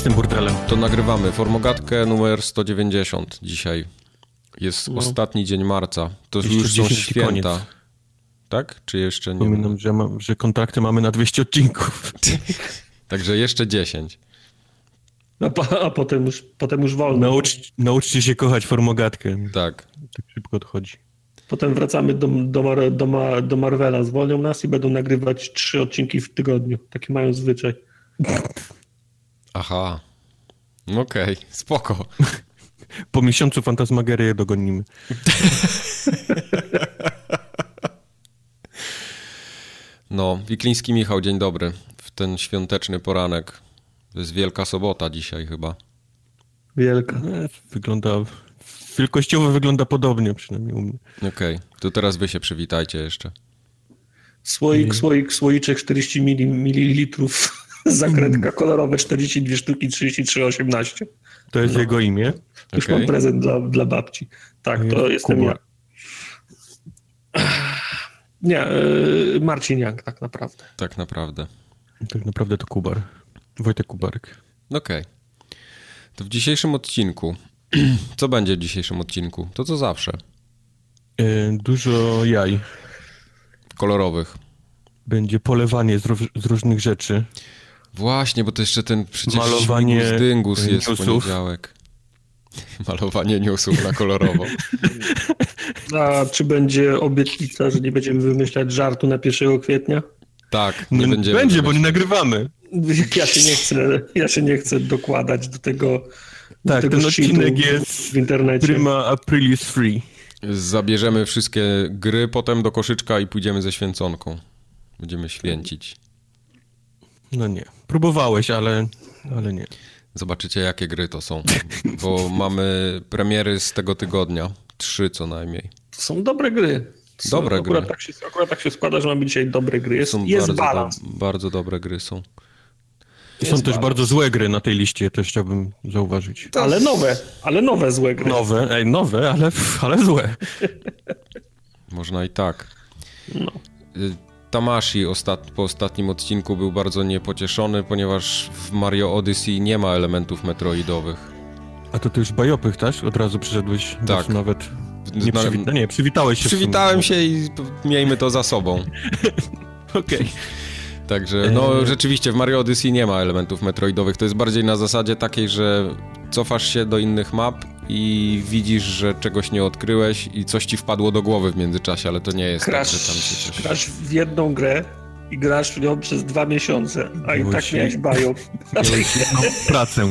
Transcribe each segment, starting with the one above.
z tym burdelem. To nagrywamy formogatkę numer 190 dzisiaj. Jest no. ostatni dzień marca. To jeszcze już są święta. Koniec. Tak? Czy jeszcze nie? Przypominam, że, ma, że kontrakty mamy na 200 odcinków. Także jeszcze 10. A, po, a, potem, już, potem już wolno. Naucz, nauczcie się kochać formogatkę. Tak. Tak szybko odchodzi. Potem wracamy do, do, do, do Marvela. Zwolnią nas i będą nagrywać trzy odcinki w tygodniu. Taki mają zwyczaj. Aha. Okej, okay. spoko. Po miesiącu fantasmagerię dogonimy. No, Wikliński Michał, dzień dobry. W ten świąteczny poranek. To jest Wielka Sobota dzisiaj chyba. Wielka. Wygląda... Wielkościowo wygląda podobnie, przynajmniej u mnie. Okej, okay. to teraz wy się przywitajcie jeszcze. Słoik, słoik, słoiczek 40 ml, zakrętka kolorowe 42 sztuki 33,18. To jest no. jego imię? Już okay. mam prezent dla, dla babci. Tak, to jestem Kuba. ja. Nie, y, Marcin Jank tak naprawdę. Tak naprawdę. Tak naprawdę to Kubar. Wojtek Kubarek. Okej. Okay. To w dzisiejszym odcinku, co będzie w dzisiejszym odcinku? To co zawsze. Yy, dużo jaj. Kolorowych. Będzie polewanie z, z różnych rzeczy. Właśnie, bo to jeszcze ten przecież Malowanie dyngus jest newsów. w poniedziałek. Malowanie newsów na kolorowo. A czy będzie obietnica, że nie będziemy wymyślać żartu na 1 kwietnia? Tak, nie no, będziemy. Będzie, bo nie nagrywamy. Ja się nie chcę, ja się nie chcę dokładać do tego. Tak, do tego ten odcinek jest w internecie. Prima Aprilis Free. Zabierzemy wszystkie gry potem do koszyczka i pójdziemy ze święconką. Będziemy święcić. No nie. Próbowałeś, ale, ale nie. Zobaczycie, jakie gry to są. Bo mamy premiery z tego tygodnia. Trzy co najmniej. To są dobre gry. Dobre akurat gry. Tak się, akurat tak się składa, że mamy dzisiaj dobre gry. Jest, są jest bardzo balans. Do, bardzo dobre gry są. Są też balans. bardzo złe gry na tej liście, też chciałbym zauważyć. Ale nowe, ale nowe złe gry. Nowe, ej, nowe, ale, ale złe. Można i tak. No. Tamashi ostat po ostatnim odcinku był bardzo niepocieszony, ponieważ w Mario Odyssey nie ma elementów metroidowych. A to ty już bajopych, tak? Od razu przyszedłeś? Tak. Nawet nie, przywi no nie, przywitałeś się. Przywitałem się i miejmy to za sobą. Okej. Okay. Także, no rzeczywiście w Mario Odyssey nie ma elementów metroidowych. To jest bardziej na zasadzie takiej, że cofasz się do innych map i widzisz, że czegoś nie odkryłeś i coś ci wpadło do głowy w międzyczasie, ale to nie jest grasz, tak, że tam się coś... Grasz w jedną grę i grasz w nią przez dwa miesiące, a i tak miałeś bajop. Miałeś jedną pracę.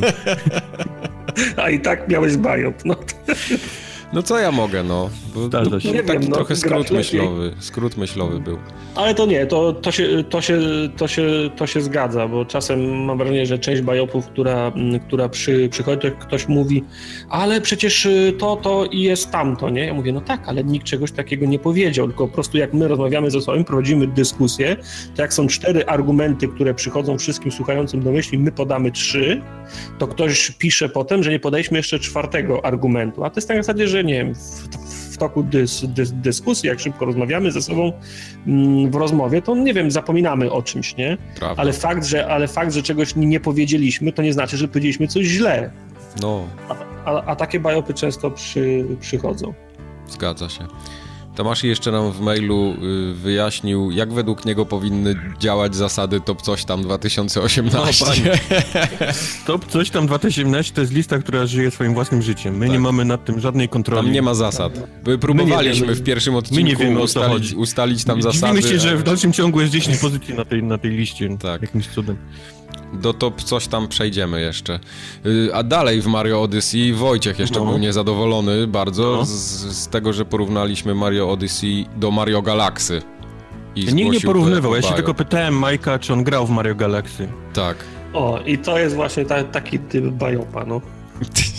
A i tak miałeś bajop, no. No co ja mogę, no. Bo, no, nie taki wiem, no, trochę skrót myślowy, skrót myślowy był. Ale to nie, to, to, się, to, się, to, się, to się zgadza, bo czasem mam wrażenie, że część bajopów, która, która przy, przychodzi, to ktoś mówi, ale przecież to, to i jest tamto, nie? Ja mówię, no tak, ale nikt czegoś takiego nie powiedział, tylko po prostu jak my rozmawiamy ze sobą, prowadzimy dyskusję, to jak są cztery argumenty, które przychodzą wszystkim słuchającym do myśli, my podamy trzy, to ktoś pisze potem, że nie podaliśmy jeszcze czwartego argumentu, a to jest tak w zasadzie, że nie wiem, w, w toku dys, dys, dyskusji, jak szybko rozmawiamy ze sobą mm, w rozmowie, to nie wiem, zapominamy o czymś, nie? Prawda. Ale fakt, że, ale fakt, że czegoś nie powiedzieliśmy, to nie znaczy, że powiedzieliśmy coś źle. No. A, a, a takie bajopy często przy, przychodzą. Zgadza się. Tomasz jeszcze nam w mailu y, wyjaśnił, jak według niego powinny działać zasady Top Coś Tam 2018. No, top Coś Tam 2018 to jest lista, która żyje swoim własnym życiem. My tak. nie mamy nad tym żadnej kontroli. Tam nie ma zasad. My próbowaliśmy my w pierwszym odcinku my nie wiemy, ustalić, ustalić tam zasady. Dziwimy się, że w dalszym ciągu jest 10 pozycji na tej, na tej liście. Tak. Jakimś cudem do top coś tam przejdziemy jeszcze. Y, a dalej w Mario Odyssey Wojciech jeszcze no. był niezadowolony bardzo no. z, z, tego, że porównaliśmy Mario Odyssey do Mario Galaxy. I ja nikt nie porównywał, ja się tylko pytałem Majka, czy on grał w Mario Galaxy. Tak. O, i to jest właśnie ta, taki typ bajopa, no.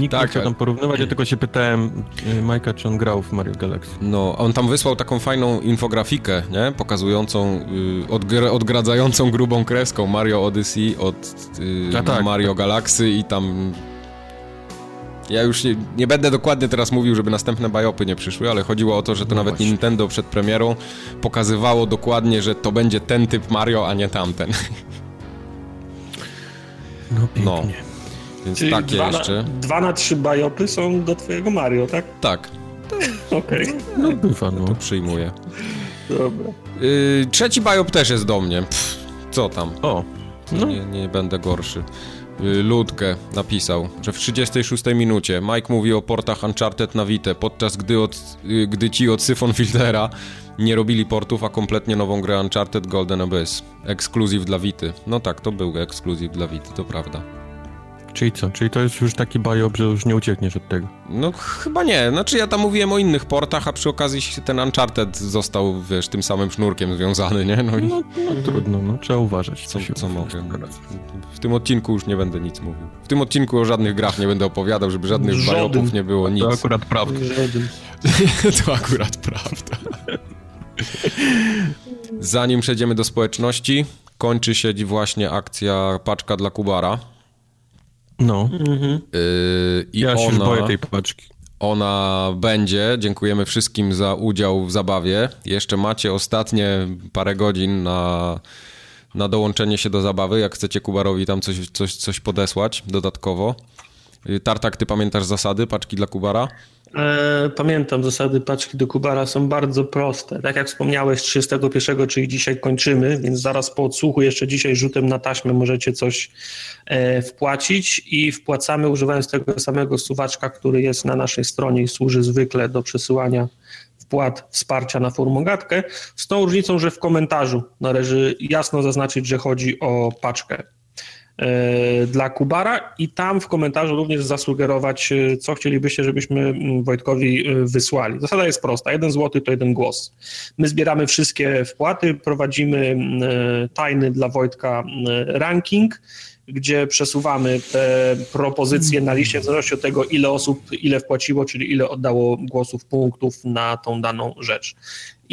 Nikt tak, nie chciał tam porównywać, ja tylko się pytałem y, Majka, czy on grał w Mario Galaxy. No, on tam wysłał taką fajną infografikę, nie? Pokazującą, y, odgr odgradzającą grubą kreską Mario Odyssey od y, tak, Mario tak. Galaxy i tam... Ja już nie, nie, będę dokładnie teraz mówił, żeby następne bajopy nie przyszły, ale chodziło o to, że to no nawet właśnie. Nintendo przed premierą pokazywało dokładnie, że to będzie ten typ Mario, a nie tamten. No pięknie. No. Więc Czyli takie dwa jeszcze. Na, dwa na trzy bajopy są do twojego Mario, tak? Tak. Okej. Okay. No, no bywa, no. To przyjmuję. Dobra. Yy, trzeci bajop też jest do mnie. Pff, co tam? O. No. Nie, nie będę gorszy. Yy, Ludkę napisał, że w 36 minucie Mike mówi o portach Uncharted na Vita, podczas gdy, od, yy, gdy ci od Syphon Filtera nie robili portów, a kompletnie nową grę Uncharted Golden Abyss. Ekskluzyw dla Vity. No tak, to był ekskluzyw dla Vity, to prawda. Czyli co? Czyli to jest już taki biop, że już nie uciekniesz od tego? No chyba nie. Znaczy ja tam mówiłem o innych portach, a przy okazji ten Uncharted został, wiesz, tym samym sznurkiem związany, nie? No, i... no, no trudno, no trzeba uważać. Co, co, co mogę. W tym odcinku już nie będę nic mówił. W tym odcinku o żadnych grach nie będę opowiadał, żeby żadnych biopów nie było, nic. To akurat prawda. to akurat prawda. Zanim przejdziemy do społeczności, kończy się właśnie akcja Paczka dla Kubara. No. Mhm. Yy, I ja ona, się boję tej paczki. Ona będzie. Dziękujemy wszystkim za udział w zabawie. Jeszcze macie ostatnie parę godzin na, na dołączenie się do zabawy, jak chcecie Kubarowi tam coś, coś, coś podesłać dodatkowo. Yy, Tartak, ty pamiętasz zasady paczki dla Kubara? E, pamiętam, zasady paczki do Kubara są bardzo proste. Tak jak wspomniałeś, 31, czyli dzisiaj kończymy, więc zaraz po odsłuchu, jeszcze dzisiaj rzutem na taśmę możecie coś e, wpłacić i wpłacamy używając tego samego suwaczka, który jest na naszej stronie i służy zwykle do przesyłania wpłat wsparcia na formogatkę, z tą różnicą, że w komentarzu należy jasno zaznaczyć, że chodzi o paczkę dla Kubara i tam w komentarzu również zasugerować, e, co chcielibyście, żebyśmy mm, Wojtkowi e, wysłali. Zasada jest prosta, jeden złoty to jeden głos. My zbieramy wszystkie wpłaty, prowadzimy mm, tajny dla Wojtka mm, ranking, gdzie przesuwamy te propozycje na liście w zależności od tego, ile osób, ile wpłaciło, czyli ile oddało głosów, punktów na tą daną rzecz.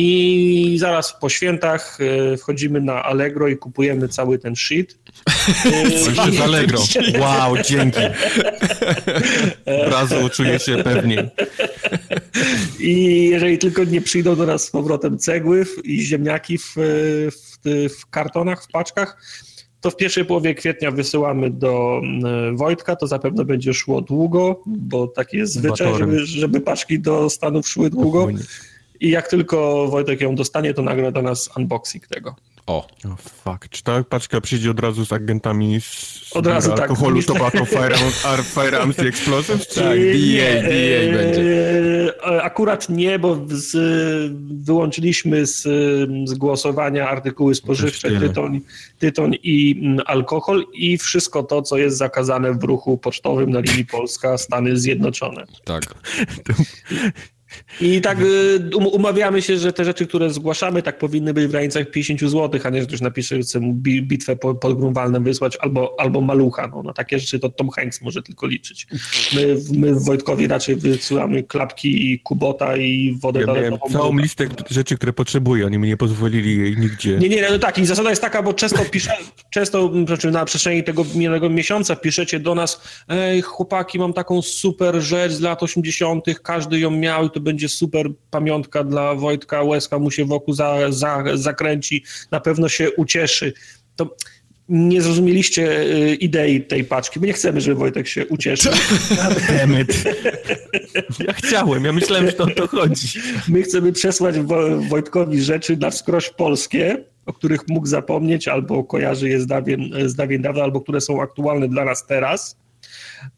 I zaraz po świętach e, wchodzimy na Allegro i kupujemy cały ten shit. Jeszcze z Allegro. Wow, dzięki. Od razu czuję się pewniej. I jeżeli tylko nie przyjdą do nas z powrotem cegły i ziemniaki w, w, w kartonach, w paczkach, to w pierwszej połowie kwietnia wysyłamy do e, Wojtka, to zapewne będzie szło długo, bo taki jest zwyczaj, żeby, żeby paczki do Stanów szły długo. I jak tylko Wojtek ją dostanie, to nagra do nas unboxing tego. O. Oh, fuck. Czy ta paczka przyjdzie od razu z agentami z od razu tak. alkoholu, tobacco, firearms, firearms i explosives? Tak, DA, DA będzie. E, akurat nie, bo z, wyłączyliśmy z, z głosowania artykuły spożywcze, tytoń, tytoń i alkohol i wszystko to, co jest zakazane w ruchu pocztowym na linii Polska-Stany Zjednoczone. Tak. I tak y, um, umawiamy się, że te rzeczy, które zgłaszamy, tak powinny być w granicach 50 zł, a nie, że ktoś napisze, że chce mu bitwę pod Grunwaldem wysłać albo, albo malucha. No, na takie rzeczy to Tom Hanks może tylko liczyć. My, my w Wojtkowi raczej wysyłamy klapki i kubota i wodę ja toaletową. całą listę rzeczy, które potrzebuję, oni mi nie pozwolili jej nigdzie. Nie, nie, no tak i zasada jest taka, bo często pisze, często znaczy na przestrzeni tego minionego miesiąca piszecie do nas, ej chłopaki, mam taką super rzecz z lat 80., każdy ją miał i to będzie super pamiątka dla Wojtka, łezka mu się wokół za, za, zakręci, na pewno się ucieszy. To nie zrozumieliście y, idei tej paczki. My nie chcemy, żeby Wojtek się ucieszył. ja chciałem, ja myślałem, że to o to chodzi. My chcemy przesłać Wojtkowi rzeczy na wskroś polskie, o których mógł zapomnieć, albo kojarzy je z dawien, z dawien dawna, albo które są aktualne dla nas teraz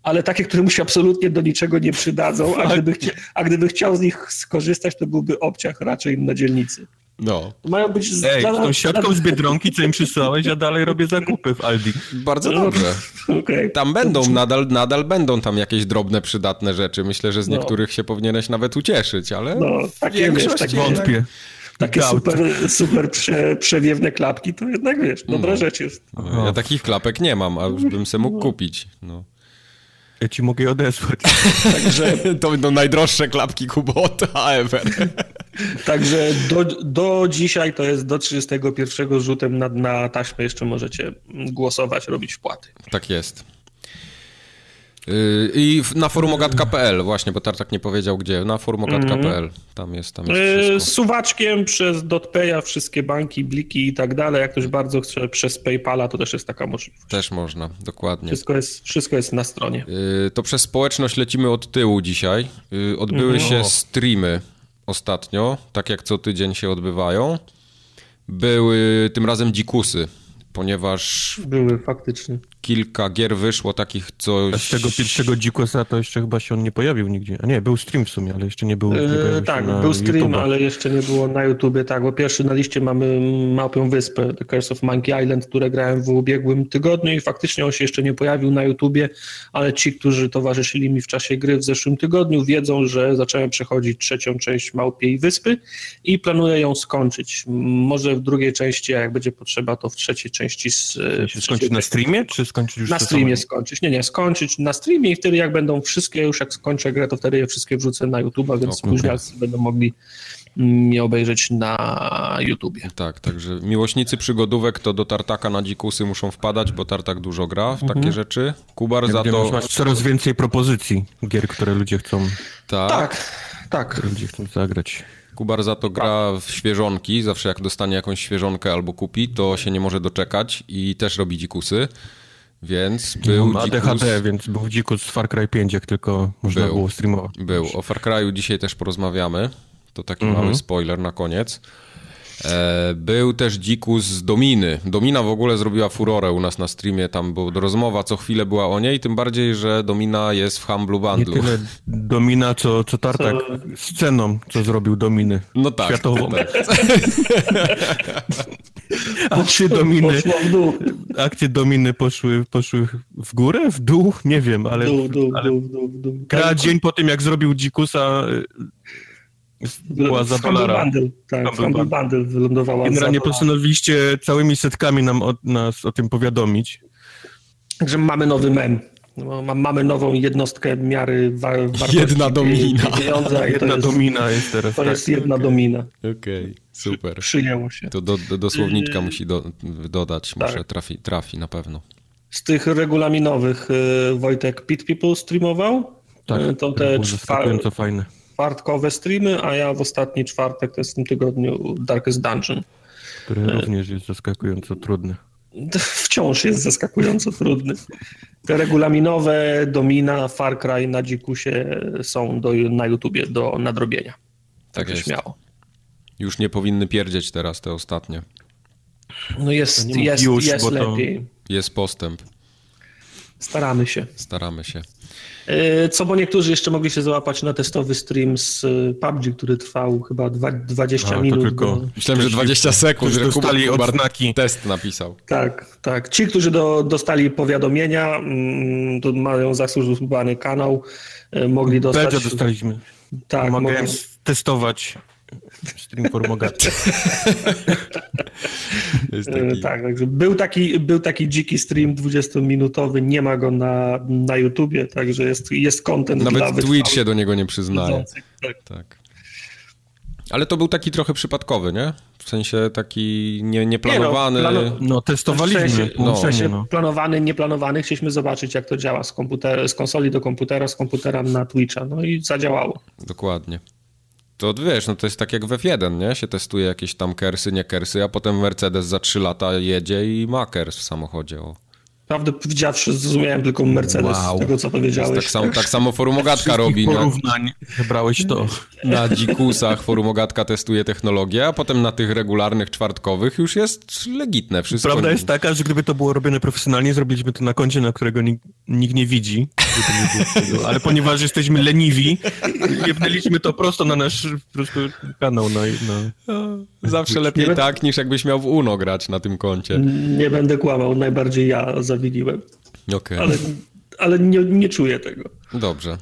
ale takie, które mu się absolutnie do niczego nie przydadzą, a gdyby, chcia, a gdyby chciał z nich skorzystać, to byłby obciach raczej na dzielnicy. No. Mają być z... Ej, tą siatką z Biedronki, co im przysłałeś, ja dalej robię zakupy w Aldi. Bardzo no, dobrze. Okay. Tam będą, nadal, nadal będą tam jakieś drobne, przydatne rzeczy. Myślę, że z no. niektórych no. się powinieneś nawet ucieszyć, ale no, takie, wiesz, tak wątpię. Takie super, super prze, przewiewne klapki, to jednak wiesz, dobra no. rzecz jest. Ja takich klapek nie mam, a już bym sobie mógł kupić. No. Ja ci mogę je odesłać. Także to będą najdroższe klapki Kubota ever. Także do, do dzisiaj to jest do 31 rzutem na, na taśmę jeszcze możecie głosować, robić wpłaty. Tak jest. Yy, I na forumogat.pl właśnie, bo Tartak nie powiedział gdzie. Na forumogat.pl. Tam jest, tam jest yy, Z suwaczkiem przez DotPaya wszystkie banki, bliki i tak dalej. Jak ktoś bardzo chce przez PayPala, to też jest taka możliwość. Też można, dokładnie. Wszystko jest, wszystko jest na stronie. Yy, to przez społeczność lecimy od tyłu dzisiaj. Odbyły mhm. się streamy ostatnio, tak jak co tydzień się odbywają. Były tym razem dzikusy ponieważ... Były faktycznie. Kilka gier wyszło takich coś... A z tego pierwszego Dzikosa to jeszcze chyba się on nie pojawił nigdzie. A nie, był stream w sumie, ale jeszcze nie był... Nie e, tak, był stream, ale jeszcze nie było na YouTubie, tak, bo pierwszy na liście mamy Małpią Wyspę, The Curse of Monkey Island, które grałem w ubiegłym tygodniu i faktycznie on się jeszcze nie pojawił na YouTubie, ale ci, którzy towarzyszyli mi w czasie gry w zeszłym tygodniu wiedzą, że zacząłem przechodzić trzecią część Małpiej Wyspy i planuję ją skończyć. Może w drugiej części, a jak będzie potrzeba, to w trzeciej części części z... skończyć na streamie, czy skończyć już Na streamie skończyć. Nie, nie, skończyć na streamie i wtedy jak będą wszystkie, już jak skończę grę, to wtedy je wszystkie wrzucę na YouTube, więc okay. późnialcy będą mogli mnie obejrzeć na YouTubie. Tak, także miłośnicy przygodówek to do Tartaka na dzikusy muszą wpadać, bo Tartak dużo gra w takie mhm. rzeczy. Kubar Jak za to... Masz coraz więcej propozycji gier, które ludzie chcą... Tak, tak. tak. Ludzie chcą zagrać. Kubar za to gra w świeżonki, zawsze jak dostanie jakąś świeżonkę albo kupi, to się nie może doczekać i też robi dzikusy. Więc był Ma dzikus... ADHD, więc był dzikus Far Cry 5, jak tylko można był, było streamować. Był. O Far Cry'u dzisiaj też porozmawiamy. To taki mhm. mały spoiler na koniec. E, był też Dzikus z Dominy. Domina w ogóle zrobiła furorę u nas na streamie, tam była rozmowa co chwilę była o niej, tym bardziej, że Domina jest w Humble Bundle. Nie tyle Domina, co, co Tartak co... sceną, co zrobił Dominy. No tak. Światową. Tak. Akcje Dominy, akcje Dominy poszły, poszły w górę, w dół, nie wiem, ale, dół, dół, ale dół, dół, dół. gra dzień po tym, jak zrobił Dzikusa była za dolara. Bundle, tak, Humble, Bundle wylądowała Generalnie postanowiliście całymi setkami nam o, nas o tym powiadomić. Także mamy nowy mem. No, mamy nową jednostkę miary wa wartości Jedna domina. Pieniądza jedna jest, domina jest teraz. To tak. jest jedna okay. domina. Okej, okay, super. Przyjęło się. To do, do, do słowniczka yy, musi do, dodać, tak. muszę trafi, trafi na pewno. Z tych regulaminowych y, Wojtek Pit People streamował. Tak, y, to te to fajne czwartkowe streamy, a ja w ostatni czwartek, to jest w tym tygodniu Darkest Dungeon. Który również jest zaskakująco trudny. Wciąż jest zaskakująco trudny. Te regulaminowe Domina, Far Cry na Dzikusie są do, na YouTubie do nadrobienia. Tak jest. śmiało. Już nie powinny pierdzieć teraz te ostatnie. No jest, jest, już, jest lepiej. Jest postęp. Staramy się. Staramy się. E, co bo niektórzy jeszcze mogli się załapać na testowy stream z e, PUBG, który trwał chyba 20 A, minut. Tylko... Do... Myślałem, że 20 sekund, że dostali odznaki. Test napisał. Tak, tak. Ci, którzy do, dostali powiadomienia, mm, to mają zasłużony kanał, e, mogli dostać... Będzie dostaliśmy. Tak. Mogli... testować Stream Formogaty. taki... Tak, także był taki, był taki dziki stream 20-minutowy, nie ma go na, na YouTubie, także jest, jest content Nawet dla Twitch się do niego nie przyznaje. Tak. tak. Ale to był taki trochę przypadkowy, nie? W sensie taki nie, nieplanowany. Nie no, plano... no, testowaliśmy. W sensie, no. w sensie no. planowany, nieplanowany. Chcieliśmy zobaczyć, jak to działa z, komputera, z konsoli do komputera, z komputera na Twitcha. No i zadziałało. Dokładnie to wiesz, no to jest tak jak w F1, nie? Się testuje jakieś tam kersy, nie kersy, a potem Mercedes za 3 lata jedzie i ma kers w samochodzie. O. Prawdę powiedziawszy, zrozumiałem tylko Mercedes wow. tego, co powiedziałeś. Tak samo, tak samo Forumogatka robi. porównań wybrałeś to. Na dzikusach Forumogatka testuje technologię, a potem na tych regularnych czwartkowych już jest legitne wszystko. Prawda jest taka, że gdyby to było robione profesjonalnie, zrobiliśmy to na koncie, na którego nikt, nikt nie widzi. Ale ponieważ jesteśmy leniwi, jebnęliśmy to prosto na nasz prostu kanał. Na, na... Zawsze lepiej nie tak, niż jakbyś miał w UNO grać na tym koncie. Nie będę kłamał, najbardziej ja zawiniłem. Okay. Ale, ale nie, nie czuję tego. Dobrze.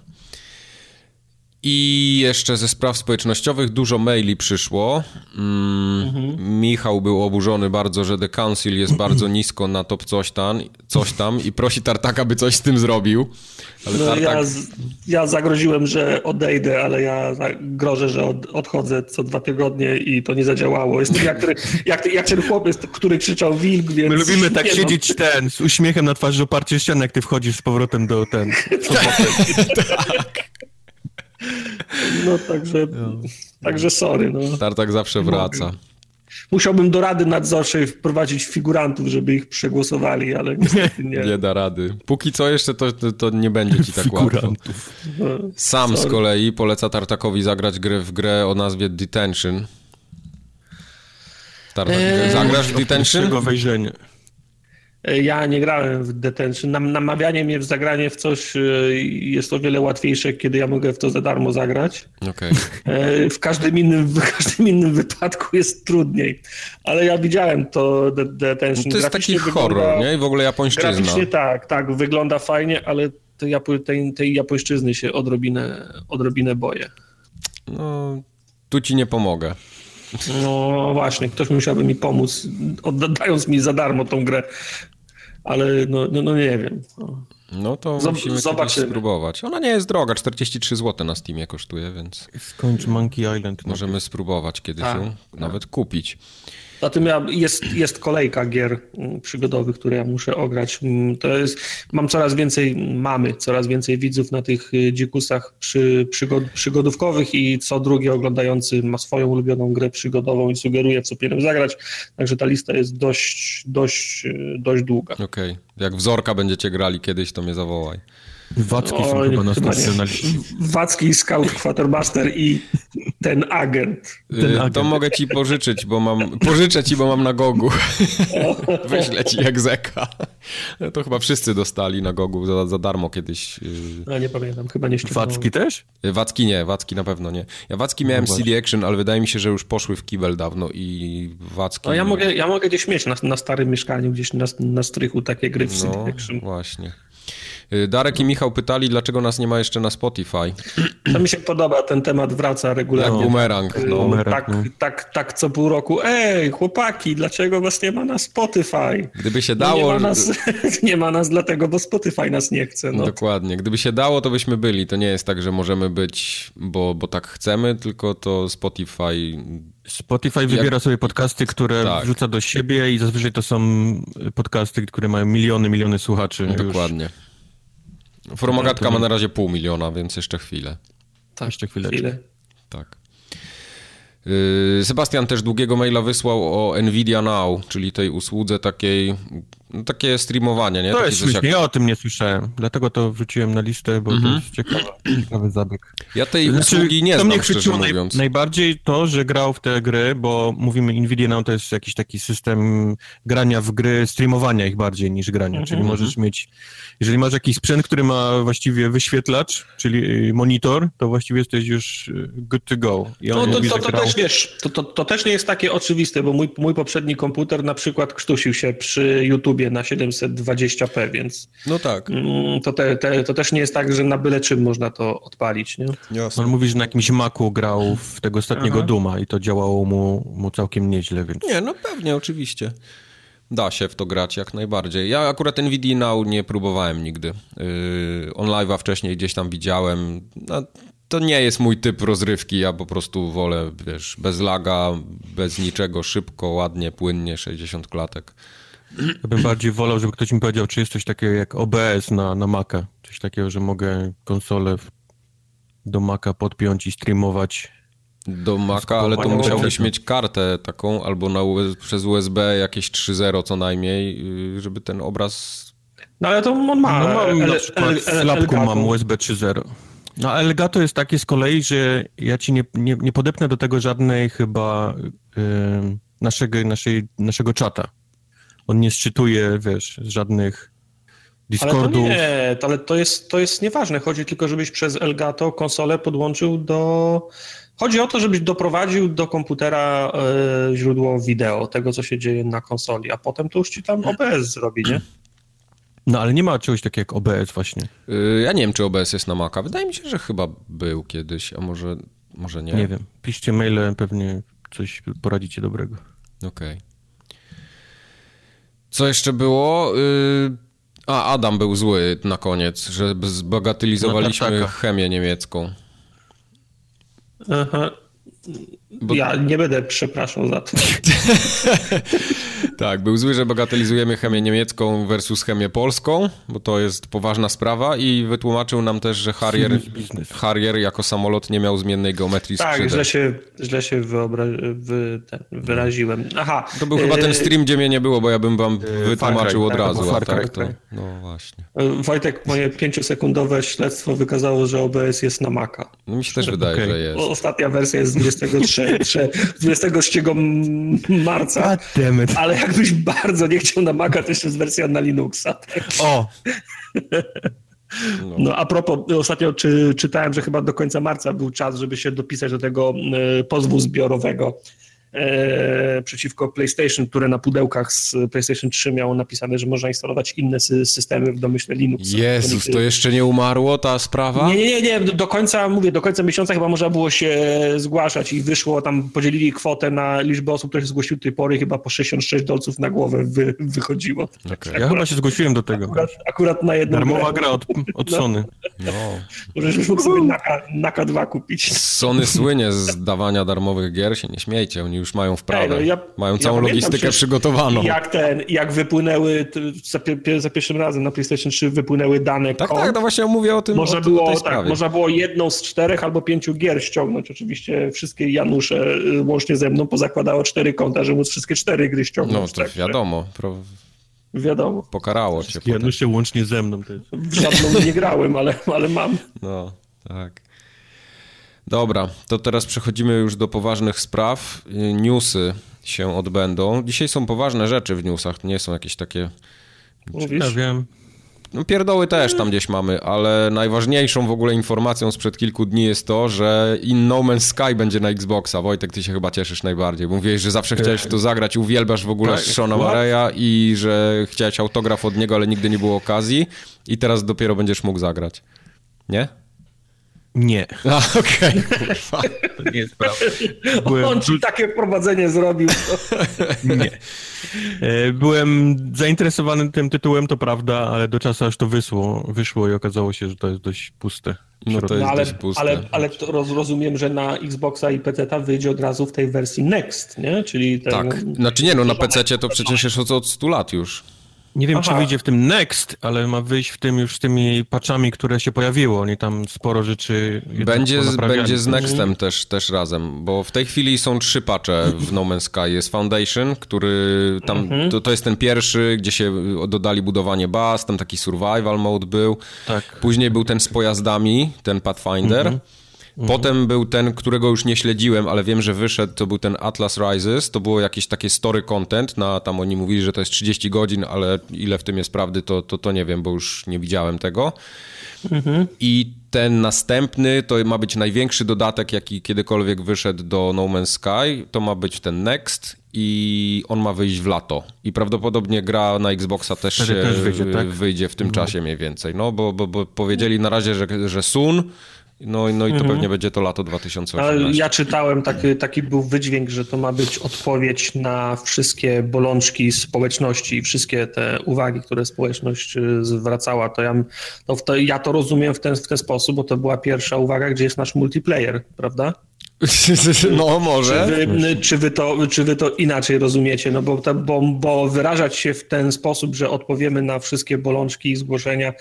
I jeszcze ze spraw społecznościowych dużo maili przyszło. Mm, mhm. Michał był oburzony bardzo, że The Council jest bardzo nisko na top coś tam, coś tam i prosi Tartaka, by coś z tym zrobił. Ale no, Tartak... ja, ja zagroziłem, że odejdę, ale ja grożę, że od, odchodzę co dwa tygodnie i to nie zadziałało. Jestem jak, jak, jak ten chłopiec, który krzyczał wilk, więc... My lubimy tak siedzieć ten, z uśmiechem na twarzy oparcie ściany, jak ty wchodzisz z powrotem do ten... tak. No także, no. także sorry. No. Tartak zawsze wraca. Musiałbym do Rady Nadzorczej wprowadzić figurantów, żeby ich przegłosowali, ale niestety nie. Nie da rady. Póki co jeszcze to, to, to nie będzie ci tak łatwo. No, Sam sorry. z kolei poleca Tartakowi zagrać grę w grę o nazwie Detention. Tartak, eee, zagrasz w Detention? wejrzenie. E, ja nie grałem w Detention. Namawianie mnie w zagranie w coś e, jest o wiele łatwiejsze, kiedy ja mogę w to za darmo zagrać. Okay. E, w, każdym innym, w każdym innym wypadku jest trudniej. Ale ja widziałem to Detention. No to jest taki horror, nie? I w ogóle japońszczyzna. Graficznie tak, tak. Wygląda fajnie, ale tej, tej japońszczyzny się odrobinę, odrobinę boję. No, tu ci nie pomogę. No właśnie, ktoś musiałby mi pomóc, oddając mi za darmo tą grę, ale no, no, no nie wiem. No to Zob musimy zobaczymy. spróbować. Ona nie jest droga, 43 zł na Steamie kosztuje, więc... Skończ Monkey Island. Możemy spróbować kiedyś ją tak. nawet kupić. Zatem ja, jest, jest kolejka gier mm, przygodowych, które ja muszę ograć. Mm, to jest, mam coraz więcej, mamy coraz więcej widzów na tych y, dzikusach przy, przygod, przygodówkowych i co drugi oglądający ma swoją ulubioną grę przygodową i sugeruje, co powinienem zagrać. Także ta lista jest dość, dość, y, dość długa. Okej. Okay. Jak wzorka będziecie grali kiedyś, to mnie zawołaj. Wacki są chyba na Wacki, Scout, Quartermaster i ten agent. Ten agent. To mogę ci pożyczyć, bo mam... Pożyczę ci, bo mam na Gogu. Wyślę ci jak zeka. To chyba wszyscy dostali na Gogu za, za darmo kiedyś. No nie pamiętam, chyba nie ściągnąłem. Wacki też? Wacki nie, Wacki na pewno nie. Ja Wacki miałem no CD Action, ale wydaje mi się, że już poszły w kibel dawno i Wacki... No ja mogę, ja mogę gdzieś mieć na, na starym mieszkaniu, gdzieś na, na strychu takie gry w CD no, Action. właśnie. Y, Darek i Michał pytali, dlaczego nas nie ma jeszcze na Spotify. To mi się podoba, ten temat wraca regularnie. Jak bumerang. No. Tak, no. tak, tak co pół roku. Ej, chłopaki, dlaczego was nie ma na Spotify? Gdyby się dało... No nie, ma nas, nie ma nas dlatego, bo Spotify nas nie chce. No. Dokładnie. Gdyby się dało, to byśmy byli. To nie jest tak, że możemy być, bo, bo tak chcemy, tylko to Spotify... Spotify Jak... wybiera sobie podcasty, które tak. wrzuca do siebie i zazwyczaj to są podcasty, które mają miliony, miliony słuchaczy. Dokładnie. Już. Formogatka ma na razie pół miliona, więc jeszcze chwilę. Tak, jeszcze chwilę. chwilę. Tak. Y, Sebastian też długiego maila wysłał o Nvidia Now, czyli tej usłudze takiej, no takie streamowanie, nie? To jest śmieszne, jak... ja o tym nie słyszałem, dlatego to wrzuciłem na listę, bo mm -hmm. to jest ciekawy, ciekawy zabieg. Ja tej znaczy, usługi nie to znam, mnie chwyciło naj, najbardziej to, że grał w te gry, bo mówimy Nvidia Now to jest jakiś taki system grania w gry, streamowania ich bardziej niż grania, mm -hmm. czyli możesz mieć jeżeli masz jakiś sprzęt, który ma właściwie wyświetlacz, czyli y, monitor, to właściwie jesteś już y, good to go. no to, mówi, to, to też wiesz, to, to, to, też nie jest takie oczywiste, bo mój, mój poprzedni komputer na przykład krztusił się przy YouTubie na 720p, więc no tak. Mm, to, te, te, to też nie jest tak, że na byle czym można to odpalić. Nie? Jasne. On mówi, że na jakimś Macu grał w tego ostatniego Aha. Duma i to działało mu, mu całkiem nieźle, więc... Nie, no pewnie, oczywiście. Da się w to grać jak najbardziej. Ja akurat NVIDIA Now nie próbowałem nigdy. Yy, on live'a wcześniej gdzieś tam widziałem. No, to nie jest mój typ rozrywki. Ja po prostu wolę, wiesz, bez laga, bez niczego, szybko, ładnie, płynnie, 60 klatek. Ja bym bardziej wolał, żeby ktoś mi powiedział, czy jest coś takiego jak OBS na, na Maca. Coś takiego, że mogę konsolę do Maca podpiąć i streamować do Maca, ale to musiałbyś mieć kartę taką albo na, przez USB jakieś 3.0 co najmniej, y, żeby ten obraz... No ale to on ma... No mam na przykład w mam USB 3.0. No Elgato jest takie z kolei, że ja ci nie, nie, nie podepnę do tego żadnej chyba yy, naszego, naszej, naszego czata. On nie szczytuje, wiesz, żadnych Discordów. Ale to nie, ale to jest, to jest nieważne. Chodzi tylko, żebyś przez Elgato konsolę podłączył do Chodzi o to, żebyś doprowadził do komputera y, źródło wideo, tego co się dzieje na konsoli, a potem to już ci tam OBS zrobi, nie? No ale nie ma czegoś takiego jak OBS właśnie. Yy, ja nie wiem, czy OBS jest na Maca. Wydaje mi się, że chyba był kiedyś, a może, może nie. Nie wiem. Piszcie maile, pewnie coś poradzicie dobrego. Okej. Okay. Co jeszcze było? Yy... A, Adam był zły na koniec, że zbagatelizowaliśmy no, chemię niemiecką. Aha. Bo... Ja nie będę przepraszał za to. tak, był zły, że bagatelizujemy chemię niemiecką versus chemię polską, bo to jest poważna sprawa i wytłumaczył nam też, że Harrier, Harrier jako samolot nie miał zmiennej geometrii tak, skrzydeł. Tak, źle się, źle się wyobra- wy, ten, wyraziłem. Aha. To był chyba ten e, stream, gdzie mnie nie było, bo ja bym wam e, wytłumaczył od tak, razu. A tak, to, no właśnie. E, Wojtek, moje pięciosekundowe śledztwo wykazało, że OBS jest na Maca. No mi się też wydaje, okay. że jest. Ostatnia wersja jest z 23, 23 marca. Ale jakbyś bardzo nie chciał na Maca, to jeszcze jest wersja na Linuxa. Tak? O! No. no a propos, ostatnio czy, czytałem, że chyba do końca marca był czas, żeby się dopisać do tego y, pozwu zbiorowego e, przeciwko PlayStation, które na pudełkach z PlayStation 3 miało napisane, że można instalować inne sy systemy w domyśle Linux. Jezus, to jeszcze nie umarło ta sprawa? Nie, nie, nie, do końca, mówię, do końca miesiąca chyba można było się zgłaszać i wyszło, tam podzielili kwotę na liczbę osób, które się zgłosiły do tej pory, chyba po 66 dolców na głowę wy, wychodziło. Okay. Akurat, ja chyba się zgłosiłem do tego. Akurat, akurat na jedną Darmowa gra od, od no. Sony. No. Może byś mógł sobie Naka, Naka 2 kupić. Sony słynie z dawania darmowych gier, się nie śmiejcie, oni już mają wprawę. Ej, no ja, mają całą ja logistykę przygotowaną. Jak ten, jak wypłynęły za, za, pierwszym razem na PlayStation 3 wypłynęły dane Tak, kont, tak, no właśnie mówię o tym. Można, o, było, o tak, można było jedną z czterech albo pięciu gier ściągnąć. Oczywiście wszystkie Janusze y, łącznie ze mną pozakładało cztery konta, żeby móc wszystkie cztery gry ściągnąć. No to tak, wiadomo. Pro... Wiadomo. Pokarało cię. Janusze łącznie ze mną też. W żadną nie grałem, ale, ale mam. No, tak. Dobra, to teraz przechodzimy już do poważnych spraw. Newsy się odbędą. Dzisiaj są poważne rzeczy w newsach, nie są jakieś takie... Mówisz? Ja wiem. No pierdoły też tam gdzieś mamy, ale najważniejszą w ogóle informacją sprzed kilku dni jest to, że In No Man's Sky będzie na Xboxa. Wojtek, ty się chyba cieszysz najbardziej. Mówiłeś, że zawsze chciałeś w to zagrać, uwielbiasz w ogóle tak, Shona Mareya i że chciałeś autograf od niego, ale nigdy nie było okazji i teraz dopiero będziesz mógł zagrać. Nie? Nie. A, okej. Okay. To nie jest prawda. Byłem... On ci takie wprowadzenie zrobił. nie. E, byłem zainteresowany tym tytułem, to prawda, ale do czasu aż to wyszło, wyszło i okazało się, że to jest dość puste. No to jest no, ale, dość puste. Ale, ale rozumiem, że na Xboxa i PC wyjdzie od razu w tej wersji Next, nie? Czyli ten, tak. Znaczy nie, no na PC to przecież jest od 100 lat już. Nie wiem, Aha. czy wyjdzie w tym Next, ale ma wyjść w tym już z tymi patchami, które się pojawiły. Oni tam sporo rzeczy. Będzie, z, będzie z Nextem też, też razem, bo w tej chwili są trzy patche w No Man's Sky. Jest Foundation, który tam. Mhm. To, to jest ten pierwszy, gdzie się dodali budowanie baz, tam taki survival mode był. Tak. Później był ten z pojazdami, ten Pathfinder. Mhm. Mhm. Potem był ten, którego już nie śledziłem, ale wiem, że wyszedł, to był ten Atlas Rises, to było jakieś takie story content, na, tam oni mówili, że to jest 30 godzin, ale ile w tym jest prawdy, to, to, to nie wiem, bo już nie widziałem tego. Mhm. I ten następny to ma być największy dodatek, jaki kiedykolwiek wyszedł do No Man's Sky. To ma być ten Next i on ma wyjść w lato. I prawdopodobnie gra na Xboxa też, się też wyjdzie, tak? wyjdzie, w tym no. czasie mniej więcej. No bo, bo, bo powiedzieli na razie, że, że soon, no, no i to mhm. pewnie będzie to lato 2018. Ale ja czytałem, taki, taki był wydźwięk, że to ma być odpowiedź na wszystkie bolączki społeczności i wszystkie te uwagi, które społeczność y, zwracała. To ja to, to, ja to rozumiem w ten, w ten sposób, bo to była pierwsza uwaga, gdzie jest nasz multiplayer, prawda? No, może. Czy wy, czy wy, to, czy wy to inaczej rozumiecie? No bo, bo, bo wyrażać się w ten sposób, że odpowiemy na wszystkie bolączki, zgłoszenia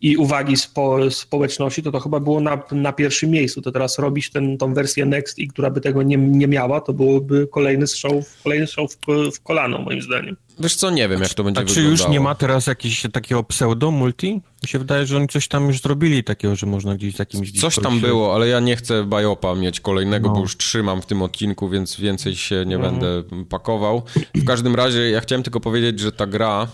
i uwagi spo, społeczności, to to chyba było na, na pierwszym miejscu. To teraz robić ten, tą wersję Next i która by tego nie, nie miała, to byłoby kolejny strzał, kolejny strzał w, w kolano, moim zdaniem. Wiesz co, nie wiem, jak to będzie A czy wyglądało. już nie ma teraz jakiegoś takiego pseudo-multi? Mi się wydaje, że oni coś tam już zrobili takiego, że można gdzieś z jakimś... Coś tam było, ale ja nie chcę Bajopa mieć kolejnego, no. bo już trzymam w tym odcinku, więc więcej się nie mhm. będę pakował. W każdym razie ja chciałem tylko powiedzieć, że ta gra,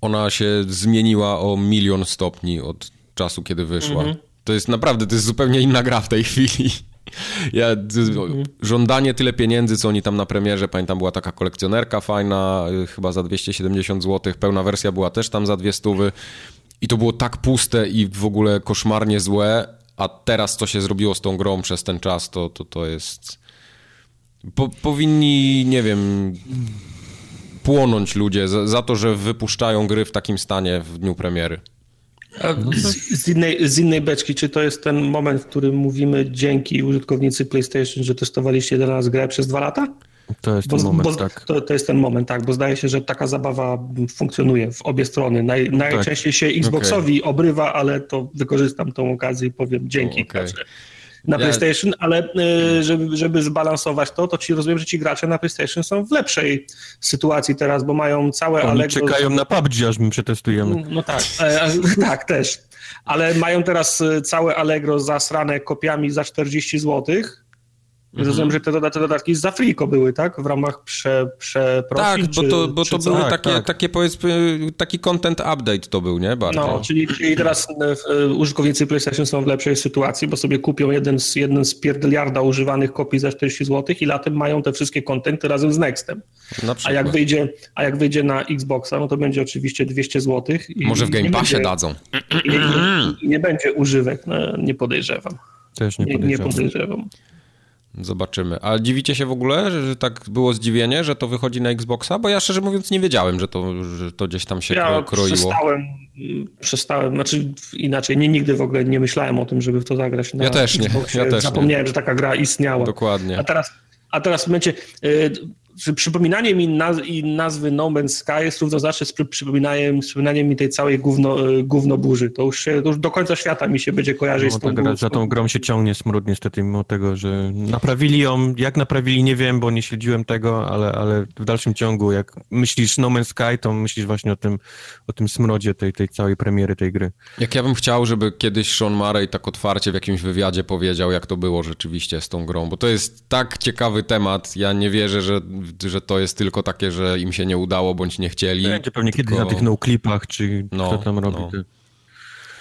ona się zmieniła o milion stopni od czasu, kiedy wyszła. Mhm. To jest naprawdę, to jest zupełnie inna gra w tej chwili. Ja, żądanie tyle pieniędzy, co oni tam na premierze, pamiętam, była taka kolekcjonerka fajna, y, chyba za 270 zł, pełna wersja była też tam za dwie stówy i to było tak puste i w ogóle koszmarnie złe, a teraz co się zrobiło z tą grą przez ten czas, to, to, to jest... Po, powinni, nie wiem, płonąć ludzie za, za to, że wypuszczają gry w takim stanie w dniu premiery. No z, z, innej, z innej beczki, czy to jest ten moment, w którym mówimy dzięki użytkownicy PlayStation, że testowaliście dla nas grę przez dwa lata? To jest bo, ten moment, bo, tak. To, to, jest ten moment, tak, bo zdaje się, że taka zabawa funkcjonuje w obie strony. Naj, tak. najczęściej się Xboxowi okay. obrywa, ale to wykorzystam tą okazję i powiem dzięki. Okay na ja... PlayStation, ale y, żeby, żeby zbalansować to, to ci rozumiem, że ci gracze na PlayStation są w lepszej sytuacji teraz, bo mają całe Oni Allegro... czekają na PUBG, aż my przetestujemy. No, no tak, e, tak też. Ale mają teraz y, całe Allegro zasrane kopiami za 40 złotych Mhm. Rozumiem, że te, dodatki, dodatki za friko były, tak? W ramach prze? Tak, bo to, bo to były tak, takie, tak. takie, powiedzmy, taki content update to był, nie? Bardzo. No, czyli, czyli teraz e, e, użytkownicy PlayStation są w lepszej sytuacji, bo sobie kupią jeden z, jeden z pierdeliarda używanych kopii za 40 zł i latem mają te wszystkie kontenty razem z Nextem. A jak, wyjdzie, a jak wyjdzie na Xboxa, no to będzie oczywiście 200 zł. I Może w Game Passie będzie, dadzą. I, i, I, nie będzie używek, no, nie podejrzewam. Też nie podejrzewam. Nie, nie podejrzewam. Zobaczymy. A dziwicie się w ogóle, że, że, tak było zdziwienie, że to wychodzi na Xboxa? Bo ja szczerze mówiąc nie wiedziałem, że to, że to gdzieś tam się ja kroiło. Przestałem, przestałem, znaczy inaczej, nie, nigdy w ogóle nie myślałem o tym, żeby w to zagrać na Ja też nie, Xboxie. ja też Zapomniałem, nie. że taka gra istniała. Dokładnie. A teraz, a teraz w momencie, y, przypominanie mi naz nazwy No Man's Sky jest równoznaczne z przypominaniem, przypominaniem mi tej całej gówno, e, gówno burzy. To już, się, to już do końca świata mi się będzie kojarzyć no, z tą gra, Za tą grą się ciągnie smród niestety, mimo tego, że naprawili ją. Jak naprawili, nie wiem, bo nie śledziłem tego, ale, ale w dalszym ciągu, jak myślisz No Man's Sky, to myślisz właśnie o tym, o tym smrodzie tej, tej całej premiery tej gry. Jak ja bym chciał, żeby kiedyś Sean Murray tak otwarcie w jakimś wywiadzie powiedział, jak to było rzeczywiście z tą grą, bo to jest tak ciekawy temat. Ja nie wierzę, że że to jest tylko takie, że im się nie udało, bądź nie chcieli. Będzie pewnie tylko... kiedyś na tych no-clipach, czy no, kto tam robi. No.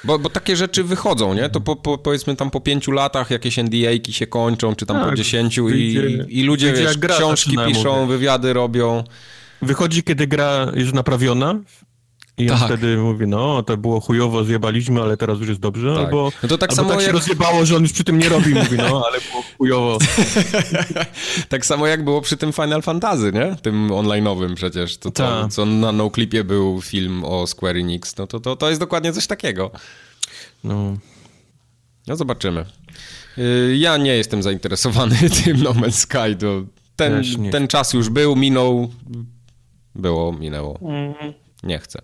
Bo, bo takie rzeczy wychodzą, nie? To po, po, powiedzmy tam po pięciu latach jakieś NDA-ki się kończą, czy tam tak, po dziesięciu wyjdzie, i, i ludzie wiesz, książki piszą, wywiady robią. Wychodzi, kiedy gra jest naprawiona i tak. on wtedy mówi, no, to było chujowo, zjebaliśmy, ale teraz już jest dobrze, tak. albo, no to tak, albo samo tak się jak... rozjebało, że on już przy tym nie robi, mówi, no, ale było chujowo. tak samo jak było przy tym Final Fantasy, nie? Tym online'owym przecież, to, to tak. co na NoClipie był film o Square Enix, no to, to, to jest dokładnie coś takiego. No. No zobaczymy. Y, ja nie jestem zainteresowany tym No Man's Sky, to ten, ten czas już był, minął, było, minęło. Mhm. Nie chcę.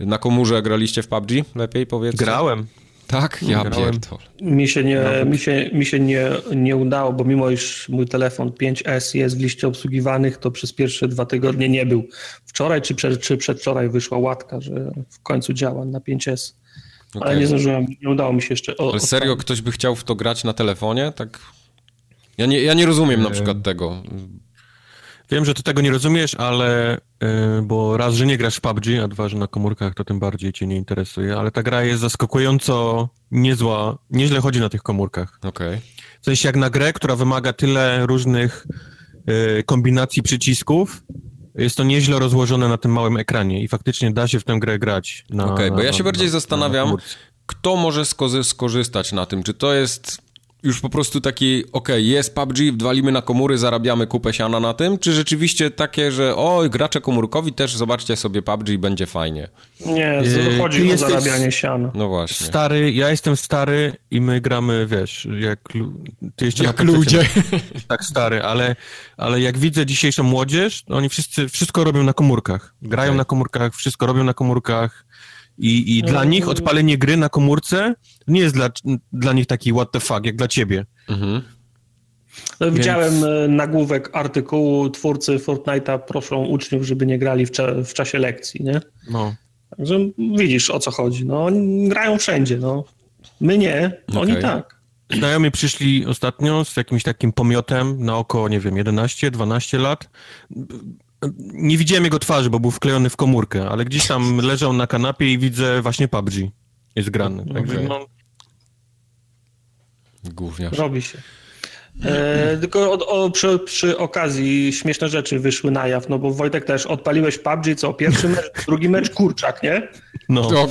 Na komórze graliście w PUBG? Lepiej powiedz. Grałem. Tak? Ja Grałem. Mi się, nie, mi się, mi się nie, nie udało, bo mimo iż mój telefon 5S jest w liście obsługiwanych, to przez pierwsze dwa tygodnie nie był. Wczoraj czy, przed, czy przedwczoraj wyszła łatka, że w końcu działa na 5S. Okay. Ale nie zdążyłem, nie udało mi się jeszcze. O, Ale serio ktoś by chciał w to grać na telefonie? Tak. Ja nie, ja nie rozumiem na przykład tego. Wiem, że ty tego nie rozumiesz, ale yy, bo raz, że nie grasz w PUBG, a dwa, że na komórkach to tym bardziej cię nie interesuje, ale ta gra jest zaskakująco niezła, nieźle chodzi na tych komórkach. Okej. Okay. W sensie jak na grę, która wymaga tyle różnych yy, kombinacji przycisków, jest to nieźle rozłożone na tym małym ekranie i faktycznie da się w tę grę grać. Okej, okay, bo ja się na, bardziej na, zastanawiam, na kto może skorzystać na tym. Czy to jest już po prostu taki, ok, jest PUBG, wdwalimy na komóry, zarabiamy kupę siana na tym, czy rzeczywiście takie, że o, gracze komórkowi też zobaczcie sobie PUBG i będzie fajnie? Nie, yy, chodzi o zarabianie siana. No właśnie. Stary, ja jestem stary i my gramy, wiesz, jak, ty jeszcze jak ludzie. Tak stary, ale, ale jak widzę dzisiejszą młodzież, oni wszyscy wszystko robią na komórkach. Grają okay. na komórkach, wszystko robią na komórkach i, i dla mm. nich odpalenie gry na komórce nie jest dla, dla nich taki what the fuck, jak dla ciebie. Mhm. No, widziałem Więc... E, nagłówek artykułu twórcy Fortnite'a proszą uczniów, żeby nie grali w, cza w czasie lekcji, nie? No. Także widzisz o co chodzi. No, oni grają wszędzie, no. My nie, okay. oni tak. Znajomi przyszli ostatnio z jakimś takim pomiotem na około, nie wiem, 11-12 lat nie widziałem jego twarzy, bo był wklejony w komórkę, ale gdzieś tam leżał na kanapie i widzę właśnie PUBG jest grany. Także okay. no... Gówniarz. Robi się. E, tylko o, o, przy, przy, okazji śmieszne rzeczy wyszły na jaw, no bo Wojtek też odpaliłeś PUBG, co pierwszy mecz, drugi mecz kurczak, nie? No. O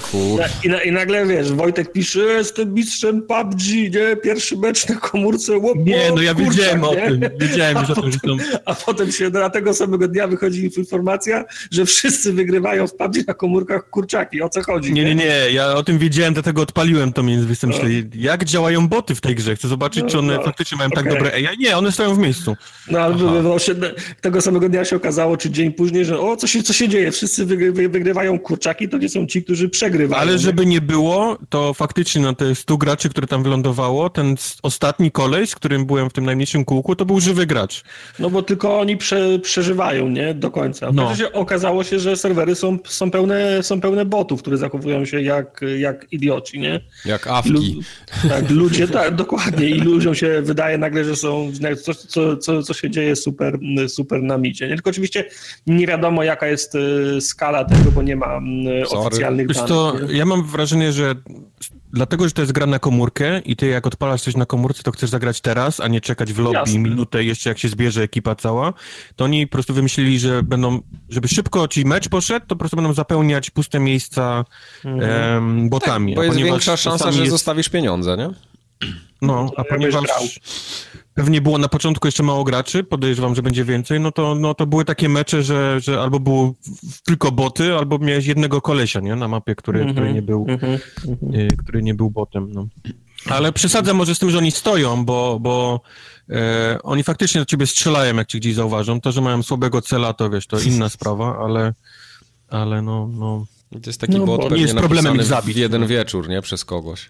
I, I, nagle wiesz, Wojtek pisze, jestem mistrzem PUBG, nie? Pierwszy mecz na komórce, łop, Nie, no ja kurczak, wiedziałem nie? o tym, wiedziałem już o tym, że. A potem się na tego samego dnia wychodzi informacja, że wszyscy wygrywają w PUBG na komórkach kurczaki, o co chodzi? Nie, nie, nie, ja o tym wiedziałem, dlatego odpaliłem to między no. myślę, jak działają boty w tej grze, chcę zobaczyć, no, czy one no, faktycznie mają okay. tak dobre AI. Nie, one stoją w miejscu. No ale tego samego dnia się okazało, czy dzień później, że o, co się, co się dzieje, wszyscy wygrywają kurczaki, to nie są ci, którzy przegrywają. Ale żeby nie było, to faktycznie na te 100 graczy, które tam wylądowało, ten ostatni kolej, z którym byłem w tym najmniejszym kółku, to był żywy gracz. No bo tylko oni prze, przeżywają, nie? Do końca. No. Się okazało się, że serwery są, są, pełne, są pełne botów, które zachowują się jak, jak idioci, nie? Jak awki. Lu tak, ludzie, tak, dokładnie. I ludziom się wydaje nagle, że są, coś, co, co, co się dzieje super, super na micie. Nie? Tylko oczywiście nie wiadomo, jaka jest y, skala tego, bo nie ma y, oficjalnych danych to ja mam wrażenie, że dlatego, że to jest gra na komórkę i ty jak odpalasz coś na komórce, to chcesz zagrać teraz, a nie czekać w lobby Jasne. minutę jeszcze jak się zbierze ekipa cała, to oni po prostu wymyślili, że będą, żeby szybko ci mecz poszedł, to po prostu będą zapełniać puste miejsca mhm. botami. Tak, bo jest większa szansa, że jest... zostawisz pieniądze, nie? No, a ponieważ pewnie było na początku jeszcze mało graczy, podejrzewam, że będzie więcej, no to, no to były takie mecze, że, że albo było tylko boty, albo miałeś jednego kolesia, nie, na mapie, który, mm -hmm, który, nie, był, mm -hmm. który nie był botem, no. Ale przesadzam może z tym, że oni stoją, bo, bo e, oni faktycznie do ciebie strzelają, jak ci gdzieś zauważą. To, że mają słabego cela, to wiesz, to inna sprawa, ale, ale no, no... To jest taki no, bot nie jest problemem zabić. w jeden wieczór, nie? Przez kogoś.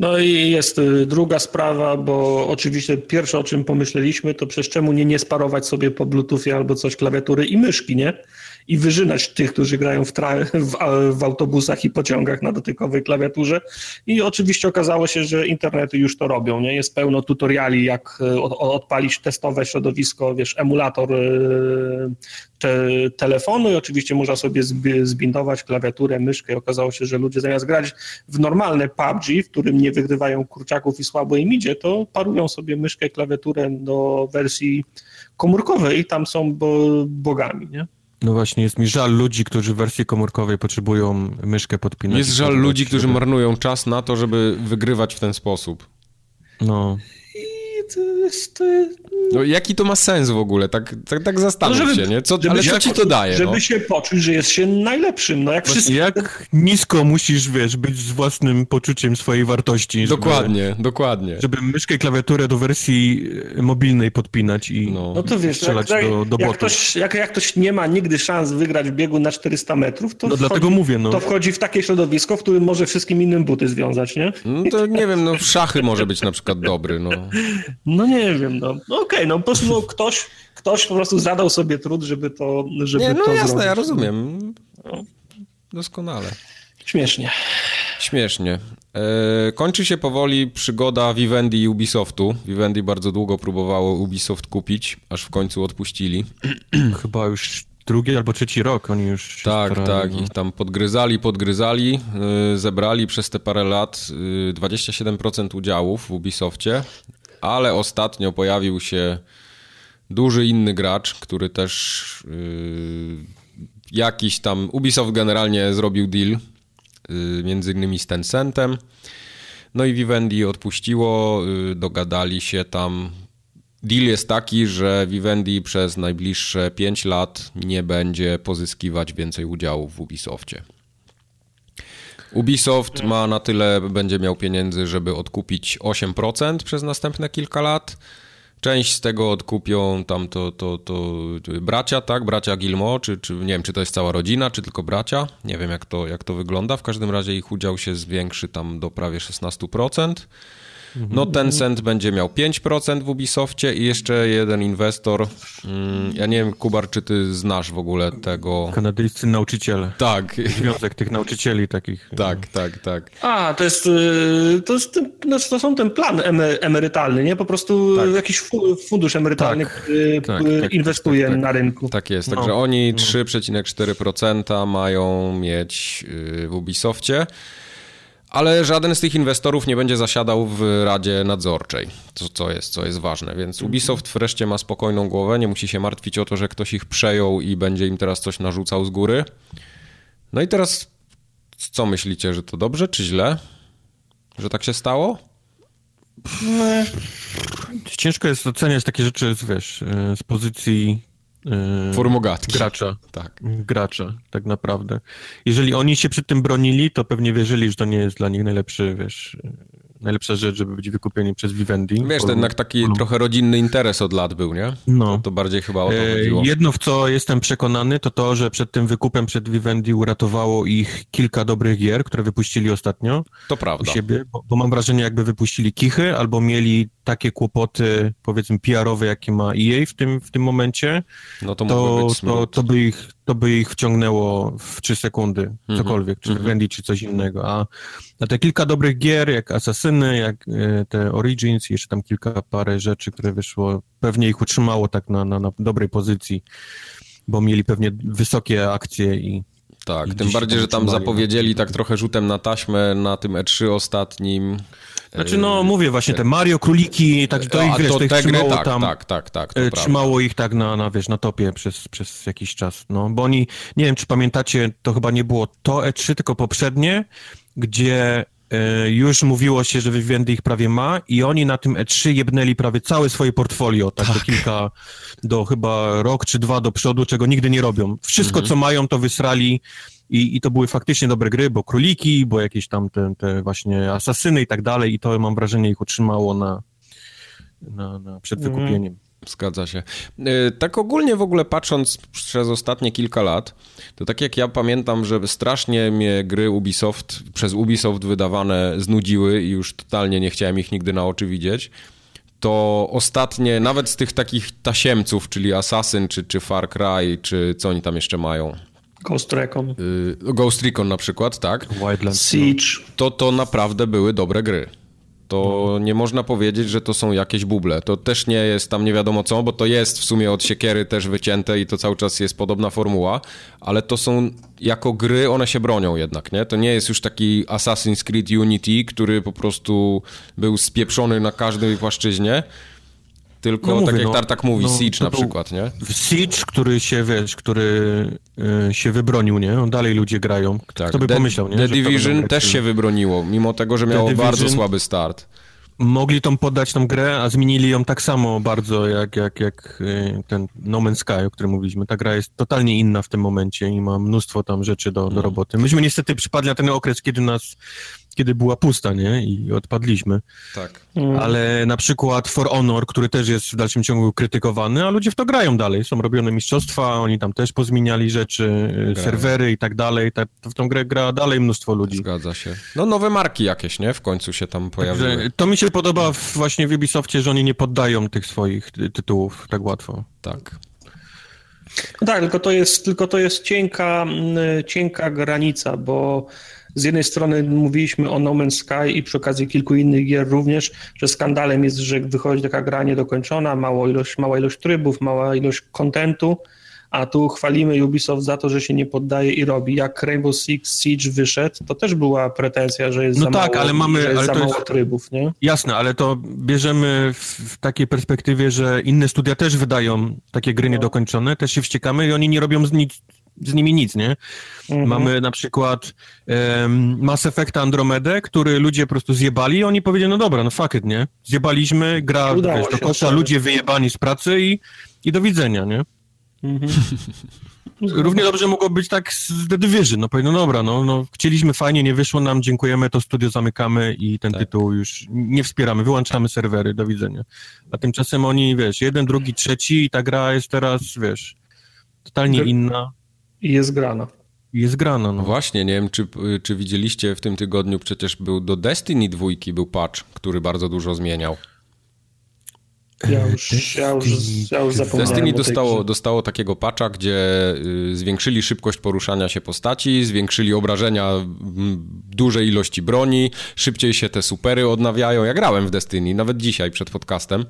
No i jest y, druga sprawa, bo oczywiście pierwsze o czym pomyśleliśmy, to przez czemu nie nie sparować sobie po Bluetoothie albo coś klawiatury i myszki, nie? I wyżynać tych, którzy grają w, w, w, autobusach i pociągach na dotykowej klawiaturze. I oczywiście okazało się, że internety już to robią. Nie? Jest pełno tutoriali, jak e, od, odpalić testowe środowisko, wiesz, emulator e, te, telefonu i oczywiście można sobie zbindować klawiaturę, myszkę i okazało się, że ludzie zamiast grać w normalne PUBG, w którym nie wygrywają kurczaków i słabo im idzie, to parują sobie myszkę klawiaturę do wersji komórkowej i tam są bo, bogami, nie? No właśnie, jest mi żal ludzi, którzy w wersji komórkowej potrzebują myszkę podpinać. Jest żal ludzi, którzy marnują czas na to, żeby wygrywać w ten sposób. No. I to jest, to jest no jaki to ma sens w ogóle? Tak, tak, tak zastanów no, żeby, się, nie? Co, ale co ci to daje? Żeby no? się poczuć, że jest się najlepszym, no jak wszyscy... Jak nisko musisz, wiesz, być z własnym poczuciem swojej wartości. Dokładnie, żeby, dokładnie. Żeby myszkę i klawiaturę do wersji e, mobilnej podpinać i no, no to wiesz, strzelać jak, do, do jak ktoś, jak, jak ktoś nie ma nigdy szans wygrać w biegu na 400 metrów, to, no, wchodzi, dlatego mówię, no. to wchodzi w takie środowisko, w którym może wszystkim innym buty związać, nie? No to nie wiem, no szachy może być na przykład dobry, no. No nie wiem, no. no Okej, okay, no po prostu no, ktoś, ktoś po prostu zadał sobie trud, żeby to żeby Nie, no to jasne, zrobić. ja rozumiem. No. Doskonale. Śmiesznie. Śmiesznie. E, kończy się powoli przygoda Vivendi i Ubisoftu. Vivendi bardzo długo próbowało Ubisoft kupić, aż w końcu odpuścili. Chyba już drugi albo trzeci rok oni już Tak, starali, tak. No. Ich tam podgryzali, podgryzali. E, zebrali przez te parę lat 27% e, udziałów w Ubisoftie, ale ostatnio pojawił się duży inny gracz, który też yy, jakiś tam. Ubisoft generalnie zrobił deal, yy, między innymi z Tencentem. No i Vivendi odpuściło, yy, dogadali się tam. Deal jest taki, że Vivendi przez najbliższe 5 lat nie będzie pozyskiwać więcej udziałów w Ubisoftie. Ubisoft ma na tyle, będzie miał pieniędzy, żeby odkupić 8% przez następne kilka lat. Część z tego odkupią tam to, to, to bracia, tak? Bracia Gilmo, czy, czy nie wiem, czy to jest cała rodzina, czy tylko bracia. Nie wiem, jak to, jak to wygląda. W każdym razie ich udział się zwiększy tam do prawie 16%. No Tencent będzie miał 5% w Ubisoftie i jeszcze jeden inwestor. Mm, ja nie wiem, Kubar, czy ty znasz w ogóle tego... Kanadyjscy nauczyciele. Tak. Związek tych nauczycieli takich. Tak, tak, tak. A, to jest, y, to, jest no, to są ten plan emerytalny, nie? Po prostu tak. jakiś fundusz emerytalny tak. tak, tak inwestuje tak, tak, na rynku. Tak jest, także no. oni 3,4% mają mieć y, w Ubisoftie. Ale żaden z tych inwestorów nie będzie zasiadał w Radzie Nadzorczej, co, co, jest, co jest ważne. Więc mhm. Ubisoft wreszcie ma spokojną głowę, nie musi się martwić o to, że ktoś ich przejął i będzie im teraz coś narzucał z góry. No i teraz co myślicie, że to dobrze czy źle? Że tak się stało? Ciężko jest oceniać takie rzeczy, wiesz, z pozycji Formogatki. Gracza. Tak. Gracza, tak naprawdę. Jeżeli oni się przy tym bronili, to pewnie wierzyli, że to nie jest dla nich najlepszy, wiesz, najlepsza rzecz, żeby być wykupieni przez Vivendi. Wiesz, to jednak taki trochę rodzinny interes od lat był, nie? No. To, to bardziej chyba o to e, chodziło. Jedno, w co jestem przekonany, to to, że przed tym wykupem, przed Vivendi uratowało ich kilka dobrych gier, które wypuścili ostatnio. To prawda. siebie, bo, bo mam wrażenie, jakby wypuścili kichy, albo mieli takie kłopoty, powiedzmy, PR-owe, jakie ma EA w tym, w tym momencie, no to, to, to, to, by ich, to by ich wciągnęło w 3 sekundy, mhm. cokolwiek, czy mm -hmm. czy coś innego. A, a te kilka dobrych gier, jak Jak e, te Origins i jeszcze tam kilka parę rzeczy, które wyszło, pewnie ich utrzymało tak na, na, na dobrej pozycji, bo mieli pewnie wysokie akcje i tak, tym bardziej, że tam zapowiedzieli tak trochę rzutem na taśmę na tym E3 ostatnim. Znaczy, no mówię właśnie, te Mario, króliki, tak to ich, wiesz, to, to ich trzymało tak, tam, tak, tak, tak, e, trzymało ich tak na, na, wiesz, na topie przez, przez jakiś czas, no, bo oni, nie wiem, czy pamiętacie, to chyba nie było to E3, tylko poprzednie, gdzie e, już mówiło się, że Vivendi ich prawie ma i oni na tym E3 jebnęli prawie całe swoje portfolio, tak, tak. do kilka, do chyba rok czy dwa do przodu, czego nigdy nie robią. Wszystko, mhm. co mają, to wysrali i, I to były faktycznie dobre gry, bo króliki, bo jakieś tam te, te właśnie asasyny i tak dalej i to mam wrażenie ich utrzymało na, na, na przed mhm. Zgadza się. E, tak ogólnie w ogóle patrząc przez ostatnie kilka lat, to tak jak ja pamiętam, że strasznie mnie gry Ubisoft, przez Ubisoft wydawane znudziły i już totalnie nie chciałem ich nigdy na oczy widzieć, to ostatnie, nawet z tych takich tasiemców, czyli Assassin, czy, czy Far Cry, czy co oni tam jeszcze mają, Ghost Recon. Y, Ghost Recon na przykład, tak. Wildlands. Siege. To, to naprawdę były dobre gry. To no. nie można powiedzieć, że to są jakieś buble. To też nie jest tam nie wiadomo co, bo to jest w sumie od siekiery też wycięte i to cały czas jest podobna formuła, ale to są jako gry, one się bronią jednak, nie? To nie jest już taki Assassin's Creed Unity, który po prostu był spieprzony na każdej płaszczyźnie, tylko no mówię, tak jak no, Tartak mówi, no, Siege na przykład, nie? Siege, który się, wiesz, który y, się wybronił, nie? On dalej ludzie grają. Tak. Kto by The, pomyślał, nie? The Division też się wybroniło, mimo tego, że miało bardzo słaby start. Mogli tą poddać tą grę, a zmienili ją tak samo bardzo jak, jak, jak y, ten No Man's Sky, o którym mówiliśmy. Ta gra jest totalnie inna w tym momencie i ma mnóstwo tam rzeczy do, do no. roboty. Myśmy niestety przypadli na ten okres, kiedy nas kiedy była pusta, nie? I odpadliśmy. Tak. Mm. Ale na przykład For Honor, który też jest w dalszym ciągu krytykowany, a ludzie w to grają dalej. Są robione mistrzostwa, oni tam też pozmieniali rzeczy, y, grają. serwery i tak dalej. Tak, w tą grę gra dalej mnóstwo ludzi. Zgadza się. No nowe marki jakieś, nie? W końcu się tam pojawiły. Także to mi się podoba w, właśnie w Ubisoftie, że oni nie poddają tych swoich tytułów tak łatwo. Tak. tak, tylko to jest, tylko to jest cienka, mm, cienka granica, bo z jednej strony mówiliśmy o No Man's Sky i przy okazji kilku innych gier również, że skandalem jest, że wychodzi taka gra niedokończona, mała ilość, mała ilość trybów, mała ilość kontentu, a tu chwalimy Ubisoft za to, że się nie poddaje i robi. Jak Rainbow Six Siege wyszedł, to też była pretensja, że jest no za tak, mało, ale mamy, ale za mało jest, trybów, nie? Jasne, ale to bierzemy w, w, takiej perspektywie, że inne studia też wydają takie gry no. niedokończone, też się wściekamy i oni nie robią z nic z nimi nic, nie? Mhm. Mamy na przykład um, Mass Effect Andromedę, który ludzie po prostu zjebali oni powiedzieli, no dobra, no fuck it, nie? Zjebaliśmy, gra wiesz, do kosza, ludzie wyjebani z pracy i, i do widzenia, nie? Mhm. Równie dobrze mogło być tak z The Division, no powiem, no dobra, no, no chcieliśmy fajnie, nie wyszło nam, dziękujemy, to studio zamykamy i ten tak. tytuł już nie wspieramy, wyłączamy serwery, do widzenia. A tymczasem oni, wiesz, jeden, drugi, trzeci i ta gra jest teraz, wiesz, totalnie inna. I jest grana. Jest grana, no. Właśnie, nie wiem, czy, czy widzieliście w tym tygodniu, przecież był do Destiny dwójki był patch, który bardzo dużo zmieniał. Ja już, ja już, ja już zapomniałem Destiny dostało, dostało takiego patcha, gdzie y, zwiększyli szybkość poruszania się postaci, zwiększyli obrażenia dużej ilości broni, szybciej się te supery odnawiają. Ja grałem w Destiny, nawet dzisiaj przed podcastem.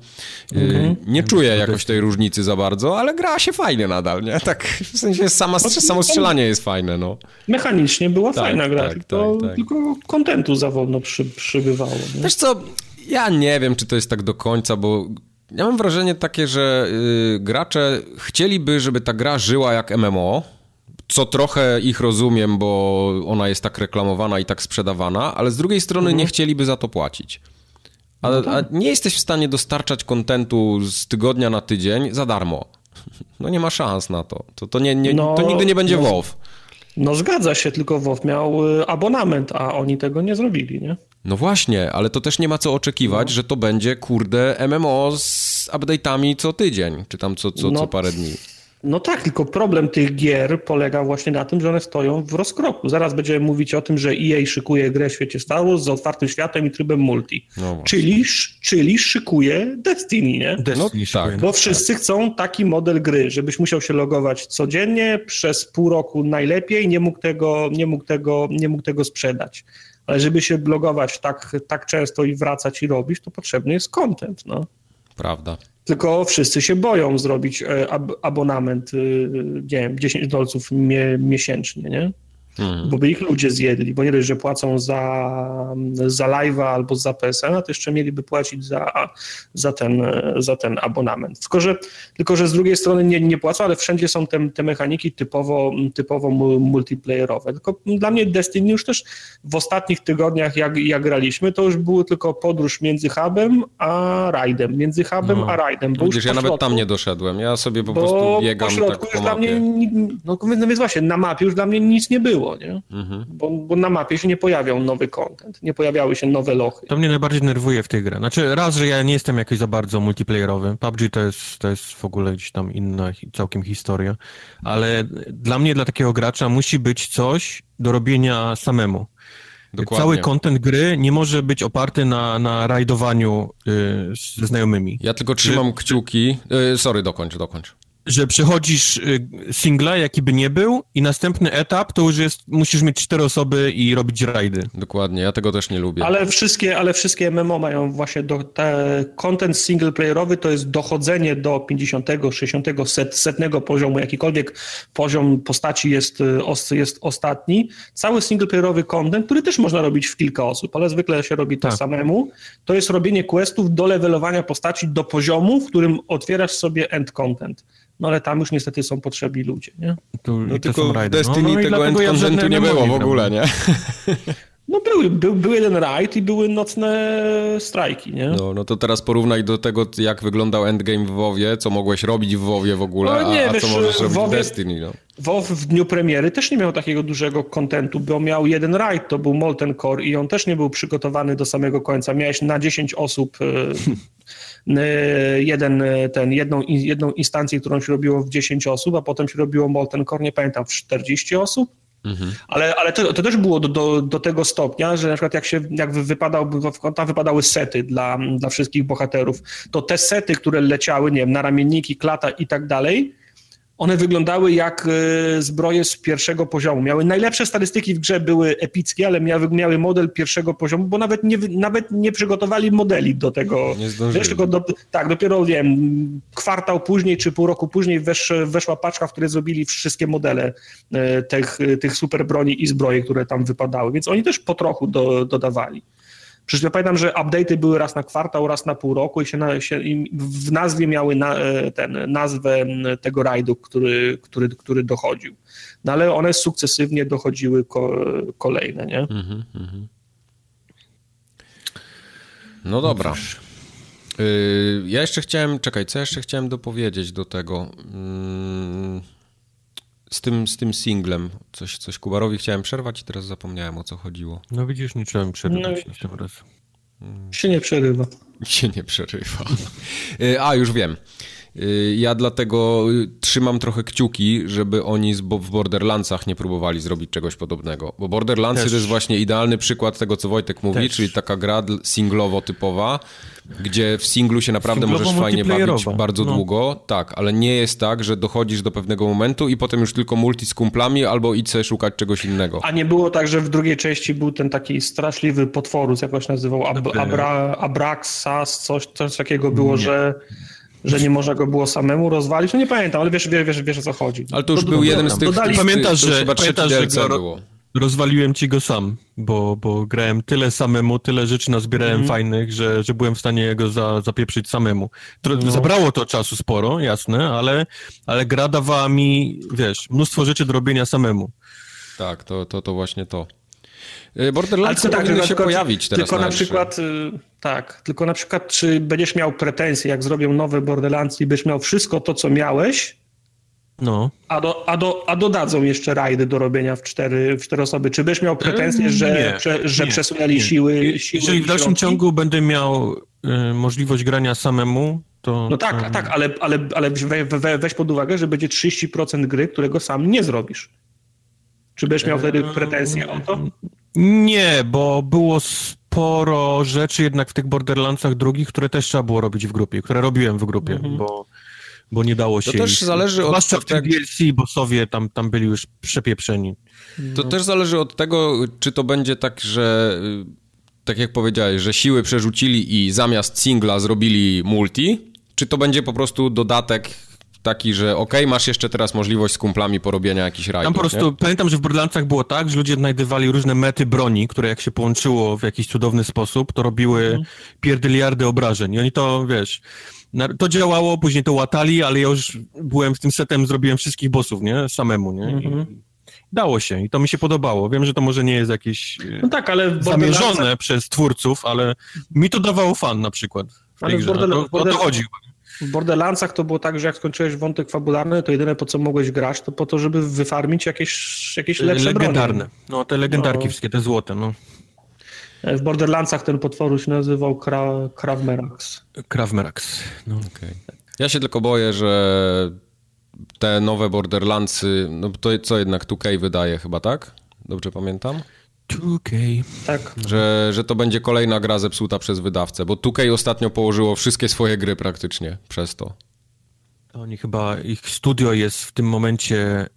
Okay. Nie czuję jakoś tej różnicy za bardzo, ale gra się fajnie nadal, nie? Tak, w sensie sama, samo strzelanie jest fajne, no. Mechanicznie była tak, fajna gra, tak, tylko, tak, tak. tylko kontentu zawodno przy, przybywało. Nie? Wiesz co, ja nie wiem, czy to jest tak do końca, bo ja mam wrażenie takie, że yy, gracze chcieliby, żeby ta gra żyła jak MMO, co trochę ich rozumiem, bo ona jest tak reklamowana i tak sprzedawana, ale z drugiej strony mhm. nie chcieliby za to płacić. A, no tak. a, nie jesteś w stanie dostarczać kontentu z tygodnia na tydzień za darmo. No nie ma szans na to. To, to, nie, nie no, to nigdy nie będzie no, WoW. No zgadza się, tylko WoW miał y, abonament, a oni tego nie zrobili, nie? No właśnie, ale to też nie ma co oczekiwać, no. że to będzie, kurde, MMO z update'ami co tydzień, czy tam co, co, no, co parę dni. No tak, tylko problem tych gier polega właśnie na tym, że one stoją w rozkroku. Zaraz będziemy mówić o tym, że EA szykuje grę w świecie Star Wars z otwartym światem i trybem multi. No czyli, czyli szykuje Destiny, nie? Destiny no, tak. Bo wszyscy chcą taki model gry, żebyś musiał się logować codziennie, przez pół roku najlepiej, nie mógł tego, nie mógł tego, nie mógł tego sprzedać. Ale żeby się blogować tak, tak często i wracać i robić, to potrzebny jest content, no. Prawda. Tylko wszyscy się boją zrobić e, ab abonament, y, nie wiem, 10 dolców miesięcznie, nie? Mhm. Bo by ich ludzie zjedli, bo nie dość, że płacą za, za live'a albo za PSN, a to jeszcze mieliby płacić za, za, ten, za ten abonament. Tylko że, tylko, że z drugiej strony nie, nie płacą, ale wszędzie są te, te mechaniki typowo, typowo multiplayerowe. Tylko dla mnie Destiny już też w ostatnich tygodniach, jak, jak graliśmy, to już było tylko podróż między hubem a rajdem, między hubem no. a rajdem. Bo Widzisz, ja nawet tam nie doszedłem, ja sobie po prostu biegam po tak po dla mnie, no, no więc właśnie, na mapie już dla mnie nic nie było było, nie? Mhm. Bo, bo, na mapie się nie pojawiał nowy content, nie pojawiały się nowe lochy. To mnie najbardziej nerwuje w tej grze. Znaczy, raz, że ja nie jestem jakoś za bardzo multiplayerowy. PUBG to jest, to jest w ogóle gdzieś tam inna całkiem historia, ale dla mnie, dla takiego gracza musi być coś do robienia samemu. Dokładnie. Cały content gry nie może być oparty na, na rajdowaniu y, ze znajomymi. Ja tylko trzymam Czy... kciuki. Y, sorry, dokończ, dokończ że przechodzisz y, singla, jaki by nie był, i następny etap to już jest, musisz mieć cztery osoby i robić rajdy. Dokładnie, ja tego też nie lubię. Ale wszystkie, ale wszystkie MMO mają właśnie do, te, content singleplayerowy to jest dochodzenie do 50, 60, set, setnego poziomu, jakikolwiek poziom postaci jest, y, jest ostatni. Cały singleplayerowy content, który też można robić w kilka osób, ale zwykle się robi to tak. samemu, to jest robienie questów do levelowania postaci do poziomu, w którym otwierasz sobie end content no ale tam już niestety są potrzebni ludzie, nie? Tu, no tylko w Destiny no, no tego end contentu nie było w ogóle, nie? No były, był, był jeden raid i były nocne strajki, nie? No, no to teraz porównaj do tego, jak wyglądał endgame w WoWie, co mogłeś robić w WoWie w ogóle, no, nie, a, a wiesz, co możesz robić WoWie, w Destiny, no. WoW w dniu premiery też nie miał takiego dużego kontentu, bo miał jeden raid, to był Molten Core i on też nie był przygotowany do samego końca. Miałeś na 10 osób e, e, jeden, e, ten, jedną, jedną instancję, którą się robiło w 10 osób, a potem się robiło Molten Core, nie pamiętam, w 40 osób Mhm. Ale, ale to, to, też było do, do, do, tego stopnia, że na przykład jak się jak wypadał, tam wypadały sety dla, dla wszystkich bohaterów, to te sety, które leciały, nie wiem, na ramienniki, klata i tak dalej, one wyglądały jak e, zbroje z pierwszego poziomu. Miały najlepsze statystyki w grze, były epickie, ale miały, miały model pierwszego poziomu, bo nawet nie, nawet nie przygotowali modeli do tego. Nie zdążyli. do, tak, dopiero wiem, kwartał później czy pół roku później wesz, weszła paczka, w której zrobili wszystkie modele e, tych, tych super broni i zbroje, które tam wypadały, więc oni też po trochu do, dodawali. Przecież ja pamiętam, że update'y były raz na kwartał, raz na pół roku i się, na, się w nazwie miały na, e, ten, nazwę tego rajdu, który, który, który dochodził. No ale one sukcesywnie dochodziły ko, kolejne, nie? Mm -hmm. No dobra. Y, ja jeszcze chciałem, czekaj, co jeszcze chciałem dopowiedzieć do tego? Z tym, z tym singlem. Coś, coś Kubarowi chciałem przerwać i teraz zapomniałem o co chodziło. No widzisz, nie trzeba mi przerywać no, tym razem. Się nie przerywa. Się nie przerywa. Y, a, już wiem. Y, ja dlatego y, trzymam trochę kciuki, żeby oni w Borderlandsach nie próbowali zrobić czegoś podobnego. Bo Borderlandsy Też. to jest właśnie idealny przykład tego, co Wojtek mówi, Też. czyli taka gra singlowo typowa, gdzie w singlu się naprawdę możesz fajnie bawić bardzo no. długo. Tak, ale nie jest tak, że dochodzisz do pewnego momentu i potem już tylko multi z kumplami albo idź szukać czegoś innego. A nie było tak, że w drugiej części był ten taki straszliwy potworus, jak się nazywał, Ab Abra Abraxas, coś, coś takiego było, nie. że że nie można go było samemu rozwalić. No nie pamiętam, ale wiesz, wiesz, wiesz, wiesz o co chodzi. Ale to już był jeden z tych... Dodali... Pamiętasz, że, pamiętasz, że go, było. rozwaliłem ci go sam, bo, bo grałem tyle samemu, tyle rzeczy nazbierałem mm. fajnych, że, że byłem w stanie go za, zapieprzyć samemu. To, no. Zabrało to czasu sporo, jasne, ale, ale gra dawała mi, wiesz, mnóstwo rzeczy do robienia samemu. Tak, to, to, to właśnie to. Y, Borderlands tak, powinny się pojawić teraz. Tylko na, na przykład, y, tak, tylko na przykład, czy będziesz miał pretensje, jak zrobią nowe Borderlands i będziesz miał wszystko to, co miałeś, no. A, do, a, do, a dodadzą jeszcze rajdy do robienia w cztery, w cztery osoby. Czy byś miał pretensje, że, nie, prze, że nie, przesunęli nie. Siły, siły? Jeżeli w dalszym ciągu będę miał y, możliwość grania samemu, to... No tak, to... tak, ale, ale, ale we, we, weź pod uwagę, że będzie 30% gry, którego sam nie zrobisz. Czy będziesz miał wtedy pretensje o to? Nie, bo było sporo rzeczy jednak w tych Borderlandsach drugich, które też trzeba było robić w grupie, które robiłem w grupie, mhm. bo, bo nie dało się. To też zależy od Zwłaszcza w tym. DLC bossowie tam, tam byli już przepieprzeni. To no. też zależy od tego, czy to będzie tak, że y, tak jak powiedziałeś, że siły przerzucili i zamiast singla zrobili multi, czy to będzie po prostu dodatek taki, że okej, okay, masz jeszcze teraz możliwość z kumplami porobienia jakichś rajdów, Tam po prostu, nie? pamiętam, że w Borderlandsach było tak, że ludzie znajdywali różne mety broni, które jak się połączyło w jakiś cudowny sposób, to robiły mhm. pierdyliardy obrażeń. I oni to, wiesz, to działało, później to łatali, ale ja już byłem w tym setem, zrobiłem wszystkich bossów, nie? Samemu, nie? Mhm. Dało się i to mi się podobało. Wiem, że to może nie jest jakieś no tak, ale zamierzone przez twórców, ale mi to dawało fan na przykład. W ale w Borderlands, o, o to chodzi. W Borderlandsach to było tak, że jak skończyłeś wątek fabularny, to jedyne po co mogłeś grać, to po to, żeby wyfarmić jakieś, jakieś lepsze Legendarne. Broni. No, te legendarki no. wszystkie, te złote, no. W Borderlandsach ten potworu się nazywał Kra Kravmerax. Kravmerax, no. Okay. Ja się tylko boję, że te nowe Borderlandsy, no to co jednak 2K wydaje chyba, tak? Dobrze pamiętam? 2K. Tak. Że, że to będzie kolejna gra zepsuta przez wydawcę, bo 2K ostatnio położyło wszystkie swoje gry praktycznie przez to. Oni chyba, ich studio jest w tym momencie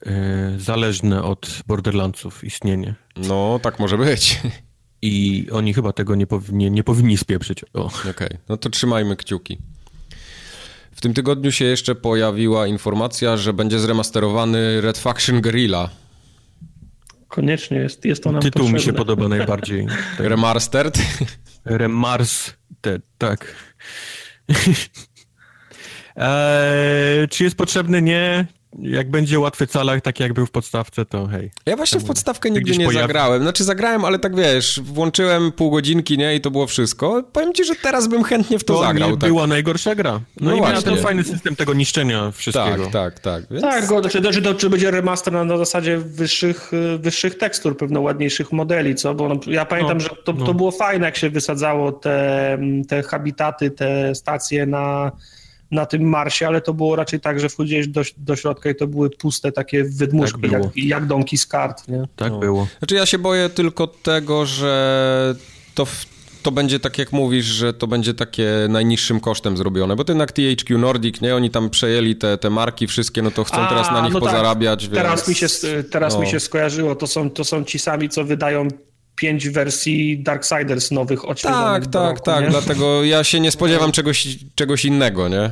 y, zależne od Borderlandsów, istnienie. No, tak może być. I oni chyba tego nie, powinni, nie powinni spieprzyć. Okej, okay. no to trzymajmy kciuki. W tym tygodniu się jeszcze pojawiła informacja, że będzie zremasterowany Red Faction Guerrilla Koniecznie jest, jest to nam Tytuł potrzebne. mi się podoba najbardziej. Remastered? Remastered, tak. eee, czy jest potrzebny? Nie jak będzie łatwy calach, tak jak był w podstawce, to hej. Ja właśnie w podstawkę nigdy nie pojawi... zagrałem. Znaczy zagrałem, ale tak wiesz, włączyłem pół godzinki, nie, i to było wszystko. Powiem ci, że teraz bym chętnie w to, to zagrał. To tak. była najgorsza gra. No, no i miała ten fajny system tego niszczenia wszystkiego. Tak, tak, tak. Więc... Tak, go, czy, czy, czy będzie remaster na, na zasadzie wyższych, wyższych tekstur, pewno ładniejszych modeli, co? Bo no, ja pamiętam, no, że to, no. to było fajne, jak się wysadzało te, te habitaty, te stacje na na tym Marsie, ale to było raczej tak, że wchodziłeś do, do środka i to były puste takie wydmuszki, tak jak, jak domki z kart. Nie? Tak no. było. Znaczy ja się boję tylko tego, że to w to będzie tak jak mówisz, że to będzie takie najniższym kosztem zrobione, bo to jednak THQ Nordic, nie? Oni tam przejęli te, te marki wszystkie, no to chcą A, teraz na nich no tak. pozarabiać, tak. Teraz, mi się, teraz no. mi się skojarzyło, to są, to są ci sami, co wydają pięć wersji Darksiders nowych odświeżonych Tak, tak, roku, tak, nie? dlatego ja się nie spodziewam czegoś, czegoś innego, nie?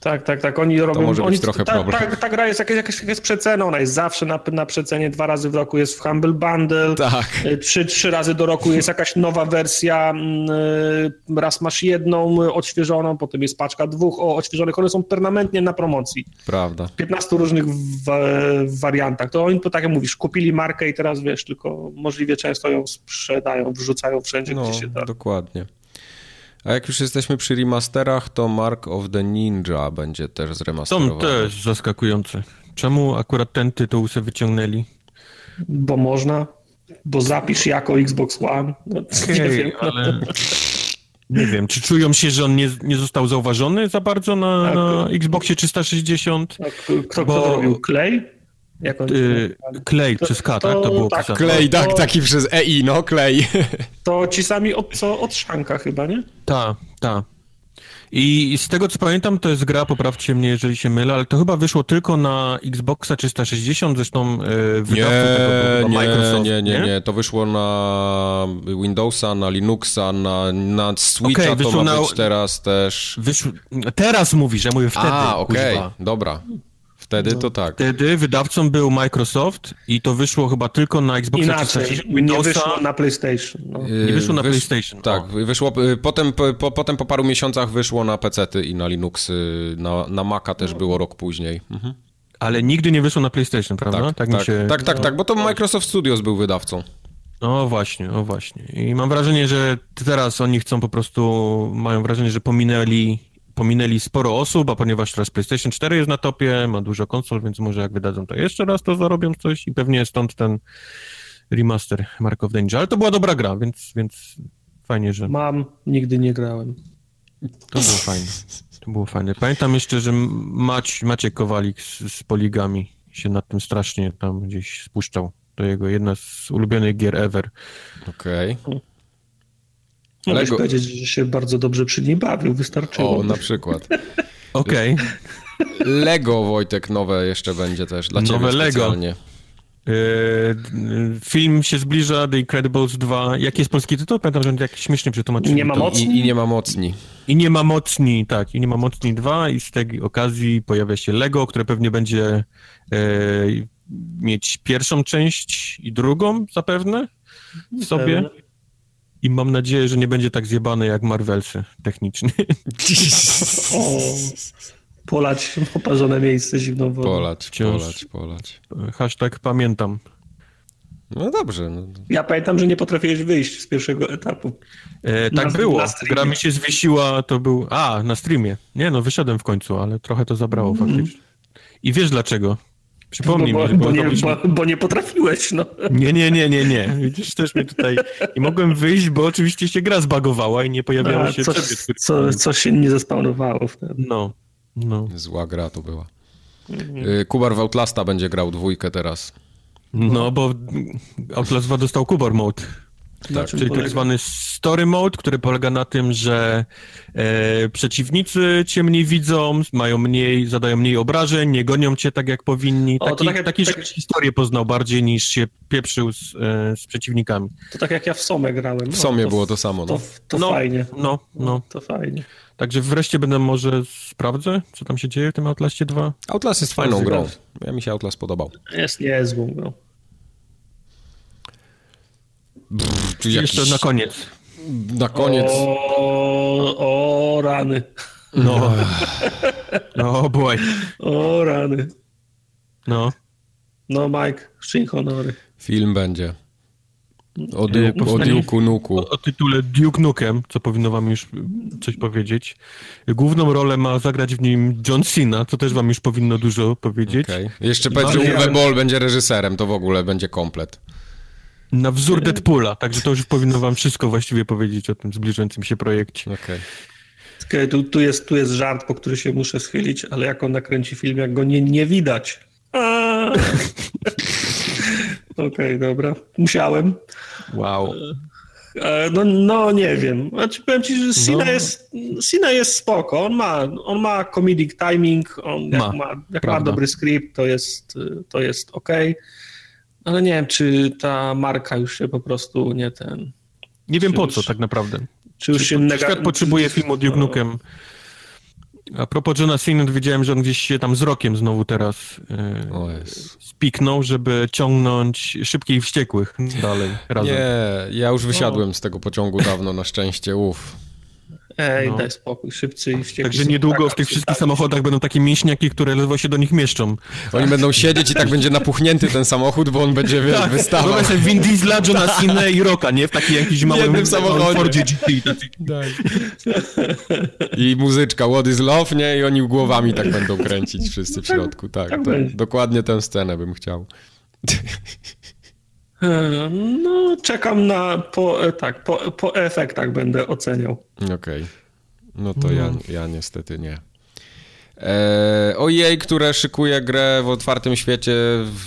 Tak, tak, tak. Oni robią. To może oni, być trochę ta, problem. Ta, ta, gra jest jakaś, jakaś, jakaś przecena, ona jest zawsze na, na przecenie, dwa razy w roku jest w Humble Bundle. Tak. Y, trzy, trzy razy do roku jest jakaś nowa wersja. Mm, y, raz masz jedną odświeżoną, potem jest paczka dwóch odświeżonych. One są permanentnie na promocji. Prawda. W 15 różnych wariantach. To oni, tak jak mówisz, kupili markę i teraz wiesz, tylko możliwie często ją sprzedają, wrzucają wszędzie, no, gdzie się da. Dokładnie. A jak już jesteśmy przy remasterach, to Mark of the Ninja będzie też zremasterowany. To też zaskakujące. Czemu akurat ten tytuł sobie wyciągnęli? Bo można, bo zapisz jako Xbox One. No, okay, nie wiem. Ale... Nie wiem, czy czują się, że on nie, nie został zauważony za bardzo na, tak. na Xboxie 360? kto, bo... to robił? Clay? Jak on y, Clay przez K, tak? To było tak, Clay, tak, taki przez EI, no, Clay. To ci sami od, co od Szanka chyba, nie? Tak, tak. I z tego co pamiętam, to jest gra, poprawcie mnie, jeżeli się mylę, ale to chyba wyszło tylko na Xboxa 360, zresztą yy, nie, tego nie, Microsoft. Nie, nie, nie, nie, to wyszło na Windowsa, na Linuxa, na, na Switcha okay, to ma na... być teraz też. Wyszło... Teraz mówisz, ja mówię wtedy. A, okej, okay, dobra. Wtedy no. to tak. Wtedy wydawcą był Microsoft i to wyszło chyba tylko na Xbox Inaczej, nie wyszło na PlayStation. No. Nie wyszło na Wysz... PlayStation. Tak, o. wyszło, y, potem po, potem po paru miesiącach wyszło na PC i na Linuxy, na, na Maca też no. było rok później. Mhm. Ale nigdy nie wyszło na PlayStation, prawda? Tak, tak, tak, się... tak, tak, tak, bo to Microsoft Studios był wydawcą. O właśnie, o właśnie. I mam wrażenie, że teraz oni chcą po prostu, mają wrażenie, że pominęli pominęli sporo osób, a ponieważ teraz PlayStation 4 jest na topie, ma dużo konsol, więc może jak wydadzą to jeszcze raz, to zarobią coś i pewnie stąd ten remaster Mark of Danger. Ale to była dobra gra, więc, więc fajnie, że... Mam, nigdy nie grałem. To było fajne. To było fajne. Pamiętam jeszcze, że Mac, Maciek Kowalik z, z Poligami się nad tym strasznie tam gdzieś spuszczał. To jego jedna z ulubionych gier ever. Okej. Okay. Mogę Lego... powiedzieć, że się bardzo dobrze przy niej bawił, wystarczyło. O, na przykład. Okej. Okay. Lego, Wojtek, nowe jeszcze będzie też dla ciebie Nowe specjalnie. Lego. Film się zbliża, The Incredibles 2. Jaki jest polski tytuł? Pamiętam, że on tak śmiesznie przetłumaczył. Nie ma mocni. I, I, nie ma mocni. I nie ma mocni, tak. I nie ma mocni 2 i z tej okazji pojawia się Lego, które pewnie będzie e, mieć pierwszą część i drugą zapewne w sobie. Pewnie. I mam nadzieję, że nie będzie tak zjebany jak Marvelsy technicznie. o, polać oparzone miejsce zimną wodą. Polać, Wciąż. polać, polać. Hashtag pamiętam. No dobrze. No. Ja pamiętam, że nie potrafiłeś wyjść z pierwszego etapu. E, tak na, było. Na Gra mi się zwiesiła, to był... A, na streamie. Nie no, wyszedłem w końcu, ale trochę to zabrało mm. faktycznie. I wiesz dlaczego? Przypomnij no, bo, mi, bo, bo, nie, bo, bo, nie, potrafiłeś, no. Nie, nie, nie, nie, nie. Widzisz, też mnie tutaj... Nie mogłem wyjść, bo oczywiście się gra zbagowała i nie pojawiało A, się... Coś, co, coś się nie zespawnowało wtedy. No, no. Zła gra to była. Mhm. Kubar w Outlasta będzie grał dwójkę teraz. No, bo Outlast 2 dostał Kubar Mode. Tak, czyli polega? tak zwany story mode, który polega na tym, że e, przeciwnicy cię mniej widzą, mają mniej, zadają mniej obrażeń, nie gonią cię tak jak powinni. O, taki, tak taki tak... historię poznał bardziej niż się pieprzył z, e, z przeciwnikami. To tak jak ja w Somę grałem. No, w Somie to, było to samo. No. To, to no, fajnie. No, no. To fajnie. Także wreszcie będę może sprawdzę, co tam się dzieje w tym Outlastie 2. Outlast jest fajną grą. Ja mi się Outlast podobał. Jest niezłą grą. Brr, Jeszcze na koniec. Na koniec. O, o rany. No. No, boy. O rany. No. No, Mike, szczęść honory. Film będzie. O, Duke, o Duke'u Nuku. O, o, tytule Duke Nukem, co powinno wam już coś powiedzieć. Główną rolę ma zagrać w nim John Cena, co też wam już powinno dużo powiedzieć. Okay. Jeszcze powiedz, że Uwe Boll będzie reżyserem, to w ogóle będzie komplet. Na wzór Deadpoola, także to już powinno wam wszystko właściwie powiedzieć o tym zbliżającym się projekcie. Okej. Okay. Tu, tu, jest, tu jest żart, po który się muszę schylić, ale jak on nakręci film, jak go nie, nie widać. Okej, okay, dobra. Musiałem. Wow. E, no, no nie wiem. Znaczy, powiem ci, że Sina, no. jest, Sina jest spoko. On ma, on ma comedic timing, on ma, jak, ma, jak ma dobry script, to jest, to jest ok. Ale nie wiem, czy ta marka już się po prostu nie ten... Nie wiem po już, co tak naprawdę. Czy już czy, się... Nega... Świat potrzebuje filmu Duke Nukem. A propos Johna Cena, wiedziałem, że on gdzieś się tam z rokiem znowu teraz yy, spiknął, żeby ciągnąć szybkich i wściekłych dalej razem. Nie, ja już wysiadłem no. z tego pociągu dawno, na szczęście, uff. Ej, no. daj spokój, szybcy i wściekli. Także niedługo w tych wszystkich samochodach będą takie mięśniaki, które ledwo się do nich mieszczą. Oni będą siedzieć i tak będzie napuchnięty ten samochód, bo on będzie, wiesz, tak. wystawał. Wyobraź sobie Vin Diesla, Johna Cena i Rocka, nie? W takim jakimś małym samochodzie. Fordzie GT. I muzyczka What is Love, nie? I oni głowami tak będą kręcić wszyscy w środku. Tak, tak, tak dokładnie tę scenę bym chciał. E, no, czekam na, po, tak, po, po efektach będę oceniał. Okej. Okay. No to no. Ja, ja niestety nie. E, OEA, które szykuje grę w otwartym świecie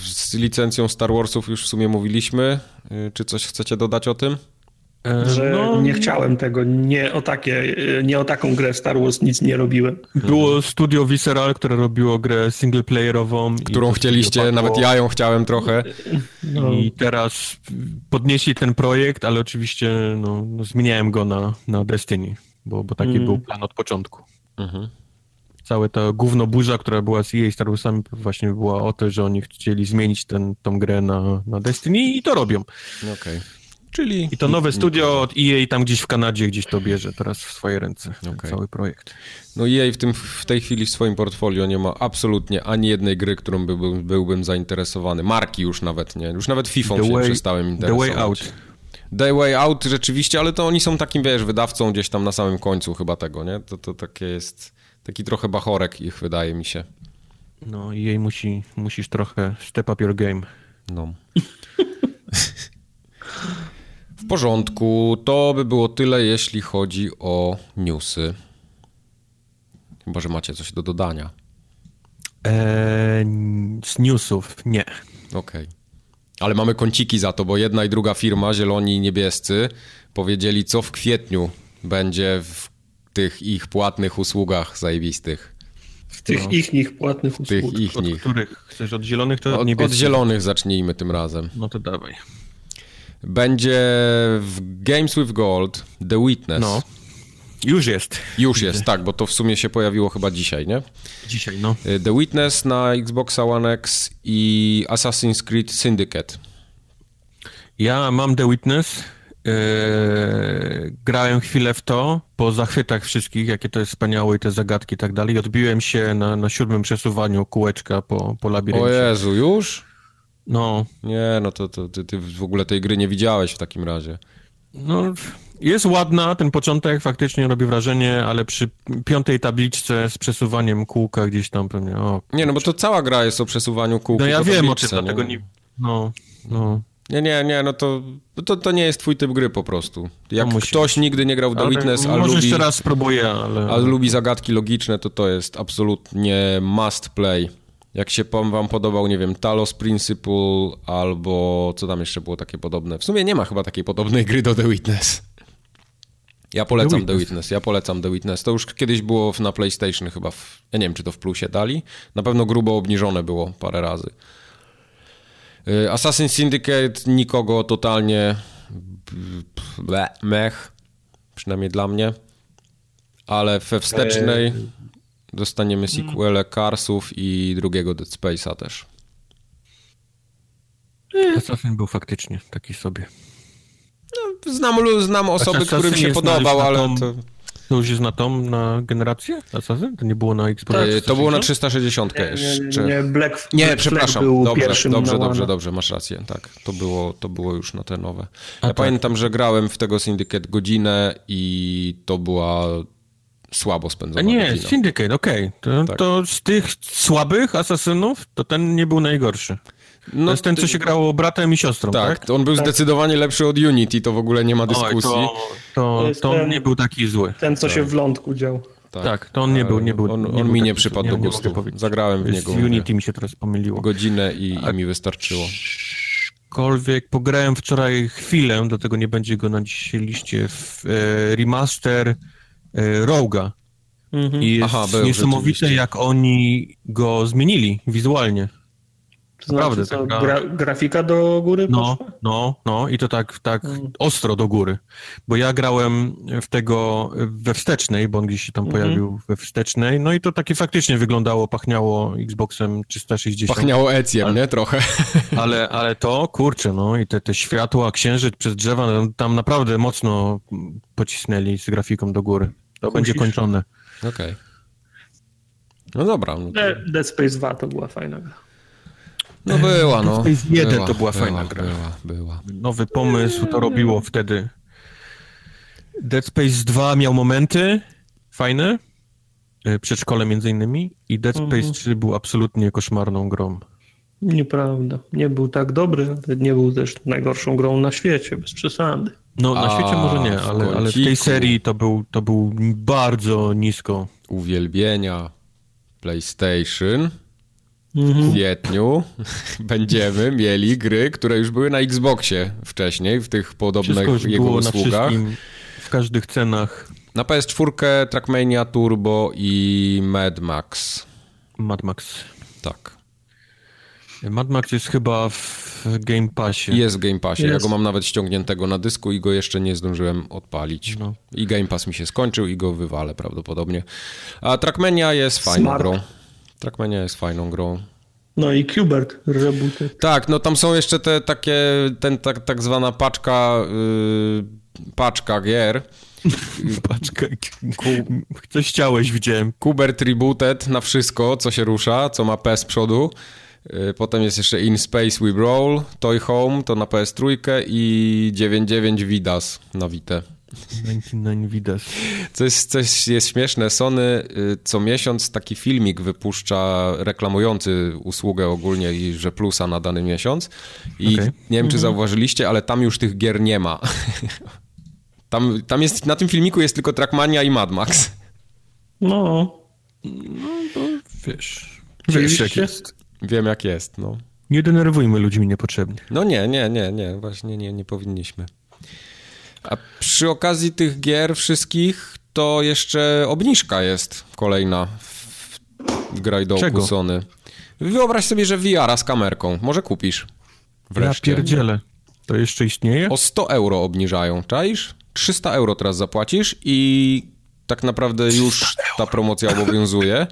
z licencją Star Warsów, już w sumie mówiliśmy. E, czy coś chcecie dodać o tym? Że no, nie chciałem tego, nie o, takie, nie o taką grę Star Wars nic nie robiłem. Było studio Visceral, które robiło grę singleplayerową. Którą chcieliście, nawet ja ją chciałem trochę. No. I teraz podnieśli ten projekt, ale oczywiście no, no zmieniałem go na, na Destiny, bo, bo taki mm. był plan od początku. Mhm. Całe ta gówno burza, która była z EA Star Warsami właśnie była o to, że oni chcieli zmienić ten, tą grę na, na Destiny i to robią. Okej. Okay. Czyli... I to nowe studio od EA tam gdzieś w Kanadzie gdzieś to bierze teraz w swoje ręce, okay. cały projekt. No EA w, tym, w tej chwili w swoim portfolio nie ma absolutnie ani jednej gry, którą byłbym, byłbym zainteresowany. Marki już nawet nie. Już nawet FIFA się way, przestałem interesować. The Way Out. The Way Out rzeczywiście, ale to oni są takim, wiesz, wydawcą gdzieś tam na samym końcu chyba tego, nie? To, to takie jest taki trochę bachorek ich, wydaje mi się. No i jej musi, musisz trochę step up your game. No. W porządku, to by było tyle, jeśli chodzi o newsy. Chyba, że macie coś do dodania. Eee, z newsów nie. Okej. Okay. Ale mamy kąciki za to, bo jedna i druga firma, Zieloni i Niebiescy, powiedzieli, co w kwietniu będzie w tych ich płatnych usługach zajebistych. W tych no. ich nich płatnych usług. Tych ich Od których? Chcesz od zielonych to od, od zielonych zacznijmy tym razem. No to dawaj. Będzie w Games with Gold The Witness. No. Już jest. Już jest, tak, bo to w sumie się pojawiło chyba dzisiaj, nie? Dzisiaj, no. Y, The Witness na Xbox One X i Assassin's Creed Syndicate. Ja mam The Witness. Yy, grałem chwilę w to, po zachwytach wszystkich, jakie to jest wspaniałe i te zagadki i tak dalej. Odbiłem się na, na siódmym przesuwaniu kółeczka po, po labiryncie. O Jezu, już? No. Nie, no to, to ty, ty w ogóle tej gry nie widziałeś w takim razie. No, jest ładna, ten początek faktycznie robi wrażenie, ale przy piątej tabliczce z przesuwaniem kółka gdzieś tam pewnie, o... Nie, no bo to cała gra jest o przesuwaniu kółka No ja wiem o czym, dlatego nie... No, no... Nie, nie, nie, no to, to, to nie jest twój typ gry po prostu. Jak no ktoś nigdy nie grał w The Witness, a lubi, jeszcze raz spróbuję, ale... a lubi zagadki logiczne, to to jest absolutnie must play. Jak się wam podobał, nie wiem, Talos Principle albo co tam jeszcze było takie podobne. W sumie nie ma chyba takiej podobnej gry do The Witness. Ja polecam The Witness. The Witness. Ja polecam The Witness. To już kiedyś było na PlayStation chyba. W, ja nie wiem, czy to w plusie dali. Na pewno grubo obniżone było parę razy. Y, Assassin's Syndicate nikogo totalnie mech, przynajmniej dla mnie, ale we wstecznej dostaniemy sequele Carsów i drugiego Dead Space'a też. Assassin był faktycznie taki sobie. No, znam, znam osoby, którym się podobał, ale to... To już jest na tą, na generację Assassin? To nie było na Xbox? Tak, to było na 360 nie, jeszcze. Nie, nie, Black, nie przepraszam. Był dobrze, dobrze, dobrze, dobrze, masz rację. Tak, to było, to było już na te nowe. Ja tak. pamiętam, że grałem w tego Syndicate godzinę i to była słabo spędzona A nie, godzina. Syndicate, okej. Okay. To, tak. to z tych słabych asasynów, to ten nie był najgorszy. No, to jest ten, co się grało bratem i siostrą, tak? tak? on był tak. zdecydowanie lepszy od Unity, to w ogóle nie ma dyskusji. Oj, to, to, to on ten, nie był taki zły. Ten, co tak. się w lądku dział. Tak, tak to on nie był, nie był. On, nie on mi nie przypadł do gustu. Zagrałem w niego. Z Unity mi się teraz pomyliło. Godzinę i, i mi wystarczyło. Aczkolwiek pograłem wczoraj chwilę, do tego nie będzie go na dzisiejszej liście, w e, remaster e, Roga. Mhm. I jest Aha, był, niesamowite, jak oni go zmienili wizualnie. To Naprawdę, znaczy, co, gra, grafika do góry No, poszła? no, no i to tak, tak hmm. ostro do góry. Bo ja grałem w tego we wstecznej, bo on gdzieś się tam hmm. pojawił we wstecznej, no i to takie faktycznie wyglądało, pachniało Xboxem 360. Pachniało Ecjem, ale, nie? Trochę. Ale, ale to, kurczę, no i te, te światła, księżyc przez drzewa, no, tam naprawdę mocno pocisnęli z grafiką do góry. To Kusisz? będzie kończone. Okej. Okay. No dobra. No to... Dead Space 2 to była fajna gra. No była, no. Dead Space 1 była, to była, była fajna gra. Była, była. Nowy pomysł to robiło wtedy. Dead Space 2 miał momenty fajne, e, przedszkole między innymi i Dead Space mhm. 3 był absolutnie koszmarną grą. Nieprawda. Nie był tak dobry, ale nie był też najgorszą grą na świecie, bez przesady. No, na A, świecie może nie, ale, ale w tej serii to był, to był bardzo nisko. Uwielbienia PlayStation. Mhm. W kwietniu będziemy mieli gry, które już były na Xboxie wcześniej, w tych podobnych Wszystko jego było usługach. W każdych cenach. Na PS4 Trackmania Turbo i Mad Max. Mad Max. Tak. Mad Max jest chyba w Game Passie. Jest w Game Passie. Jest. Ja go mam nawet ściągniętego na dysku i go jeszcze nie zdążyłem odpalić. No. I Game Pass mi się skończył i go wywalę prawdopodobnie. A Trackmania jest fajną Smart. grą. Trackmania jest fajną grą. No i Qbert rebooty. Tak, no tam są jeszcze te takie, ten tak, tak zwana paczka, yy, paczka gier. Paczka. Coś chciałeś, widziałem. Kubert rebooted na wszystko, co się rusza, co ma P z przodu. Y, potem jest jeszcze In Space We Roll, Toy Home, to na PS3 i 99 Vidas na Vita. 99 Vidas. Coś, coś jest śmieszne. Sony y, co miesiąc taki filmik wypuszcza reklamujący usługę ogólnie i że plusa na dany miesiąc. I okay. nie wiem, czy mhm. zauważyliście, ale tam już tych gier nie ma. Tam, tam jest, na tym filmiku jest tylko Trackmania i Mad Max. No. No to wiesz. Wiesz jak jest. Wiem jak jest, no. Nie denerwujmy ludźmi niepotrzebnie. No nie, nie, nie, nie. Właśnie nie, nie powinniśmy. A przy okazji tych gier wszystkich, to jeszcze obniżka jest kolejna w grajdołku Sony. Wyobraź sobie, że VR z kamerką. Może kupisz. Wreszcie. Ja pierdzielę. To jeszcze istnieje? O 100 euro obniżają, czaisz? 300 euro teraz zapłacisz i tak naprawdę już ta promocja obowiązuje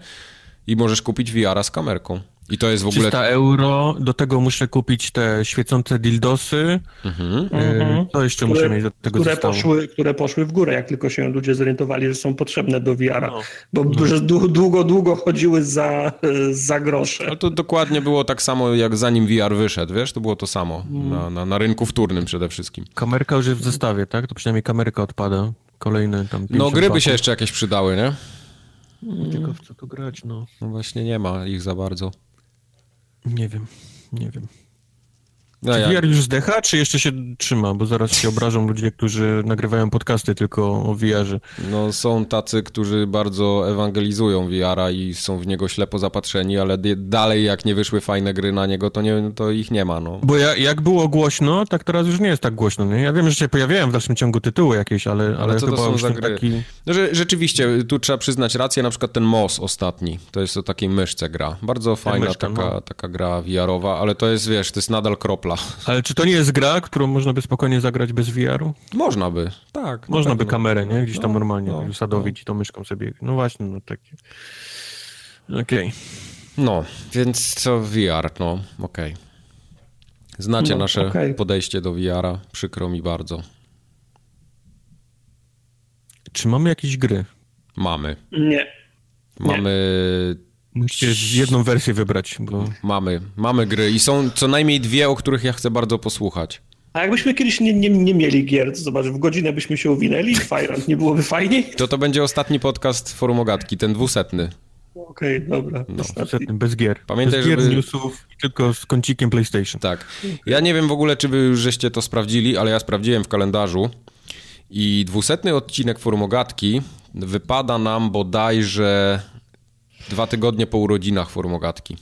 i możesz kupić VR z kamerką. I to jest w ogóle... 300 euro, do tego muszę kupić te świecące dildosy. Mhm. E, to jeszcze które, muszę mieć do tego które poszły, które poszły w górę, jak tylko się ludzie zorientowali, że są potrzebne do VR-a. No. Bo no. długo, długo chodziły za, za grosze. No to dokładnie było tak samo, jak zanim VR wyszedł, wiesz? To było to samo. Mm. Na, na, na rynku wtórnym przede wszystkim. Kamerka już jest w zestawie, tak? To przynajmniej kamerka odpada. Kolejne tam... No gry by się jeszcze jakieś przydały, nie? Tylko w co tu grać, no. No właśnie nie ma ich za bardzo. Nie wiem, nie wiem. No czy VR już zdecha, czy jeszcze się trzyma? Bo zaraz się obrażą ludzie, którzy nagrywają podcasty tylko o VR-ze. No są tacy, którzy bardzo ewangelizują VR-a i są w niego ślepo zapatrzeni, ale dalej jak nie wyszły fajne gry na niego, to, nie, to ich nie ma, no. Bo ja, jak było głośno, tak teraz już nie jest tak głośno, nie? Ja wiem, że się pojawiają w dalszym ciągu tytuły jakieś, ale, ale, ale co chyba to są za gry? Taki... No, że, rzeczywiście, tu trzeba przyznać rację, na przykład ten MOS ostatni, to jest o takiej myszce gra. Bardzo fajna myszka, taka, no. taka gra VR-owa, ale to jest, wiesz, to jest nadal kropla ale czy to nie jest gra, którą można by spokojnie zagrać bez VR-u? Można by, tak. Można by kamerę, nie? Gdzieś tam no, normalnie no, usadowić no. i tą myszką sobie. No właśnie, no takie. Okej. Okay. No, więc co VR, no, okej. Okay. Znacie no, nasze okay. podejście do VR-a, przykro mi bardzo. Czy mamy jakieś gry? Mamy. Nie. Mamy Musicie jedną wersję wybrać, bo... Mamy, mamy gry i są co najmniej dwie, o których ja chcę bardzo posłuchać. A jakbyśmy kiedyś nie, nie, nie mieli gier, to zobacz, w godzinę byśmy się uwinęli Fajrant, nie byłoby fajniej? To to będzie ostatni podcast Forum Ogatki, ten dwusetny. Okej, okay, dobra. No. Dwusetny, bez gier. Pamiętaj, bez gier, żeby... newsów, tylko z kącikiem PlayStation. Tak. Ja nie wiem w ogóle, czy wy już żeście to sprawdzili, ale ja sprawdziłem w kalendarzu i dwusetny odcinek Forum Ogatki wypada nam bodajże Dwa tygodnie po urodzinach formogatki.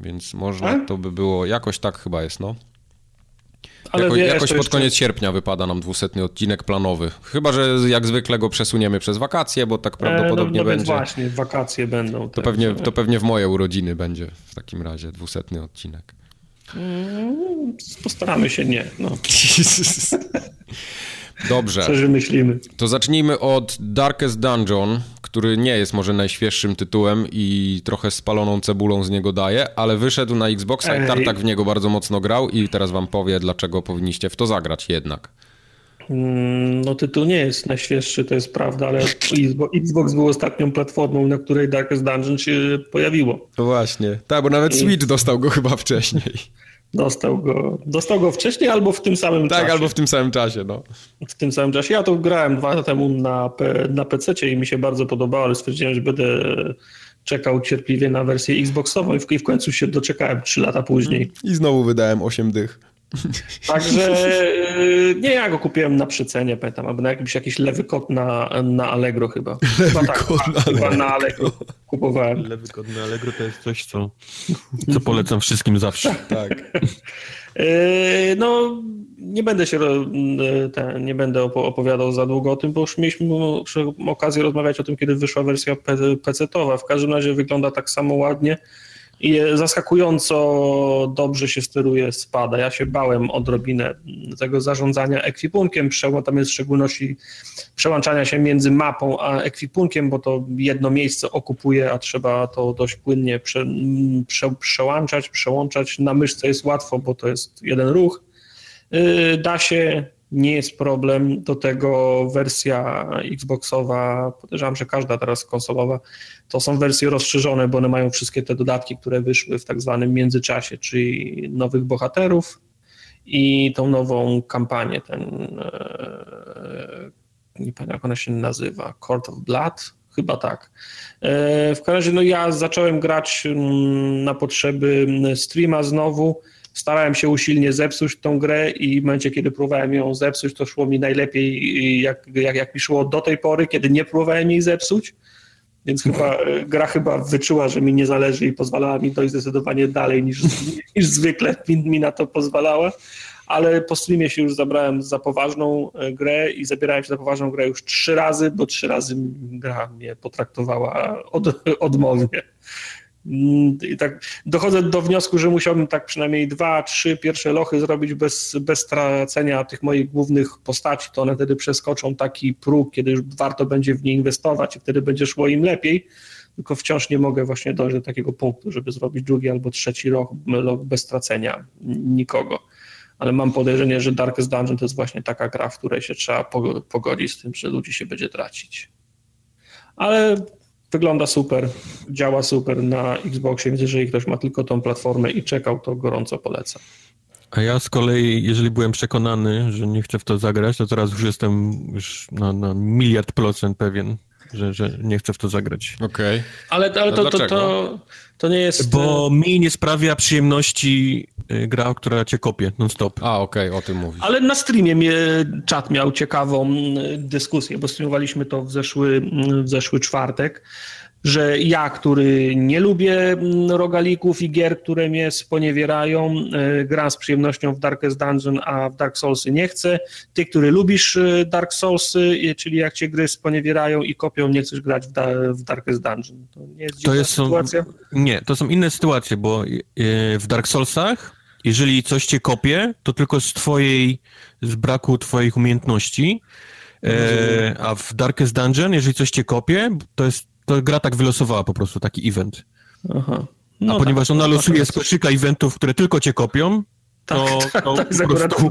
Więc można, A? Tak? to by było, jakoś tak chyba jest, no. Ale Jako, wiesz, jakoś pod jeszcze... koniec sierpnia wypada nam dwusetny odcinek planowy. Chyba, że jak zwykle go przesuniemy przez wakacje, bo tak prawdopodobnie e, no, no będzie. właśnie, wakacje będą. To pewnie, to pewnie w moje urodziny będzie w takim razie dwusetny odcinek. Mm, postaramy się nie. No. Dobrze. Coś wymyślimy. To zacznijmy od Darkest Dungeon, który nie jest może najświeższym tytułem i trochę spaloną cebulą z niego daje, ale wyszedł na Xboxa i Tartak w niego bardzo mocno grał i teraz wam powie, dlaczego powinniście w to zagrać jednak. Mm, no tytuł nie jest najświeższy, to jest prawda, ale Xbox był ostatnią platformą, na której Darkest Dungeon się pojawiło. No właśnie, tak, bo nawet Switch dostał go chyba wcześniej. Dostał go, dostał go wcześniej albo w tym samym tak, czasie. Tak, albo w tym samym czasie, no. W tym samym czasie. Ja to grałem dwa lata temu na, na PC i mi się bardzo podobało, ale stwierdziłem, że będę czekał cierpliwie na wersję Xboxową i w, i w końcu się doczekałem 3 lata później. I znowu wydałem 8 dych. Także y, nie, ja go kupiłem na przecenie, pamiętam, albo na jakimś jakiś lewy kot na, na Allegro chyba. Lewy chyba tak, kot na, Allegro. na Allegro kupowałem. Lewy kot na Allegro to jest coś, co, co polecam wszystkim zawsze. tak. Y, no, nie będę się te, nie będę opowiadał za długo o tym, bo już mieliśmy okazję rozmawiać o tym, kiedy wyszła wersja PC-towa. W każdym razie wygląda tak samo ładnie i zaskakująco dobrze się steruje spada. Ja się bałem odrobinę tego zarządzania ekwipunkiem, tam jest w szczególności przełączania się między mapą a ekwipunkiem, bo to jedno miejsce okupuje, a trzeba to dość płynnie prze, prze, przełączać, przełączać. Na myszce jest łatwo, bo to jest jeden ruch. Y, da się nie jest problem. Do tego wersja Xboxowa, podejrzewam, że każda teraz konsolowa, to są wersje rozszerzone, bo one mają wszystkie te dodatki, które wyszły w tak zwanym międzyczasie, czyli nowych bohaterów i tą nową kampanię, ten e, nie pamiętam jak ona się nazywa, Court of Blood, chyba tak. E, w każdym razie no ja zacząłem grać mm, na potrzeby streama znowu, starałem się usilnie zepsuć tą grę i w momencie, kiedy próbowałem ją zepsuć, to szło mi najlepiej, jak, jak, jak mi szło do tej pory, kiedy nie próbowałem jej zepsuć. Więc chyba gra chyba wyczuła, że mi nie zależy i pozwalała mi dojść zdecydowanie dalej niż, niż zwykle mi, mi na to pozwalała. Ale po streamie się już zabrałem za poważną e, grę i zabierałem się za poważną grę już trzy razy, bo trzy razy gra mnie potraktowała od, odmownie. Mm, I tak dochodzę do wniosku, że musiałbym tak przynajmniej dwa, trzy pierwsze lochy zrobić bez, bez tracenia tych moich głównych postaci, to one wtedy przeskoczą taki próg, kiedy już warto będzie w nie inwestować i wtedy będzie szło im lepiej, tylko wciąż nie mogę właśnie dojść do takiego punktu, żeby zrobić drugi albo trzeci rok, rok bez tracenia nikogo. Ale mam podejrzenie, że Darkest Dungeon to jest właśnie taka gra, w której się trzeba pogodzić z tym, że ludzi się będzie tracić. Ale Wygląda super, działa super na Xboxie, więc jeżeli ktoś ma tylko tą platformę i czekał, to gorąco polecam. A ja z kolei, jeżeli byłem przekonany, że nie chcę w to zagrać, to teraz już jestem już na, na miliard procent pewien, że, że nie chcę w to zagrać. Okej. Okay. Ale, ale to, to, to, to, nie jest... Bo e, mi nie sprawia przyjemności e, gra, która cię kopie non-stop. A, okej, okay, o tym mówisz. Ale na streamie mnie czat miał ciekawą dyskusję, bo streamowaliśmy to w zeszły, w zeszły czwartek że ja, który nie lubię mm, rogalików i gier, które mnie sponiewierają, e, gram z przyjemnością w Darkest Dungeon, a w Dark Soulsy nie chcę. Ty, który lubisz e, Dark Soulsy, czyli jak cię gry sponiewierają i kopią, nie chcesz grać w, da w Darkest Dungeon. To nie jest to jest, sytuacja? Nie, to są inne sytuacje, bo e, w Dark Soulsach, jeżeli coś cię kopie, to tylko z twojej, z braku twoich umiejętności, a w Darkest Dungeon, jeżeli coś cię kopie, to jest to gra tak wylosowała po prostu taki event. Aha. No A tak, ponieważ ona losuje z koszyka eventów, które tylko cię kopią, to, tak, to, tak, tak, po prostu,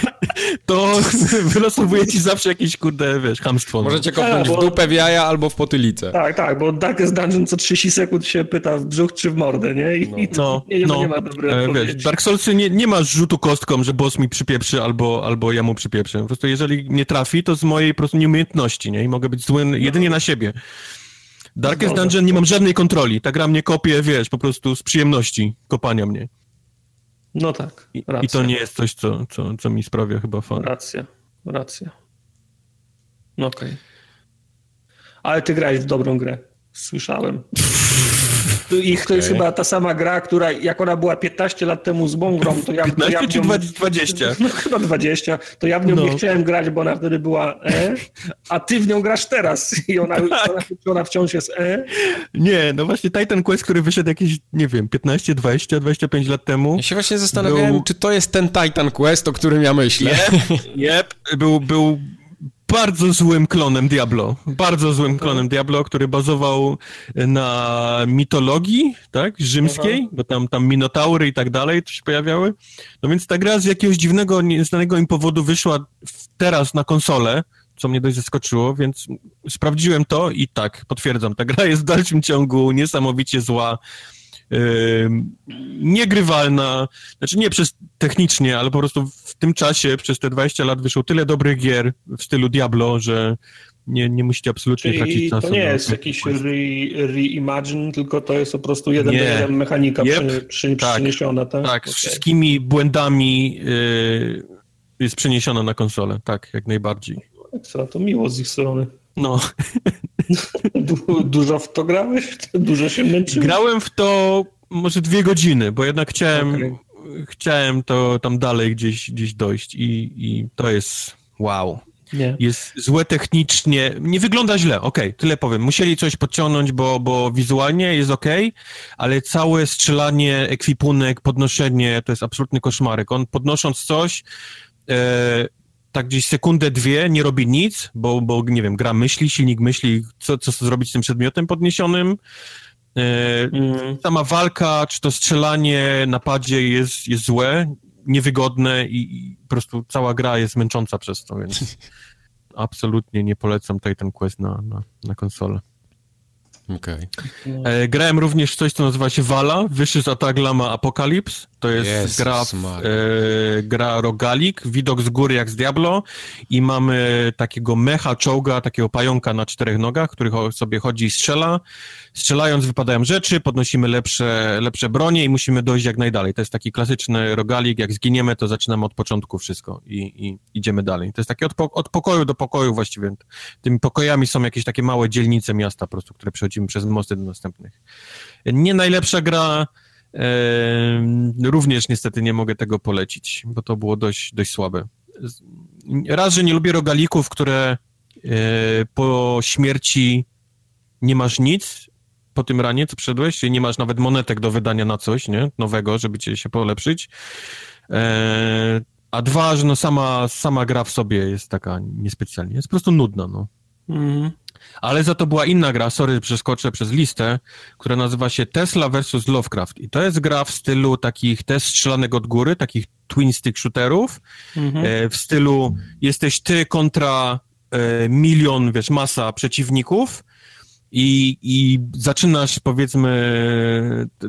to wylosowuje ci zawsze jakieś, kurde, wiesz, hamstwo. No. Możecie kopnąć bo... w dupę, w jaja albo w potylicę. Tak, tak, bo Darkest Dungeon co 30 sekund się pyta w brzuch czy w mordę, nie? I, no. i to no, nie, no, nie ma dobrej e, wiesz, Dark Soulsy nie, nie ma rzutu kostką, że boss mi przypieprzy albo, albo ja mu przypieprzę. Po prostu jeżeli nie trafi, to z mojej po prostu nieumiejętności, nie? I mogę być zły jedynie na siebie. Darkest Dungeon nie mam żadnej kontroli. Ta gra mnie kopie, wiesz, po prostu z przyjemności kopania mnie. No tak, I, I, to nie jest coś, co, co, co mi sprawia chyba fan. Racja, racja. No okej. Okay. Ale ty grałeś w dobrą grę. Słyszałem. Ich to jest chyba ta sama gra, która jak ona była 15 lat temu z mą grą, to ja, 15 to ja czy 20? No chyba 20. To ja w nią no. nie chciałem grać, bo ona wtedy była E, a ty w nią grasz teraz i ona, tak. ona, ona wciąż jest E. Nie, no właśnie Titan Quest, który wyszedł jakieś, nie wiem, 15, 20, 25 lat temu. Ja się właśnie zastanawiałem, był... czy to jest ten Titan Quest, o którym ja myślę. Yep, yep. Był, był bardzo złym klonem Diablo. Bardzo złym klonem Diablo, który bazował na mitologii, tak, rzymskiej, Aha. bo tam, tam minotaury i tak dalej się pojawiały. No więc ta gra z jakiegoś dziwnego, nieznanego im powodu wyszła teraz na konsolę, co mnie dość zaskoczyło, więc sprawdziłem to i tak, potwierdzam, ta gra jest w dalszym ciągu niesamowicie zła niegrywalna, znaczy nie przez technicznie, ale po prostu w tym czasie, przez te 20 lat wyszło tyle dobrych gier w stylu Diablo, że nie, nie musicie absolutnie Czyli tracić czasu. to nie jest jakiś reimagine, re tylko to jest po prostu jeden nie. do jeden mechanika yep. przy, przy, tak. przeniesiona, tak? Tak, okay. z wszystkimi błędami yy, jest przeniesiona na konsolę, tak, jak najbardziej. Ekstra, to miło z ich strony. No. Du dużo w to grałeś? Dużo się męczyłeś? Grałem w to może dwie godziny, bo jednak chciałem, okay. chciałem to tam dalej gdzieś, gdzieś dojść i, i to jest wow. Nie. Jest złe technicznie, nie wygląda źle, okej, okay, tyle powiem. Musieli coś podciągnąć, bo, bo wizualnie jest okej, okay, ale całe strzelanie, ekwipunek, podnoszenie, to jest absolutny koszmarek. On podnosząc coś, e, tak gdzieś sekundę, dwie nie robi nic, bo, bo nie wiem, gra myśli, silnik myśli, co, co zrobić z tym przedmiotem podniesionym. E, mm. Sama walka, czy to strzelanie, napadzie jest, jest złe, niewygodne i, i, po prostu cała gra jest męcząca przez to, więc absolutnie nie polecam tutaj ten quest na, na, na konsolę. Okay. E, grałem również coś, co nazywa się Vala, wyższy z Attack Lama Apocalypse. To jest Jezus gra, e, gra rogalik, widok z góry jak z Diablo i mamy takiego mecha czołga, takiego pająka na czterech nogach, który sobie chodzi i strzela. Strzelając wypadają rzeczy, podnosimy lepsze, lepsze bronie i musimy dojść jak najdalej. To jest taki klasyczny rogalik, jak zginiemy, to zaczynamy od początku wszystko i, i idziemy dalej. To jest takie od, od pokoju do pokoju właściwie. Tymi pokojami są jakieś takie małe dzielnice miasta po prostu, które przechodzimy przez mosty do następnych. Nie najlepsza gra, również niestety nie mogę tego polecić, bo to było dość, dość słabe. Raz, że nie lubię rogalików, które e, po śmierci nie masz nic po tym ranie, co przedłeś, nie masz nawet monetek do wydania na coś, nie, nowego, żeby cię się polepszyć. E, a dwa, że no sama, sama gra w sobie jest taka niespecjalnie, jest po prostu nudna, no. Mhm. Ale za to była inna gra, sorry, przeskoczę przez listę, która nazywa się Tesla vs. Lovecraft. I to jest gra w stylu takich test strzelanek od góry, takich twin stick shooterów, mhm. e, w stylu jesteś ty kontra e, milion, wiesz, masa przeciwników, i, i zaczynasz, powiedzmy,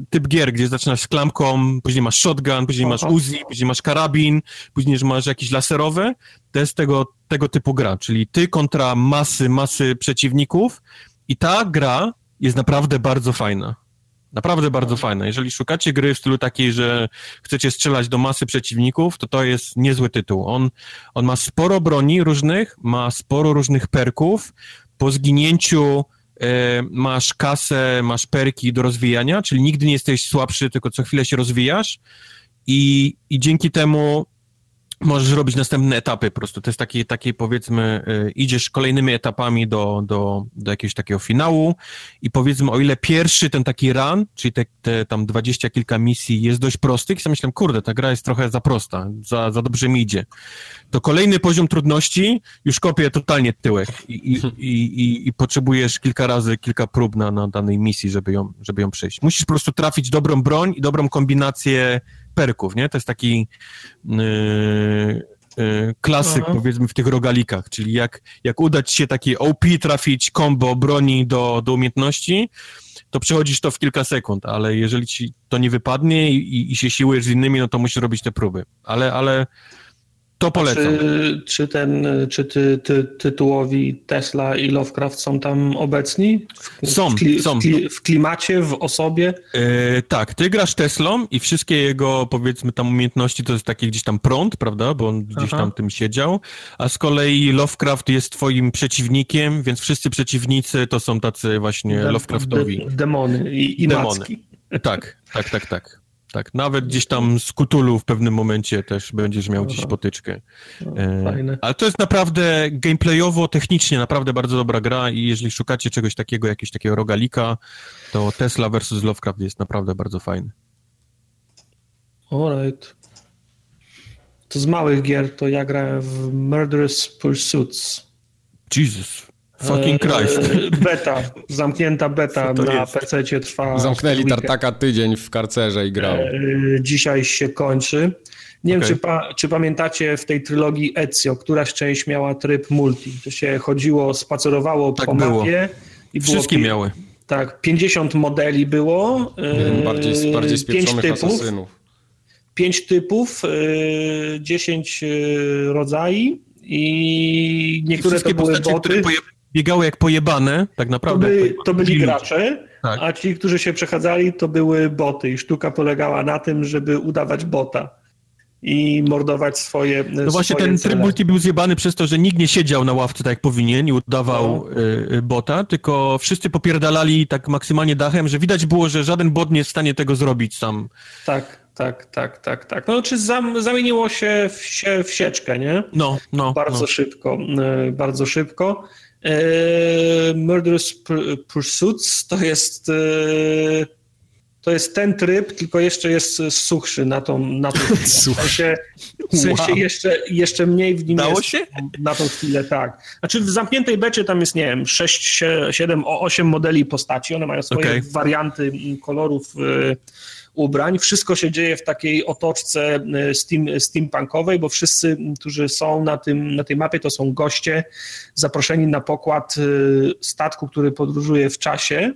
typ gier, gdzie zaczynasz z klamką, później masz shotgun, później masz Uzi, później masz karabin, później masz jakieś laserowe, to jest tego, tego typu gra, czyli ty kontra masy, masy przeciwników i ta gra jest naprawdę bardzo fajna. Naprawdę bardzo fajna. Jeżeli szukacie gry w stylu takiej, że chcecie strzelać do masy przeciwników, to to jest niezły tytuł. On, on ma sporo broni różnych, ma sporo różnych perków. Po zginięciu masz kasę, masz perki do rozwijania, czyli nigdy nie jesteś słabszy, tylko co chwilę się rozwijasz. I, i dzięki temu możesz robić następne etapy po prostu. To jest taki, taki powiedzmy, y, idziesz kolejnymi etapami do, do, do jakiegoś takiego finału i powiedzmy, o ile pierwszy ten taki run, czyli te, te tam dwadzieścia kilka misji jest dość prosty, i sobie myślałem, kurde, ta gra jest trochę za prosta, za, za dobrze mi idzie. To kolejny poziom trudności już kopie totalnie tyłek i, i, i, i, i potrzebujesz kilka razy, kilka prób na, na danej misji, żeby ją, żeby ją przejść. Musisz po prostu trafić dobrą broń i dobrą kombinację perków, nie? To jest taki yy, yy, klasyk, Aha. powiedzmy, w tych rogalikach, czyli jak, jak udać się taki OP, trafić combo broni do, do umiejętności, to przechodzisz to w kilka sekund, ale jeżeli ci to nie wypadnie i, i się siłujesz z innymi, no to musisz robić te próby. Ale, ale to polecam. Czy, czy, ten, czy ty, ty, tytułowi Tesla i Lovecraft są tam obecni? W, są, w, są. W, w, klimacie, w osobie? E, tak, ty grasz Teslą i wszystkie jego, powiedzmy, tam umiejętności to jest taki gdzieś tam prąd, prawda, bo on gdzieś Aha. tam tym siedział, a z kolei Lovecraft jest twoim przeciwnikiem, więc wszyscy przeciwnicy to są tacy właśnie de, Lovecraftowi. De, demony i, i demony. Macki. Tak, tak, tak, tak. Tak, nawet gdzieś tam z Kutulu w pewnym momencie też będziesz miał gdzieś potyczkę. E, fajne. Ale to jest naprawdę gameplayowo, technicznie naprawdę bardzo dobra gra i jeżeli szukacie czegoś takiego, jakiegoś takiego rogalika, to Tesla vs. Lovecraft jest naprawdę bardzo fajny. Alright. To z małych gier to ja grałem w Murderous Pursuits. Jesus. Fucking Christ. E, beta, zamknięta beta na PC trwa. Zamknęli tartaka tydzień w karcerze i grał. E, dzisiaj się kończy. Nie okay. wiem, czy, pa, czy, pamiętacie w tej trylogii Ezio, któraś część miała tryb multi. To się chodziło, spacerowało tak po było. mapie. I Wszystkie było, miały. Tak, 50 modeli było. E, bardziej, bardziej spieprzonych typów, asasynów. 5 typów, 10 rodzajów i niektóre Wszystkie to były boty. Które biegały jak pojebane, tak naprawdę. To, by, to byli gracze, tak. a ci, którzy się przechadzali, to były boty i sztuka polegała na tym, żeby udawać bota i mordować swoje No właśnie swoje ten cele. tryb multi był zjebany przez to, że nikt nie siedział na ławce tak jak powinien i udawał no. y, bota, tylko wszyscy popierdalali tak maksymalnie dachem, że widać było, że żaden bot nie jest w stanie tego zrobić sam. Tak, tak, tak, tak, tak. No czy zam, zamieniło się w, się w sieczkę, nie? No, no. Bardzo no. szybko, y, bardzo szybko. E, Murderous Pursuits to jest y, to jest ten tryb, tylko jeszcze jest suchszy na tą, na tą chwilę. W sensie, w sensie wow. jeszcze, jeszcze mniej w nim Dało jest się? na tą chwilę, tak. Znaczy w zamkniętej becie tam jest, nie wiem, 6, 7, 8 modeli postaci, one mają swoje okay. warianty kolorów y, ubrań. Wszystko się dzieje w takiej otoczce steam, steampunkowej, bo wszyscy, którzy są na, tym, na tej mapie, to są goście zaproszeni na pokład y, statku, który podróżuje w czasie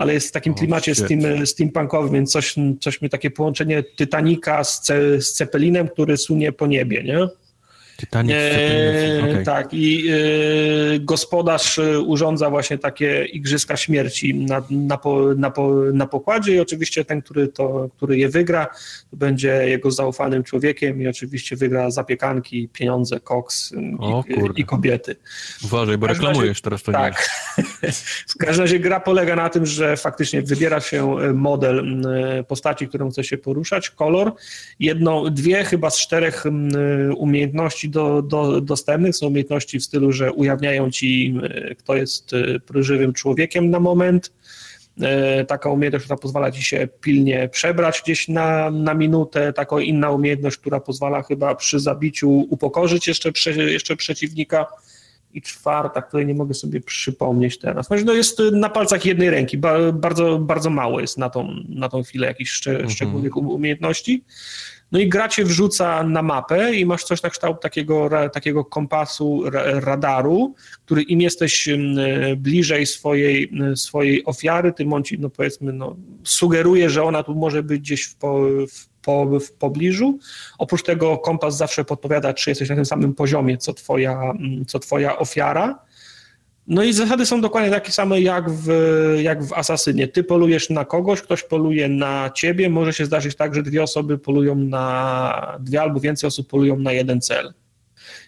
ale jest w takim klimacie steam, steampunkowym, więc coś, coś mi takie połączenie Titanica z, ce, z Cepelinem, który sunie po niebie, nie? Titanic e, okay. Tak, i e, gospodarz e, urządza właśnie takie igrzyska śmierci na, na, po, na, po, na pokładzie i oczywiście ten, który, to, który je wygra, będzie jego zaufanym człowiekiem i oczywiście wygra zapiekanki, pieniądze, koks o, i, i, kobiety. Uważaj, bo reklamujesz razie, teraz to Tak. w każdym razie gra polega na tym, że faktycznie wybiera się e, model postaci, którą chce się poruszać, kolor, jedną, dwie chyba z czterech umiejętności do, do, dostępnych. Są umiejętności w stylu, że ujawniają ci, e, kto jest e, żywym człowiekiem na moment. E, taka umiejętność, która pozwala ci się pilnie przebrać gdzieś na, na minutę. Taka inna umiejętność, która pozwala chyba przy zabiciu upokorzyć jeszcze, jeszcze przeciwnika. I czwarta, której nie mogę sobie przypomnieć teraz. No jest na palcach jednej ręki. Bardzo, bardzo mało jest na tą, na tą chwilę jakichś mhm. szczególnych umiejętności. No i gra cię wrzuca na mapę i masz coś na kształt takiego, takiego kompasu, radaru, który im jesteś bliżej swojej, swojej ofiary, tym on ci, no powiedzmy, no, sugeruje, że ona tu może być gdzieś w, po, w, po, w pobliżu. Oprócz tego kompas zawsze podpowiada, czy jesteś na tym samym poziomie, co twoja, co twoja ofiara. No i zasady są dokładnie takie same jak w, jak w Asasynie. Ty polujesz na kogoś, ktoś poluje na ciebie. Może się zdarzyć tak, że dwie osoby polują na, dwie albo więcej osób polują na jeden cel.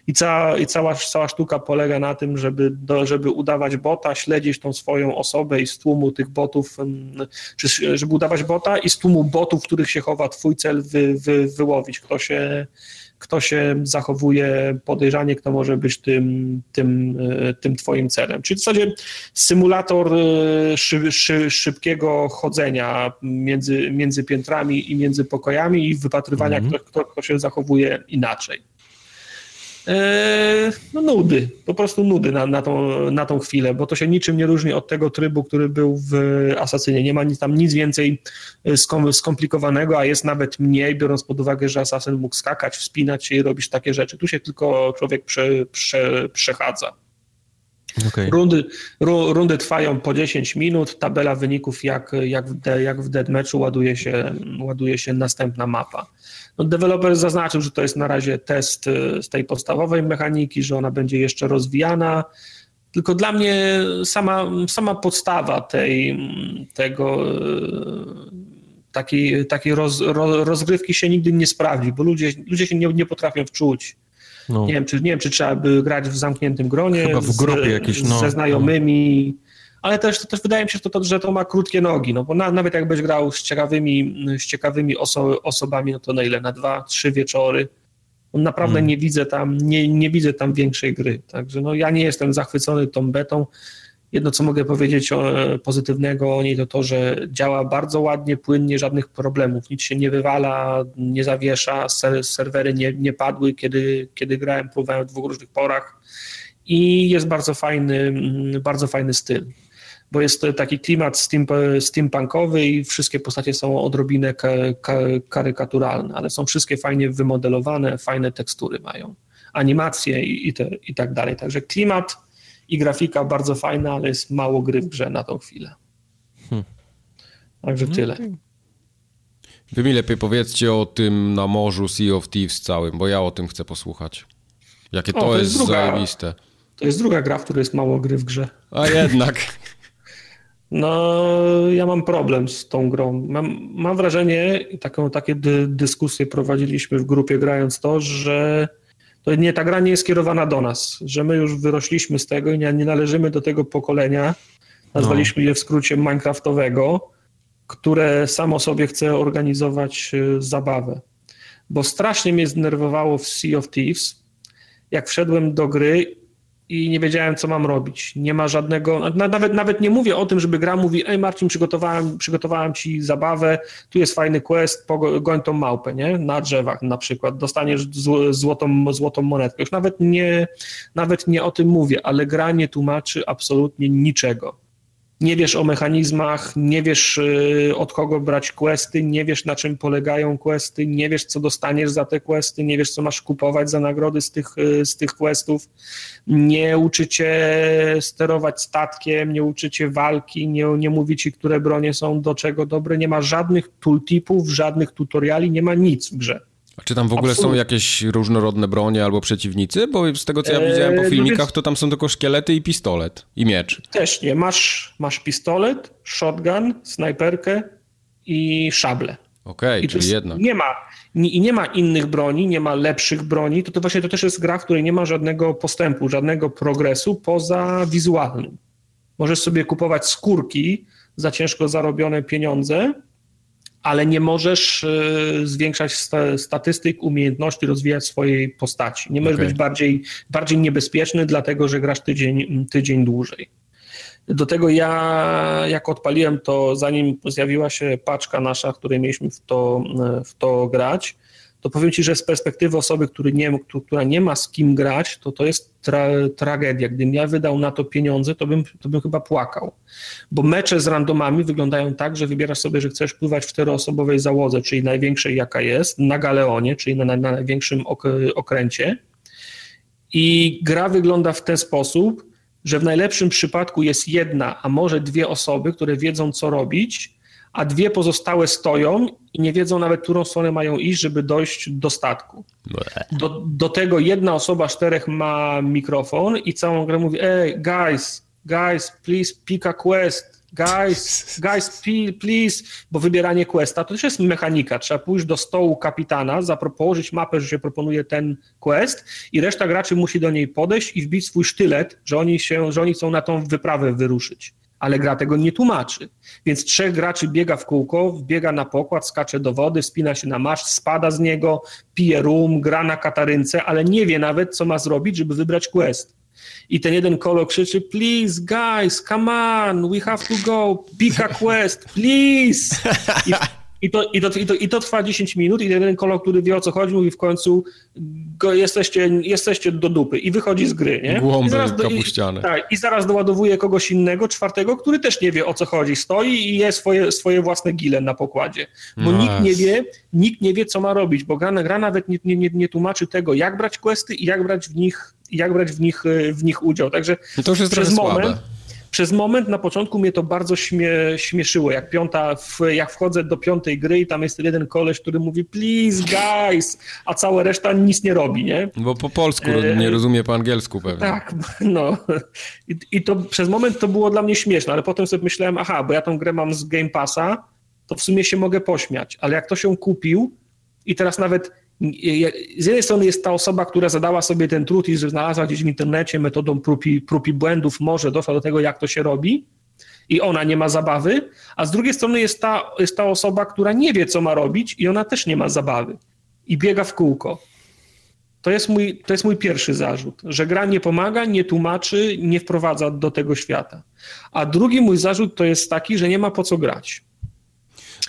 I, cała, i cała, cała sztuka polega na tym, żeby, do, żeby udawać bota, śledzić tą swoją osobę i z tłumu tych botów, czy żeby udawać bota i z tłumu botów, w których się chowa twój cel, wy, wy, wyłowić. Kto się, kto się zachowuje podejrzanie, kto może być tym, tym, e, tym twoim celem. Czyli w zasadzie symulator e, szy, szy, szybkiego chodzenia między, między piętrami i między pokojami i wypatrywania, mm -hmm. kto, kto, kto się zachowuje inaczej. E, no nudy, po prostu nudy na, na, tą, na tą chwilę, bo to się niczym nie różni od tego trybu, który był w Asasynie. Nie ma tam nic więcej e, skomplikowanego, a jest nawet mniej, biorąc pod uwagę, że Asasyn mógł skakać, wspinać się i robić takie rzeczy. Tu się tylko człowiek prze, prze, przechadza. Okay. Rundy, ru, rundy trwają po 10 minut, tabela wyników jak, jak, w, de, jak w deadmatchu ładuje się, ładuje się następna mapa. No, deweloper zaznaczył, że to jest na razie test y, z tej podstawowej mechaniki, że ona będzie jeszcze rozwijana. Tylko dla mnie sama, sama podstawa tej, tego, y, takiej, takiej roz, rozgrywki się nigdy nie sprawdzi, bo ludzie, ludzie się nie, nie potrafią wczuć. No. Nie, wiem, czy, nie wiem, czy trzeba by grać w zamkniętym gronie, Chyba w grupie z, jakieś, no. ze znajomymi. No ale też, też wydaje mi się, że to, że to ma krótkie nogi, no bo na, nawet jakbyś grał z ciekawymi, z ciekawymi oso, osobami, no to na ile? Na dwa, trzy wieczory. Naprawdę hmm. nie widzę tam, nie, nie widzę tam większej gry. Także no, ja nie jestem zachwycony tą betą. Jedno, co mogę powiedzieć o, pozytywnego o niej, to to, że działa bardzo ładnie, płynnie, żadnych problemów, nic się nie wywala, nie zawiesza, ser, serwery nie, nie padły, kiedy, kiedy grałem, próbowałem w dwóch różnych porach i jest bardzo fajny, bardzo fajny styl bo jest taki klimat steam, steampunkowy i wszystkie postacie są odrobinę ka, ka, karykaturalne, ale są wszystkie fajnie wymodelowane, fajne tekstury mają, animacje i, i, te, i tak dalej. Także klimat i grafika bardzo fajna, ale jest mało gry w grze na tą chwilę. Hmm. Także hmm. tyle. Wy mi lepiej powiedzcie o tym na morzu Sea of Thieves całym, bo ja o tym chcę posłuchać. Jakie to, o, to jest, jest druga, zajebiste. To jest druga gra, w której jest mało gry w grze. A jednak. No, ja mam problem z tą grą. Mam, mam wrażenie, taką, takie dy, dyskusje prowadziliśmy w grupie grając to, że to nie, ta gra nie jest skierowana do nas, że my już wyrośliśmy z tego i nie, nie należymy do tego pokolenia, nazwaliśmy no. je w skrócie Minecraftowego, które samo sobie chce organizować y, zabawę. Bo strasznie mnie zdenerwowało w Sea of Thieves, jak wszedłem do gry i nie wiedziałem, co mam robić. Nie ma żadnego, nawet, nawet nie mówię o tym, żeby gra mówi, ej Marcin, przygotowałem, przygotowałem ci zabawę, tu jest fajny quest, goń tą małpę, nie? Na drzewach na przykład, dostaniesz złotą, złotą monetkę. Już nawet nie, nawet nie o tym mówię, ale gra nie tłumaczy absolutnie niczego nie wiesz o mechanizmach, nie wiesz y, od kogo brać questy, nie wiesz na czym polegają questy, nie wiesz co dostaniesz za te questy, nie wiesz co masz kupować za nagrody z tych, y, z tych questów, nie uczy cię sterować statkiem, nie uczy cię walki, nie, nie mówi ci, które bronie są do czego dobre, nie ma żadnych tooltipów, żadnych tutoriali, nie ma nic w grze. A czy tam w ogóle Absolutnie. są jakieś różnorodne bronie albo przeciwnicy? Bo z tego, co ja eee, widziałem po no filmikach, to tam są tylko szkielety i pistolet i miecz. Też nie. Masz, masz pistolet, shotgun, snajperkę i szable. Okej, okay, czyli jednak. Nie ma, i nie ma innych broni, nie ma lepszych broni, to, to właśnie to też jest gra, w której nie ma żadnego postępu, żadnego progresu poza wizualnym. Możesz sobie kupować skórki za ciężko zarobione pieniądze, ale nie możesz y, zwiększać statystyk, umiejętności, rozwijać swojej postaci. Nie możesz okay. być bardziej, bardziej niebezpieczny, dlatego że grasz tydzień, tydzień dłużej. Do tego ja, jak odpaliłem to, zanim zjawiła się paczka nasza, w której mieliśmy w to, w to grać, to powiem Ci, że z perspektywy osoby, który nie, która nie ma z kim grać, to to jest tra tragedia. Gdybym ja wydał na to pieniądze, to bym, to bym chyba płakał. Bo mecze z randomami wyglądają tak, że wybierasz sobie, że chcesz pływać w czteroosobowej załodze, czyli największej jaka jest, na Galeonie, czyli na, na największym ok okręcie. I gra wygląda w ten sposób, że w najlepszym przypadku jest jedna, a może dwie osoby, które wiedzą, co robić, a dwie pozostałe stoją i nie wiedzą nawet, którą stronę mają iść, żeby dojść do statku. Do, do tego jedna osoba, czterech ma mikrofon i całą grę mówi, ej, guys, guys, please pick a quest, guys, guys, please, bo wybieranie questa to też jest mechanika. Trzeba pójść do stołu kapitana, położyć mapę, że się proponuje ten quest i reszta graczy musi do niej podejść i wbić swój sztylet, że oni, się, że oni chcą na tą wyprawę wyruszyć ale gra tego nie tłumaczy. Więc trzech graczy biega w kółko, wbiega na pokład, skacze do wody, spina się na maszt, spada z niego, pije rum, gra na katarynce, ale nie wie nawet, co ma zrobić, żeby wybrać quest. I ten jeden kolo krzyczy, please guys, come on, we have to go, pick a quest, please. I i to, i, to, i, to, I to trwa 10 minut i ten jeden kolor, który wie o co chodzi, mówi w końcu go, jesteście, jesteście do dupy i wychodzi z gry, nie? Głąby I zaraz, do, i, tak, I zaraz doładowuje kogoś innego, czwartego, który też nie wie o co chodzi. Stoi i je swoje, swoje własne gile na pokładzie. Bo no nikt nie wie, nikt nie wie, co ma robić, bo gra, gra nawet nie, nie, nie tłumaczy tego, jak brać questy i jak brać w nich, jak brać w nich, w nich udział. Także no to już jest przez moment, słabe przez moment na początku mnie to bardzo śmie, śmieszyło, jak piąta, w, jak wchodzę do piątej gry i tam jest jeden koleś, który mówi please guys, a cała reszta nic nie robi, nie? Bo po polsku e... nie rozumie po angielsku pewnie. Tak, no. I, I, to przez moment to było dla mnie śmieszne, ale potem sobie myślałem, aha, bo ja tą grę mam z Game Passa, to w sumie się mogę pośmiać, ale jak to się kupił i teraz nawet z jednej strony jest ta osoba, która zadała sobie ten trud i znalazła gdzieś w internecie metodą prób i, prób i błędów, może doszła do tego, jak to się robi i ona nie ma zabawy, a z drugiej strony jest ta, jest ta osoba, która nie wie, co ma robić i ona też nie ma zabawy i biega w kółko. To jest, mój, to jest mój pierwszy zarzut, że gra nie pomaga, nie tłumaczy, nie wprowadza do tego świata. A drugi mój zarzut to jest taki, że nie ma po co grać.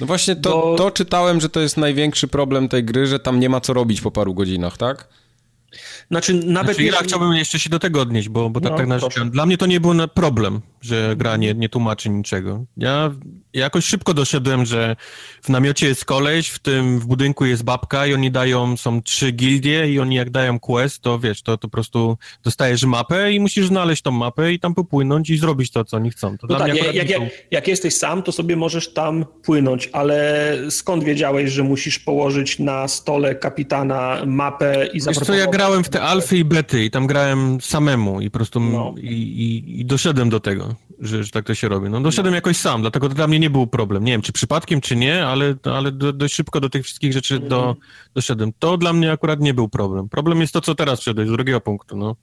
No właśnie to, bo... to czytałem, że to jest największy problem tej gry, że tam nie ma co robić po paru godzinach, tak? Znaczy, nawet znaczy, ja chciałbym jeszcze się do tego odnieść, bo, bo tak, no, tak narzekałem. Dla mnie to nie był problem, że gra nie, nie tłumaczy niczego. Ja jakoś szybko doszedłem, że w namiocie jest koleś, w tym w budynku jest babka i oni dają, są trzy gildie i oni jak dają quest, to wiesz, to, to po prostu dostajesz mapę i musisz znaleźć tą mapę i tam popłynąć i zrobić to, co oni chcą. To no tak, jak, jak, jak, jesteś sam, to sobie możesz tam płynąć, ale skąd wiedziałeś, że musisz położyć na stole kapitana mapę i zaproponować... Wiesz co, ja grałem w te alfy i bety i tam grałem samemu i po prostu no. i, i, i, doszedłem do tego, że, że, tak to się robi. No doszedłem no. jakoś sam, dlatego to dla mnie nie był problem. Nie wiem, czy przypadkiem, czy nie, ale, ale do, dość szybko do tych wszystkich rzeczy do, mhm. doszedłem. To dla mnie akurat nie był problem. Problem jest to, co teraz przeszedłeś, z drugiego punktu, no.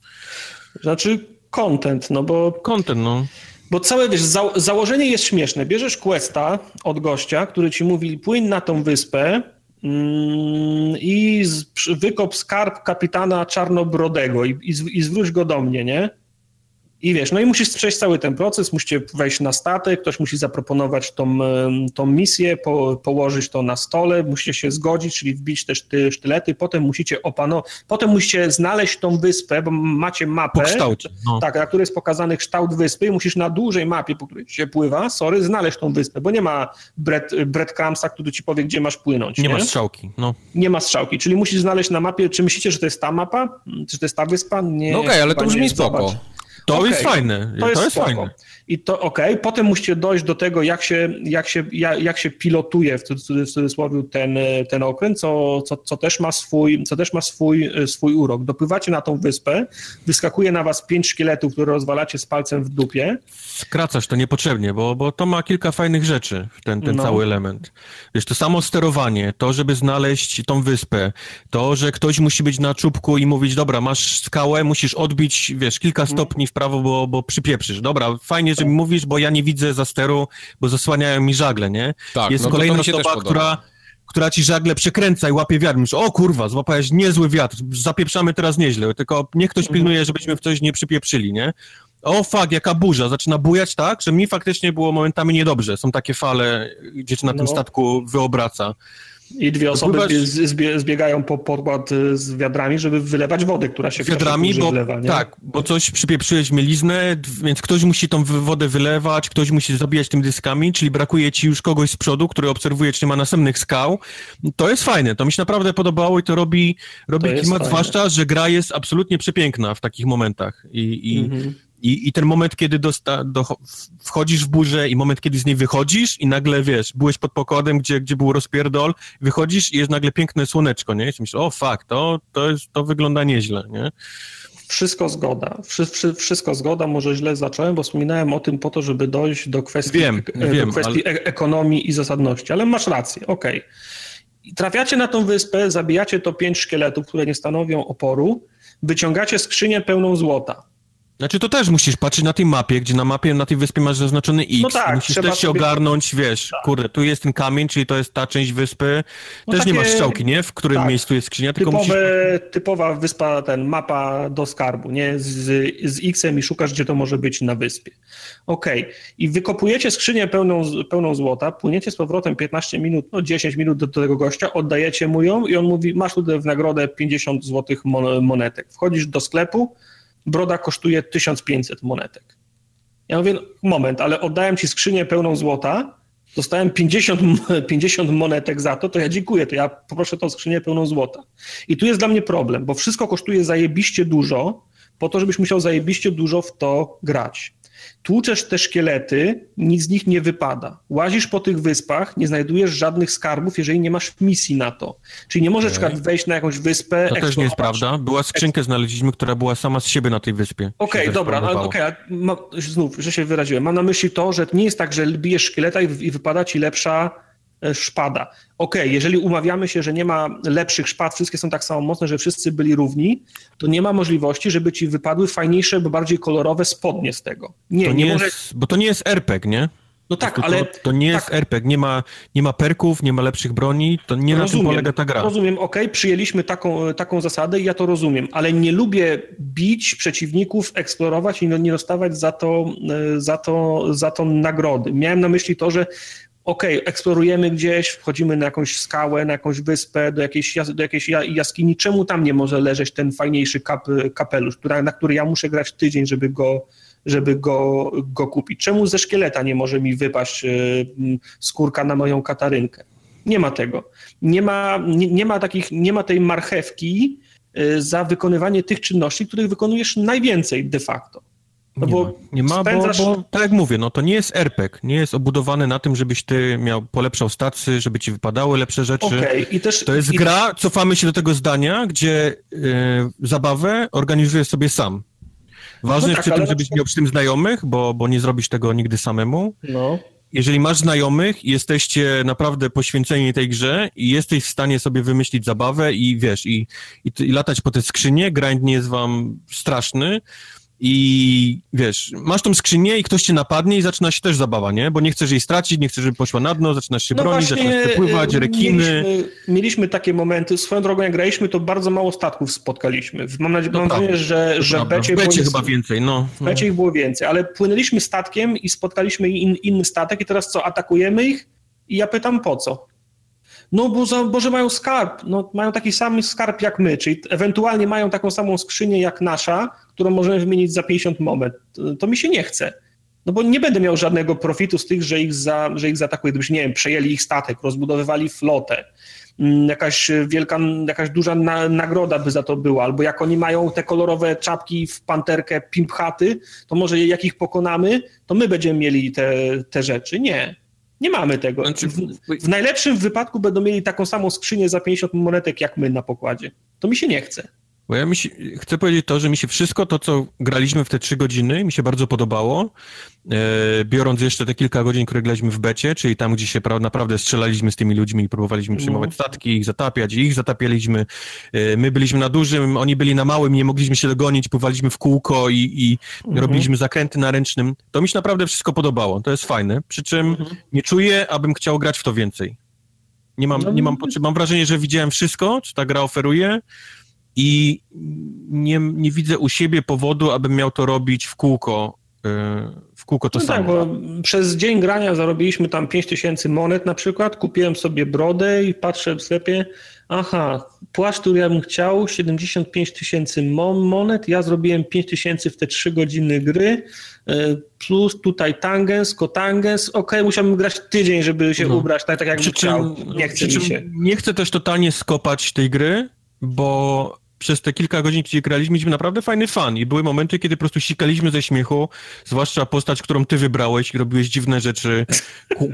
Znaczy content, no bo... Content, no. Bo całe, wiesz, za, założenie jest śmieszne. Bierzesz questa od gościa, który ci mówi, płyń na tą wyspę, Mm, i z, wykop skarb kapitana Czarnobrodego i, i, i zwróć go do mnie, nie? I wiesz, no i musisz przejść cały ten proces, musicie wejść na statek, ktoś musi zaproponować tą, tą misję, po, położyć to na stole, musicie się zgodzić, czyli wbić też te sztylety, potem musicie opanować, potem musicie znaleźć tą wyspę, bo macie mapę, kształcie, no. tak, na której jest pokazany kształt wyspy i musisz na dużej mapie, po której się pływa, sorry, znaleźć tą wyspę, bo nie ma bread, breadcrumbsa, który ci powie, gdzie masz płynąć. Nie, nie? ma strzałki, no. Nie ma strzałki, czyli musisz znaleźć na mapie, czy myślicie, że to jest ta mapa, czy to jest ta wyspa? Nie. No okej, okay, ale to brzmi spoko. Zobacz. To okay. jest fajne. To, to jest, jest fajne. I to ok, potem musicie dojść do tego, jak się, jak się, jak, jak się pilotuje w cudzysłowie ten, ten okręt, co, co, co, też ma swój, co też ma swój, swój urok. Dopływacie na tą wyspę, wyskakuje na was pięć szkieletów, które rozwalacie z palcem w dupie. Skracasz to niepotrzebnie, bo, bo to ma kilka fajnych rzeczy, ten, ten no. cały element. Wiesz, to samo sterowanie, to, żeby znaleźć tą wyspę, to, że ktoś musi być na czubku i mówić, dobra, masz skałę, musisz odbić, wiesz, kilka mhm. stopni w prawo, bo, bo przypieprzysz. Dobra, fajnie, mi mówisz, bo ja nie widzę za steru, bo zasłaniają mi żagle, nie? Tak, Jest no kolejna osoba, która która ci żagle przekręca i łapie wiatr. Myślisz, o kurwa, złapałeś niezły wiatr, zapieprzamy teraz nieźle, tylko niech ktoś mhm. pilnuje, żebyśmy w coś nie przypieprzyli, nie? O fuck, jaka burza, zaczyna bujać tak, że mi faktycznie było momentami niedobrze. Są takie fale, gdzie się na no. tym statku wyobraca. I dwie osoby zbiegają po podkład z wiadrami, żeby wylewać wodę, która się wiadrami, bo, nie? Tak, bo coś przypieprzyłeś mieliznę, więc ktoś musi tą wodę wylewać, ktoś musi zabijać tym dyskami, czyli brakuje ci już kogoś z przodu, który obserwuje, czy nie ma następnych skał. To jest fajne, to mi się naprawdę podobało i to robi, robi to klimat, zwłaszcza, że gra jest absolutnie przepiękna w takich momentach. I, i mhm. I, I ten moment, kiedy dosta, do, wchodzisz w burzę i moment, kiedy z niej wychodzisz i nagle, wiesz, byłeś pod pokładem, gdzie, gdzie był rozpierdol, wychodzisz i jest nagle piękne słoneczko, nie? I myślisz, o fuck, to, to, jest, to wygląda nieźle, nie? Wszystko zgoda. Wszy, wszy, wszystko zgoda, może źle zacząłem, bo wspominałem o tym po to, żeby dojść do kwestii, wiem, do wiem, kwestii ale... E, ekonomii i zasadności, ale masz rację, okej. Okay. Trafiacie na tą wyspę, zabijacie to pięć szkieletów, które nie stanowią oporu, wyciągacie skrzynię pełną złota. Znaczy to też musisz patrzeć na tej mapie, gdzie na mapie, na tej wyspie masz zaznaczony X. No tak, musisz też się sobie... ogarnąć, wiesz, tak. kurde, tu jest ten kamień, czyli to jest ta część wyspy. No też takie... nie masz strzałki, nie? W którym tak. miejscu jest skrzynia, tylko Typowe, musisz... Typowa wyspa, ten mapa do skarbu, nie? Z, z X-em i szukasz, gdzie to może być na wyspie. Okej. Okay. I wykopujecie skrzynię pełną, pełną złota, płyniecie z powrotem 15 minut, no 10 minut do, do tego gościa, oddajecie mu ją i on mówi, masz tutaj w nagrodę 50 złotych monetek. Wchodzisz do sklepu, broda kosztuje 1500 monetek. Ja mówię, no, moment, ale oddałem ci skrzynię pełną złota, dostałem 50, 50 monetek za to, to ja dziękuję, to ja poproszę tą skrzynię pełną złota. I tu jest dla mnie problem, bo wszystko kosztuje zajebiście dużo, po to, żebyś musiał zajebiście dużo w to grać. Tłuczesz te szkielety, nic z nich nie wypada. Łazisz po tych wyspach, nie znajdujesz żadnych skarbów, jeżeli nie masz misji na to. Czyli nie możesz okay. wejść na jakąś wyspę. To też nie jest prawda. Była skrzynkę znaleźliśmy, która była sama z siebie na tej wyspie. Okej, okay, dobra, no, okay, znów, że się wyraziłem. Mam na myśli to, że nie jest tak, że bijesz szkieleta i, i wypada ci lepsza szpada. Ok, jeżeli umawiamy się, że nie ma lepszych szpad, wszystkie są tak samo mocne, że wszyscy byli równi, to nie ma możliwości, żeby ci wypadły fajniejsze, bo bardziej kolorowe spodnie z tego. Nie, to nie, nie może... jest, bo to nie jest RPG, nie? No tak, to, ale... To, to nie jest tak. RPG, nie ma, nie ma perków, nie ma lepszych broni, to nie rozumiem, na tym polega ta gra. Rozumiem, ok, przyjęliśmy taką, taką zasadę i ja to rozumiem, ale nie lubię bić przeciwników, eksplorować i nie dostawać za to, e, za to, za to nagrody. Miałem na myśli to, że okej, okay, eksplorujemy gdzieś, wchodzimy na jakąś skałę, na jakąś wyspę, do jakiejś, do jakiejś jaskini, czemu tam nie może leżeć ten fajniejszy kap, kapelusz, która, na który ja muszę grać tydzień, żeby go, żeby go, go kupić? Czemu ze szkieleta nie może mi wypaść y, skórka na moją katarynkę? Nie ma tego. Nie ma, nie, nie ma, takich, nie ma tej marchewki y, za wykonywanie tych czynności, których wykonujesz najwięcej de facto. No nie, bo ma. nie ma, spędzasz... bo, bo tak jak mówię, no to nie jest RPG, nie jest obudowane na tym, żebyś ty miał, polepszał stacy, żeby ci wypadały lepsze rzeczy. Okay. I też, to jest i... gra, cofamy się do tego zdania, gdzie yy, zabawę organizujesz sobie sam. Ważne no tak, jest przy tym, żebyś miał przy tym znajomych, bo, bo nie zrobisz tego nigdy samemu. No. Jeżeli masz znajomych i jesteście naprawdę poświęceni tej grze i jesteś w stanie sobie wymyślić zabawę i wiesz, i, i, i latać po te skrzynie, grind nie jest wam straszny, i wiesz, masz tą skrzynię i ktoś cię napadnie i zaczyna się też zabawa, nie? Bo nie chcesz jej stracić, nie chcesz, żeby poszła na dno, zaczynasz się no bronić, zaczynasz przepływać, rekiny. Mieliśmy, mieliśmy, takie momenty, swoją drogą jak graliśmy, to bardzo mało statków spotkaliśmy. Mam nadzieję, no mam nadzieję że, że w becie, becie chyba więcej, no. W becie ich było więcej, ale płynęliśmy statkiem i spotkaliśmy in, inny statek i teraz co, atakujemy ich? I ja pytam po co? No bo, za, bo że mają skarb, no, mają taki sam skarb jak my, czyli ewentualnie mają taką samą skrzynię jak nasza, którą możemy wymienić za 50 moment. To, mi się nie chce. No bo nie będę miał żadnego profitu z tych, że ich, za, że ich zaatakuje. Gdybyś, nie wiem, przejęli ich statek, rozbudowywali flotę, mm, jakaś wielka, jakaś duża na, nagroda by za to była, albo jak oni mają te kolorowe czapki w panterkę pimp chaty, to może jak ich pokonamy, to my będziemy mieli te, te rzeczy. Nie. Nie mamy tego. Znaczy, w, w, najlepszym wypadku będą mieli taką samą skrzynię za 50 monetek jak my na pokładzie. To mi się nie chce. Bo ja mi się, chcę powiedzieć to, że mi się wszystko to, co graliśmy w te trzy godziny, mi się bardzo podobało. E, biorąc jeszcze te kilka godzin, które graliśmy w becie, czyli tam, gdzie się pra naprawdę strzelaliśmy z tymi ludźmi i próbowaliśmy przyjmować no. statki, ich zatapiać, ich zatapialiśmy. E, my byliśmy na dużym, oni byli na małym, nie mogliśmy się dogonić, pływaliśmy w kółko i, i mhm. robiliśmy zakręty na ręcznym. To mi się naprawdę wszystko podobało, to jest fajne. Przy czym mhm. nie czuję, abym chciał grać w to więcej. Nie mam, no, nie mam, mam wrażenie, że widziałem wszystko, co ta gra oferuje i nie, nie widzę u siebie powodu, abym miał to robić w kółko, e, w kółko to no tak, samo. Tak, bo przez dzień grania zarobiliśmy tam 5000 monet na przykład, kupiłem sobie brodę i patrzę w sklepie, aha, płaszcz, który ja bym chciał, 75 tysięcy monet, ja zrobiłem 5 tysięcy w te 3 godziny gry, e, plus tutaj tangens, kotangens, okej, okay, musiałbym grać tydzień, żeby się no. ubrać tak, tak jakbym chciał, nie chce mi się. Nie chcę też totalnie skopać tej gry, bo przez te kilka godzin, gdzie graliśmy, mieliśmy naprawdę fajny fan i były momenty, kiedy po prostu sikaliśmy ze śmiechu, zwłaszcza postać, którą ty wybrałeś i robiłeś dziwne rzeczy,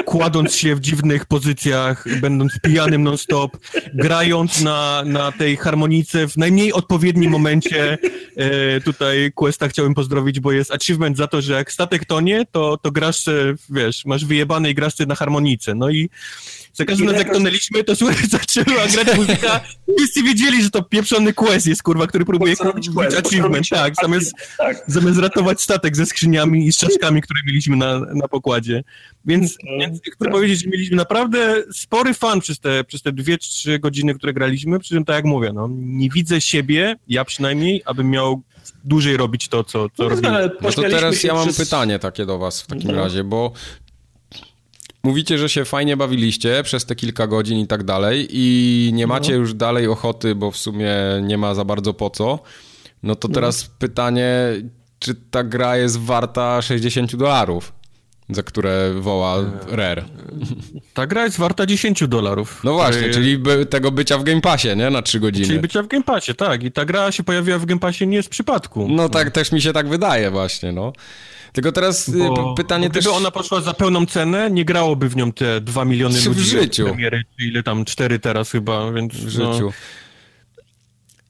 kładąc się w dziwnych pozycjach, będąc pijanym non-stop, grając na, na tej harmonice w najmniej odpowiednim momencie. E, tutaj Questa chciałbym pozdrowić, bo jest achievement za to, że jak statek tonie, to, to grasz, wiesz, masz wyjebane i grasz na harmonice. No i za każdym razem jak tonęliśmy, to zaczęła grać muzyka. Wszyscy wiedzieli, że to pieprzony quest jest, kurwa, który próbuje kupić achievement, tak, zamiast, tak. zamiast ratować statek ze skrzyniami i z czaszkami, które mieliśmy na, na pokładzie. Więc, mhm. więc chcę tak. powiedzieć, że mieliśmy naprawdę spory fan przez te, przez te dwie, trzy godziny, które graliśmy, przy czym tak jak mówię, no, nie widzę siebie, ja przynajmniej, abym miał dłużej robić to, co, co no, robimy. No to teraz ja mam przez... pytanie takie do was w takim no. razie, bo Mówicie, że się fajnie bawiliście przez te kilka godzin i tak dalej i nie no. macie już dalej ochoty, bo w sumie nie ma za bardzo po co. No to no. teraz no. pytanie, czy ta gra jest warta 60 dolarów? za które woła Rare. Ta gra jest warta 10 dolarów. No właśnie, czyli by, tego bycia w Game Passie, nie? Na 3 godziny. Czyli bycia w Game Passie, tak. I ta gra się pojawiła w Game Passie nie z przypadku. No tak, też mi się tak wydaje właśnie, no. Tylko teraz y, bo, pytanie bo gdyby też... ona poszła za pełną cenę, nie grałoby w nią te 2 miliony ludzi. W życiu. Premiery, ile tam 4 teraz chyba, więc... W no. życiu.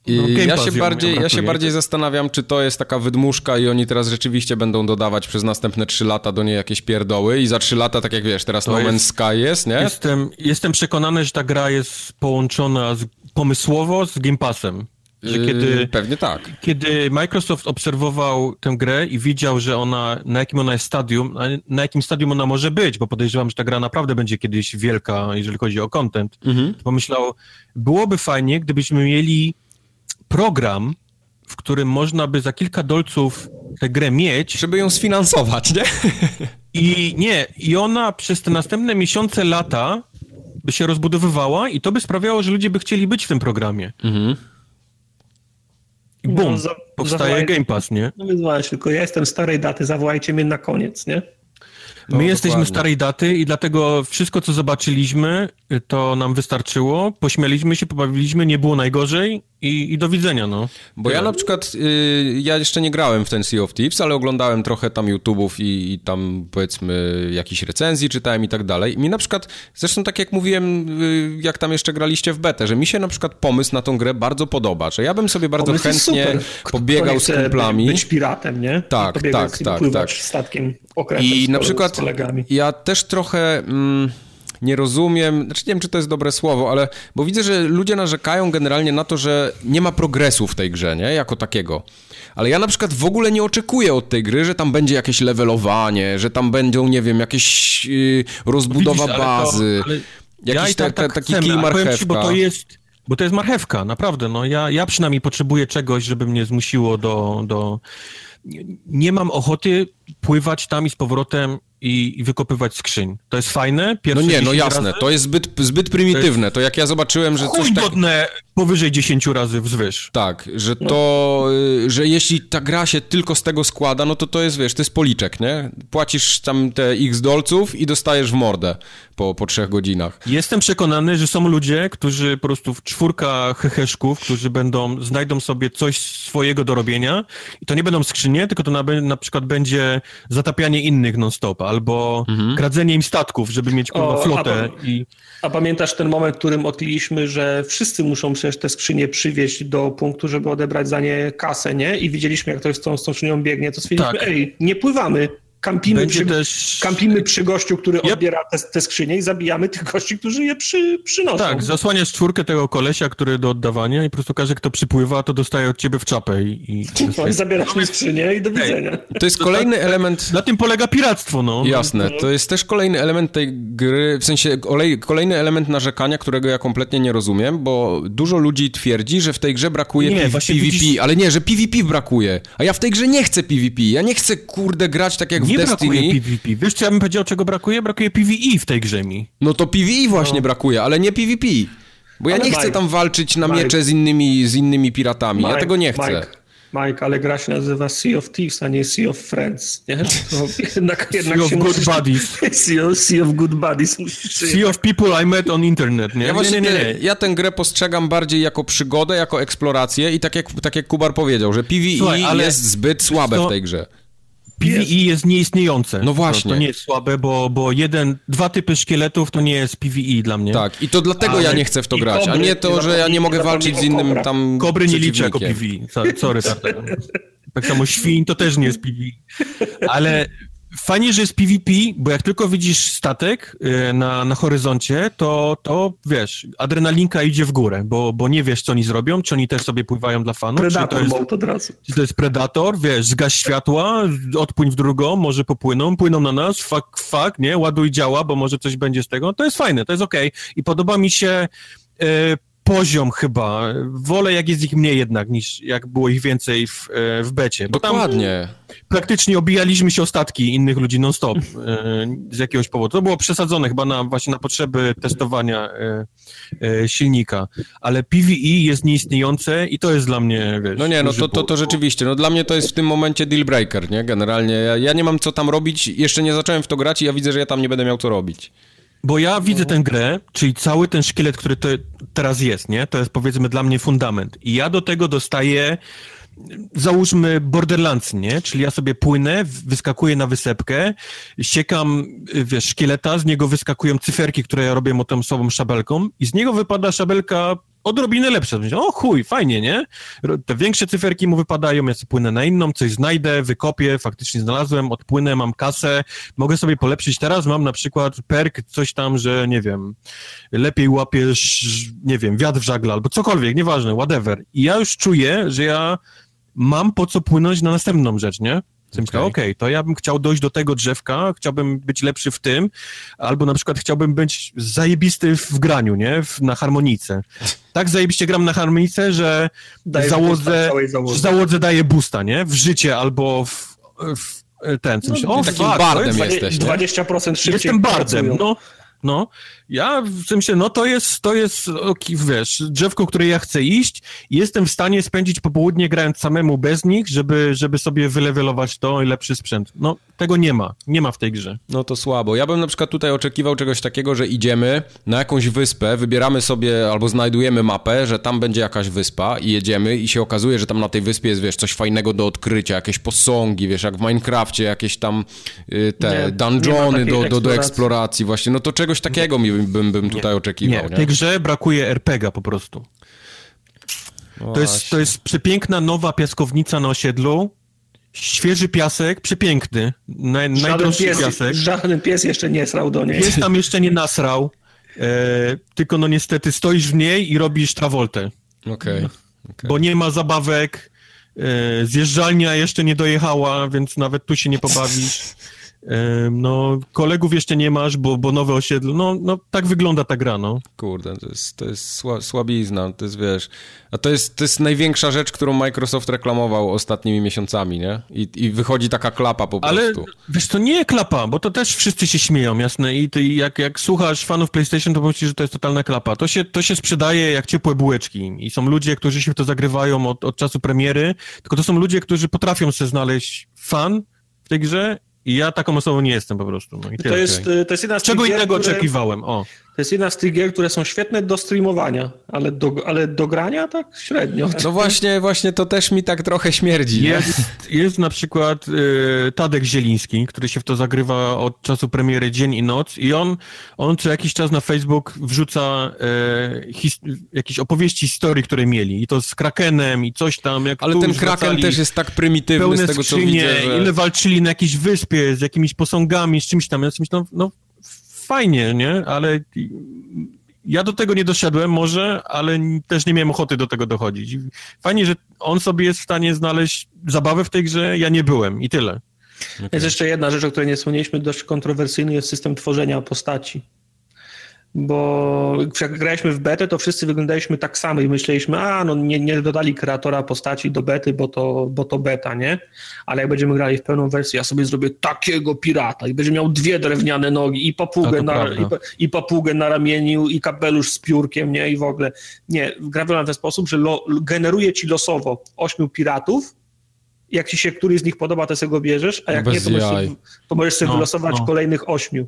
I no, ja się, bardziej, ja się bardziej zastanawiam, czy to jest taka wydmuszka i oni teraz rzeczywiście będą dodawać przez następne 3 lata do niej jakieś pierdoły i za 3 lata, tak jak wiesz, teraz to No Man's Sky jest, nie? Jestem, jestem przekonany, że ta gra jest połączona z, pomysłowo z Game Passem. Że yy, kiedy, Pewnie tak. Kiedy Microsoft obserwował tę grę i widział, że ona, na jakim ona jest stadium, na jakim stadium ona może być, bo podejrzewam, że ta gra naprawdę będzie kiedyś wielka, jeżeli chodzi o content, mhm. to pomyślał, byłoby fajnie, gdybyśmy mieli program, w którym można by za kilka dolców tę grę mieć. Żeby ją sfinansować, nie? I nie, i ona przez te następne miesiące, lata by się rozbudowywała i to by sprawiało, że ludzie by chcieli być w tym programie. Mhm. Bum, no, za, powstaje zawołaj... Game Pass, nie? No więc tylko ja jestem starej daty, zawołajcie mnie na koniec, nie? My jesteśmy dokładnie. starej daty i dlatego wszystko, co zobaczyliśmy, to nam wystarczyło. Pośmialiśmy się, pobawiliśmy, nie było najgorzej i, i do widzenia, no. Bo ja na przykład, y, ja jeszcze nie grałem w ten Sea of Thieves, ale oglądałem trochę tam YouTube'ów i, i tam powiedzmy jakichś recenzji czytałem i tak dalej. I mi na przykład, zresztą tak jak mówiłem, y, jak tam jeszcze graliście w betę, że mi się na przykład pomysł na tą grę bardzo podoba, że ja bym sobie bardzo pomysł chętnie pobiegał z kumplami. być piratem, nie? Tak, tak, tak, tak. statkiem I na przykład ja też trochę... Mm, nie rozumiem, znaczy nie wiem, czy to jest dobre słowo, ale bo widzę, że ludzie narzekają generalnie na to, że nie ma progresu w tej grze, nie? Jako takiego. Ale ja na przykład w ogóle nie oczekuję od tej gry, że tam będzie jakieś levelowanie, że tam będą, nie wiem, jakieś yy, rozbudowa Widzisz, bazy, to, jakiś ja tak, ta, ta, taki chcemy, kij marchewka. Ci, bo to jest... Bo to jest marchewka, naprawdę. No, ja, ja przynajmniej potrzebuję czegoś, żeby mnie zmusiło do, do... Nie mam ochoty pływać tam i z powrotem i, i wykopywać skrzyń. To jest fajne. Pierwsze no nie, no jasne, razy. to jest zbyt, zbyt prymitywne. To, jest... to jak ja zobaczyłem, że coś tak... godne powyżej 10 razy wzwyż. Tak, że to, no. że jeśli ta gra się tylko z tego składa, no to to jest, wiesz, to jest policzek, nie? Płacisz tam te x dolców i dostajesz w mordę po, po trzech godzinach. Jestem przekonany, że są ludzie, którzy po prostu w czwórka heheszków, którzy będą, znajdą sobie coś swojego do robienia i to nie będą skrzynie, tylko to na, na przykład będzie zatapianie innych non-stop, albo mhm. kradzenie im statków, żeby mieć kurwa flotę a, i... A pamiętasz ten moment, w którym odkryliśmy, że wszyscy muszą przecież te skrzynie przywieźć do punktu, żeby odebrać za nie kasę, nie? I widzieliśmy, jak ktoś z tą, z tą skrzynią biegnie, to stwierdziliśmy, tak. ej, nie pływamy, Kampimy przy, też... kampimy przy gościu, który yep. odbiera te, te skrzynie i zabijamy tych gości, którzy je przy, przynoszą. Tak, zasłaniasz czwórkę tego kolesia, który do oddawania i po prostu każdy, kto przypływa, to dostaje od ciebie w czapę i... i, no, i zabierasz mi skrzynię i do widzenia. To jest kolejny element... Na tym polega piractwo, no. Jasne, to jest też kolejny element tej gry, w sensie kolejny element narzekania, którego ja kompletnie nie rozumiem, bo dużo ludzi twierdzi, że w tej grze brakuje nie, PvP, widzisz... ale nie, że PvP brakuje, a ja w tej grze nie chcę PvP, ja nie chcę, kurde, grać tak jak nie Destiny. brakuje PvP. Wiesz, co ja bym powiedział, czego brakuje? Brakuje PvE w tej grze mi. No to PvE właśnie no. brakuje, ale nie PvP. Bo ja nie chcę tam walczyć na Mike, miecze z innymi, z innymi piratami. Mike, ja tego nie chcę. Mike. Mike, ale gra się nazywa Sea of Thieves, a nie Sea of Friends, nie? To jednak, jednak sea of Good. Buddies. Sea of, sea of Good Buddies musisz... Sea of People I Met on Internet, nie? Ja, właśnie nie, nie, nie. ja tę grę postrzegam bardziej jako przygodę, jako eksplorację i tak jak, tak jak Kubar powiedział, że PvE Słuchaj, ale jest zbyt słabe to... w tej grze. PvE jest, nieistniejące. No właśnie. To, to, nie jest słabe, bo, bo jeden, dwa typy szkieletów to nie jest PvE dla mnie. Tak, i to dlatego Ale ja nie chcę w to grać, kobry, a nie to, że ja nie mogę walczyć z innym tam Kobry nie liczę jako PvE, sorry. Tak, tak samo świń to też nie jest PvE. Ale Fajnie, że jest PvP, bo jak tylko widzisz statek y, na, na horyzoncie, to, to wiesz, adrenalinka idzie w górę, bo, bo nie wiesz, co oni zrobią, czy oni też sobie pływają dla fanów. Predator czy to jest, od razu. Czy to jest Predator, wiesz, zgaś światła, odpłyń w drugą, może popłyną, płyną na nas, fuck, fuck, nie, ładuj działa, bo może coś będzie z tego. To jest fajne, to jest okej. Okay. I podoba mi się y, poziom chyba. Wolę, jak jest ich mniej jednak, niż jak było ich więcej w, e, w becie. Bo Dokładnie. praktycznie obijaliśmy się ostatki innych ludzi non-stop e, z jakiegoś powodu. To było przesadzone chyba na, właśnie na potrzeby testowania e, silnika. Ale PvE jest nieistniejące i to jest dla mnie, wiesz... No nie, no to, to, to rzeczywiście. No dla mnie to jest w tym momencie deal breaker, nie? Generalnie ja, ja nie mam co tam robić, jeszcze nie zacząłem w to grać i ja widzę, że ja tam nie będę miał co robić. Bo ja widzę tę grę, czyli cały ten szkielet, który teraz jest, nie? To jest powiedzmy dla mnie fundament. I ja do tego dostaję załóżmy Borderlands, nie? Czyli ja sobie płynę, wyskakuję na wysepkę, siekam, wiesz, szkieleta, z niego wyskakują cyferki, które ja robię motą słabą szabelką i z niego wypada szabelka odrobinę lepsze. O chuj, fajnie, nie? Te większe cyferki mu wypadają, ja sobie płynę na inną, coś znajdę, wykopię, faktycznie znalazłem, odpłynę, mam kasę, mogę sobie polepszyć. Teraz mam na przykład perk, coś tam, że nie wiem, lepiej łapiesz, nie wiem, wiatr w żagle albo cokolwiek, nieważne, whatever. I ja już czuję, że ja mam po co płynąć na następną rzecz, nie? Okej, okay. okay, to ja bym chciał dojść do tego drzewka, chciałbym być lepszy w tym, albo na przykład chciałbym być zajebisty w graniu, nie? W, na harmonice. Tak zajebiście gram na harmonice, że załodze, załodze daje boosta, nie? W życie albo w, w ten, co no, myślę, o, takim fuck, bardem jesteś, 20% szybciej Jestem bardem, no. No, ja w sensie, no to jest, to jest, wiesz, drzewko, które ja chcę iść i jestem w stanie spędzić popołudnie grając samemu bez nich, żeby, żeby sobie wylewelować to i lepszy sprzęt. No, tego nie ma, nie ma w tej grze. No to słabo. Ja bym na przykład tutaj oczekiwał czegoś takiego, że idziemy na jakąś wyspę, wybieramy sobie albo znajdujemy mapę, że tam będzie jakaś wyspa i jedziemy i się okazuje, że tam na tej wyspie jest, wiesz, coś fajnego do odkrycia, jakieś posągi, wiesz, jak w Minecrafcie, jakieś tam y, te nie, dungeony nie do, do, do eksploracji właśnie. No to czegoś takiego mi bym, bym tutaj nie, oczekiwał. Nie, w tej grze brakuje RPGa po prostu. To jest, to jest przepiękna nowa piaskownica na osiedlu, świeży piasek, przepiękny, naj, najdroższy pies, piasek. Żaden pies jeszcze nie srał do niej. Pies tam jeszcze nie nasrał, e, tylko no niestety stoisz w niej i robisz trawoltę. Okej. Okay, okay. Bo nie ma zabawek, e, zjeżdżalnia jeszcze nie dojechała, więc nawet tu się nie pobawisz. No, kolegów jeszcze nie masz, bo, bo nowe osiedle, no, no tak wygląda ta gra, no. Kurde, to jest, to jest słabizna, to jest, wiesz, a to jest, to jest największa rzecz, którą Microsoft reklamował ostatnimi miesiącami, nie? I, i wychodzi taka klapa po Ale, prostu. Ale, wiesz, to nie klapa, bo to też wszyscy się śmieją, jasne, i ty, jak, jak słuchasz fanów PlayStation, to myślisz, że to jest totalna klapa. To się, to się sprzedaje jak ciepłe bułeczki i są ludzie, którzy się w to zagrywają od, od czasu premiery, tylko to są ludzie, którzy potrafią sobie znaleźć fan w tej grze i ja taką osobą nie jestem po prostu. No to, jest, to jest jedna z Czego innego oczekiwałem, o. To jest jedna z tych gier, które są świetne do streamowania, ale do, ale do grania tak średnio. No właśnie, właśnie to też mi tak trochę śmierdzi. Jest, jest na przykład y, Tadek Zieliński, który się w to zagrywa od czasu premiery dzień i noc i on, on co jakiś czas na Facebook wrzuca y, his, jakieś opowieści historii, które mieli i to z Krakenem i coś tam. Jak ale ten Kraken też jest tak prymitywny z tego, skrzynie, co widzę, że... ile walczyli na jakiejś wyspie z jakimiś posągami, z czymś tam. Ja no, no fajnie, nie? Ale ja do tego nie doszedłem może, ale też nie miałem ochoty do tego dochodzić. Fajnie, że on sobie jest w stanie znaleźć zabawę w tej grze, ja nie byłem i tyle. Okay. Jest jeszcze jedna rzecz, o której nie wspomnieliśmy, dość kontrowersyjny jest system tworzenia postaci bo jak graliśmy w betę, to wszyscy wyglądaliśmy tak samo i myśleliśmy, a no nie, nie dodali kreatora postaci do bety, bo to, bo to beta, nie? Ale jak będziemy grali w pełną wersję, ja sobie zrobię takiego pirata i będzie miał dwie drewniane nogi i papugę, na, i, i, papugę na ramieniu i kapelusz z piórkiem, nie? I w ogóle. Nie, gra w ten sposób, że lo, generuje ci losowo ośmiu piratów, jak ci się któryś z nich podoba, to sobie go bierzesz, a jak Bez nie, to możesz, sobie, to możesz sobie no, wylosować no. kolejnych ośmiu.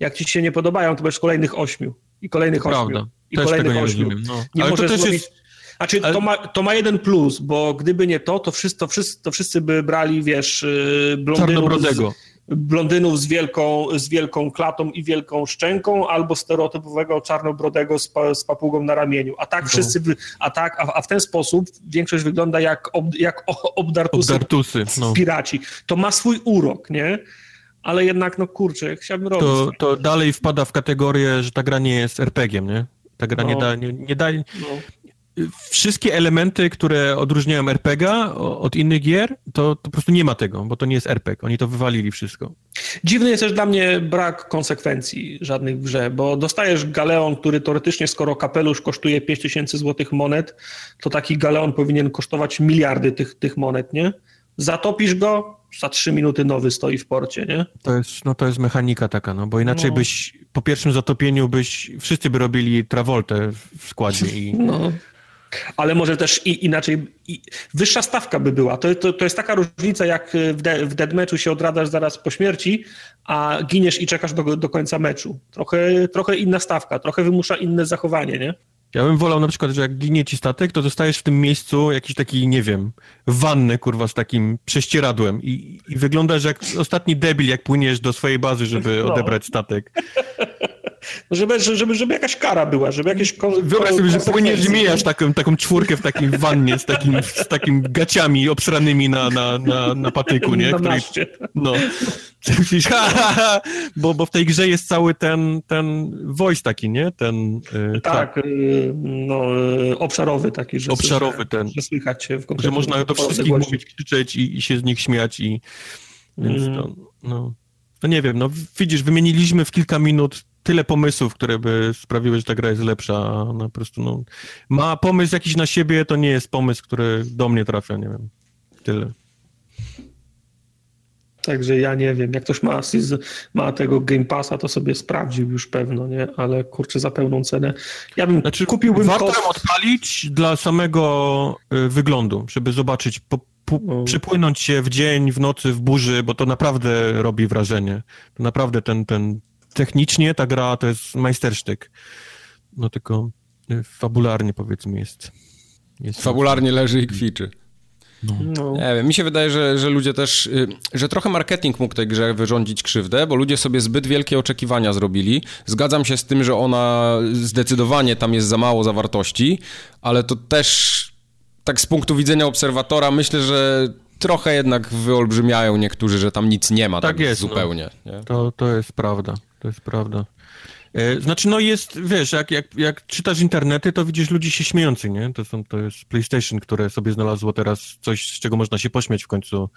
Jak ci się nie podobają, to będziesz kolejnych ośmiu. I kolejnych ośmiu. I Też kolejnych ośmiu. Nie, no. nie możesz to jest... Znaczy, Ale... to, ma, to ma jeden plus, bo gdyby nie to, to wszyscy, to wszyscy, to wszyscy by brali, wiesz, y, blondynów z, blondynów z wielką, z wielką klatą i wielką szczęką, albo stereotypowego czarnobrodego z, pa, z papugą na ramieniu. A tak no. wszyscy, a tak, a, a, w ten sposób większość wygląda jak, ob, jak obdartusy, obdartusy no. piraci. To ma swój urok, nie? Ale jednak, no kurczę, chciałbym robić. To, to dalej wpada w kategorię, że ta gra nie jest RPG-iem, nie? Ta gra no. nie da, nie, nie da... No. Wszystkie elementy, które odróżniają RPG od innych gier, to, to, po prostu nie ma tego, bo to nie jest RPG. Oni to wywalili wszystko. Dziwny jest też dla mnie brak konsekwencji żadnych w grze, bo dostajesz galeon, który teoretycznie, skoro kapelusz kosztuje 5000 złotych monet, to taki galeon powinien kosztować miliardy tych, tych monet, nie? Zatopisz go, za trzy minuty nowy stoi w porcie, nie? To jest, no to jest mechanika taka, no bo inaczej no. byś po pierwszym zatopieniu byś, wszyscy by robili Travoltę w składzie i... No. Ale może też i, inaczej, i, wyższa stawka by była. To, to, to jest taka różnica, jak w, de, w deadmatchu się odradasz zaraz po śmierci, a giniesz i czekasz do, do końca meczu. Trochę, trochę inna stawka, trochę wymusza inne zachowanie, nie? Ja bym wolał na przykład, że jak ginie ci statek, to dostajesz w tym miejscu jakiś taki, nie wiem, wannę, kurwa, z takim prześcieradłem i, i wyglądasz jak ostatni debil, jak płyniesz do swojej bazy, żeby no. odebrać statek. Żeby, żeby, żeby jakaś kara była, żeby jakieś Wyobraź sobie, że płyniesz mijasz taką, taką czwórkę w takim wannie z takim, z takim gaciami obsranymi na, na, na, na patyku, nie? No. Myślisz, ha, ha, ha, bo, bo w tej grze jest cały ten, ten voice taki, nie? Ten, yy, tak, tak. Yy, no, yy, obszarowy taki, że obszarowy słychać, ten. Że słychać się w Że można do wszystkich mówić, krzyczeć i, i się z nich śmiać i więc mm. to, no. No nie wiem, no widzisz, wymieniliśmy w kilka minut tyle pomysłów, które by sprawiły, że ta gra jest lepsza, a ona po prostu no, ma pomysł jakiś na siebie, to nie jest pomysł, który do mnie trafia, nie wiem. Tyle. Także ja nie wiem, jak ktoś ma, ma tego Game Passa, to sobie sprawdził już pewno, nie? Ale kurczę, za pełną cenę. Ja bym znaczy, kupiłbym Warto ją odpalić dla samego y, wyglądu, żeby zobaczyć, po, po, no. przypłynąć się w dzień, w nocy, w burzy, bo to naprawdę robi wrażenie. To naprawdę ten, ten technicznie ta gra to jest majstersztyk. No tylko y, fabularnie powiedzmy jest. jest fabularnie leży i kwiczy. No. No. Nie wiem, mi się wydaje, że, że ludzie też, y, że trochę marketing mógł tej grze wyrządzić krzywdę, bo ludzie sobie zbyt wielkie oczekiwania zrobili. Zgadzam się z tym, że ona zdecydowanie tam jest za mało zawartości, ale to też tak z punktu widzenia obserwatora myślę, że trochę jednak wyolbrzymiają niektórzy, że tam nic nie ma tak, tak jest, no. zupełnie. No. To, to jest prawda, to jest prawda. E, znaczy, no jest, wiesz, jak, jak, jak czytasz internety, to widzisz ludzi się śmiejących, nie? To, są, to jest PlayStation, które sobie znalazło teraz coś, z czego można się pośmiać w końcu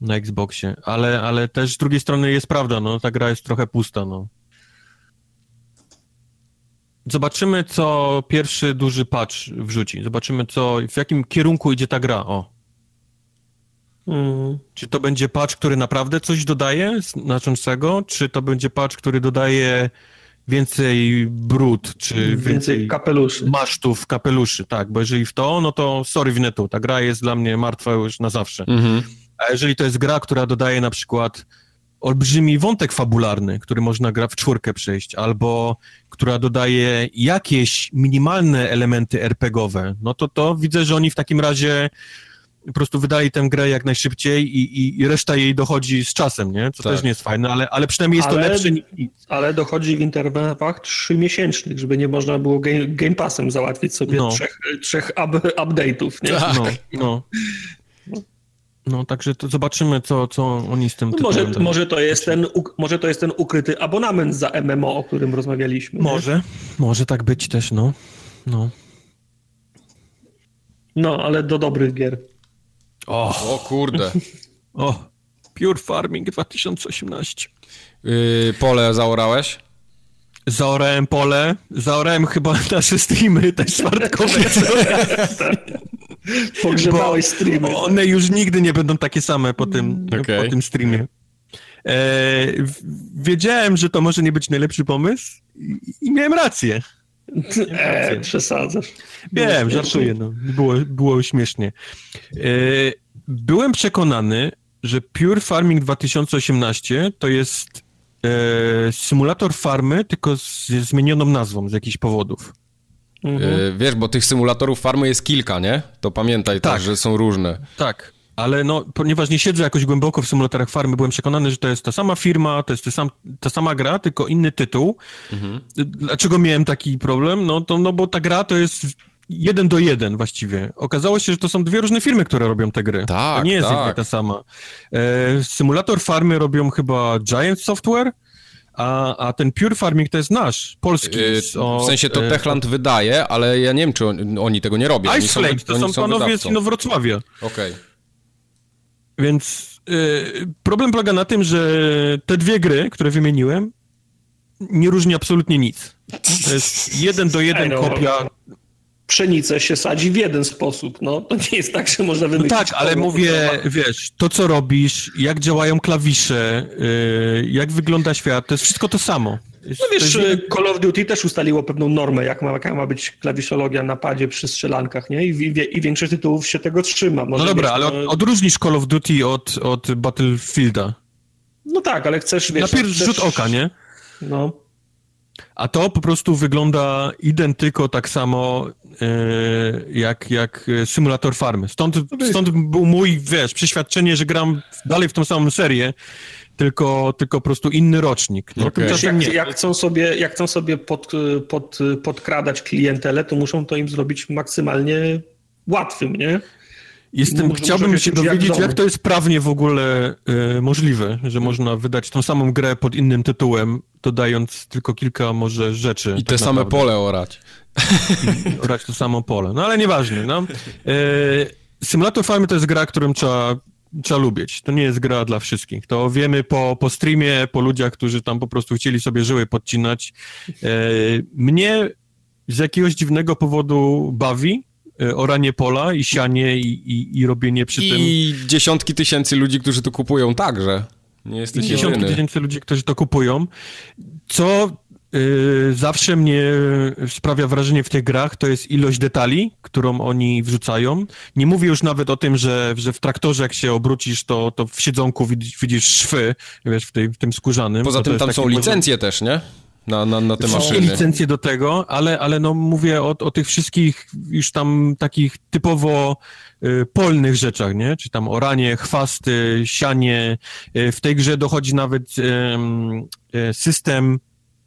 na Xboxie. Ale, ale też z drugiej strony jest prawda, no, ta gra jest trochę pusta, no. Zobaczymy, co pierwszy duży patch wrzuci. Zobaczymy, co, w jakim kierunku idzie ta gra, o. Mm. Czy to będzie patch, który naprawdę coś dodaje znaczącego, czy to będzie patch, który dodaje więcej brud, czy więcej, więcej kapeluszy. masztów, kapeluszy, tak, bo jeżeli w to, no to sorry wnetu, ta gra jest dla mnie martwa już na zawsze. Mhm. A jeżeli to jest gra, która dodaje na przykład olbrzymi wątek fabularny, który można gra w czwórkę przejść, albo która dodaje jakieś minimalne elementy RPGowe, no to to widzę, że oni w takim razie po prostu wydali tę grę jak najszybciej i, i, i reszta jej dochodzi z czasem, nie? Co tak. też nie jest fajne, ale, ale przynajmniej jest ale, to lepsze niż Ale dochodzi w interwałach trzymiesięcznych, żeby nie można było game, game Passem załatwić sobie no. trzech, trzech up, update'ów, nie? Tak. No, no. No, także to zobaczymy, co, co oni z tym no może, może, to jest ten, może to jest ten ukryty abonament za MMO, o którym rozmawialiśmy. Może, nie? może tak być też, no. No. No, ale do dobrych gier. O, o kurde. o, Pure Farming 2018. Yy, pole zaorałeś? Zaorałem pole, zaorałem chyba nasze streamy też czwartkowe. Pogrzebałeś streamy. One już nigdy nie będą takie same po tym, okay. po tym streamie. E, wiedziałem, że to może nie być najlepszy pomysł i, i miałem rację. Eee, przesadzasz. Wiem, żartuję, no. Było, było śmiesznie. E, byłem przekonany, że Pure Farming 2018 to jest e, symulator farmy, tylko z zmienioną nazwą z jakichś powodów. Mhm. E, wiesz, bo tych symulatorów farmy jest kilka, nie? To pamiętaj tak, też, że są różne. Tak, ale no, ponieważ nie siedzę jakoś głęboko w symulatorach farmy, byłem przekonany, że to jest ta sama firma, to jest sam, ta sama gra, tylko inny tytuł. Mhm. Dlaczego miałem taki problem? No, to, no bo ta gra to jest jeden do jeden właściwie. Okazało się, że to są dwie różne firmy, które robią te gry. Tak, to nie jest tak. ta sama. E, symulator farmy robią chyba Giant Software, a, a ten Pure Farming to jest nasz, polski. Yy, o, w sensie to e, Techland wydaje, ale ja nie wiem, czy on, oni tego nie robią. Ice Flames, to są, są panowie z Inowrocławia. Okej. Okay. Więc y, problem polega na tym, że te dwie gry, które wymieniłem, nie różni absolutnie nic. To jest jeden do jeden no, kopia. Pszenicę się sadzi w jeden sposób, no. To nie jest tak, że można wymyślić... No tak, ale mówię, wiesz, to co robisz, jak działają klawisze, y, jak wygląda świat, to jest wszystko to samo. No wiesz, jest... Call of Duty też ustaliło pewną normę, jak ma, jaka ma być klawiszologia na padzie przy strzelankach, nie? I, i, i większość tytułów się tego trzyma. Może no dobra, wiesz, ale no... odróżnisz Call of Duty od, od Battlefielda. No tak, ale chcesz, wiesz... Na pierwszy chcesz... rzut oka, nie? No. A to po prostu wygląda identyko tak samo e, jak, jak symulator farmy. Stąd, no stąd był mój, wiesz, przeświadczenie, że gram dalej w tą samą serię, tylko, tylko po prostu inny rocznik. Nie? Okay. Jak, jak, chcą sobie, jak chcą sobie pod, pod, podkradać klientelę, to muszą to im zrobić maksymalnie łatwym, nie? Jestem, chciałbym się dowiedzieć, jak, jak, to jest prawnie w ogóle y, możliwe, że można wydać tą samą grę pod innym tytułem, dodając tylko kilka może rzeczy. I tak te naprawdę. same pole orać. I orać to samo pole. No ale nieważne. No. Y, Simulator Farmy to jest gra, którą trzeba trzeba lubić. To nie jest gra dla wszystkich. To wiemy po, po streamie, po ludziach, którzy tam po prostu chcieli sobie żyły podcinać. E, mnie z jakiegoś dziwnego powodu bawi oranie pola i sianie i, i, i robienie przy I tym... I dziesiątki tysięcy ludzi, którzy to kupują także. Nie jesteś Dziesiątki jedyny. tysięcy ludzi, którzy to kupują. Co Yy, zawsze mnie sprawia wrażenie w tych grach, to jest ilość detali, którą oni wrzucają. Nie mówię już nawet o tym, że, że w traktorze jak się obrócisz, to, to w siedzonku widzisz, widzisz szwy, wiesz, w, tej, w tym skórzanym. Poza tym tam są licencje też, nie? Na, na, na te są maszyny. licencje do tego, ale, ale no mówię o, o tych wszystkich już tam takich typowo y, polnych rzeczach, nie? Czy tam oranie, chwasty, sianie. Y, w tej grze dochodzi nawet y, y system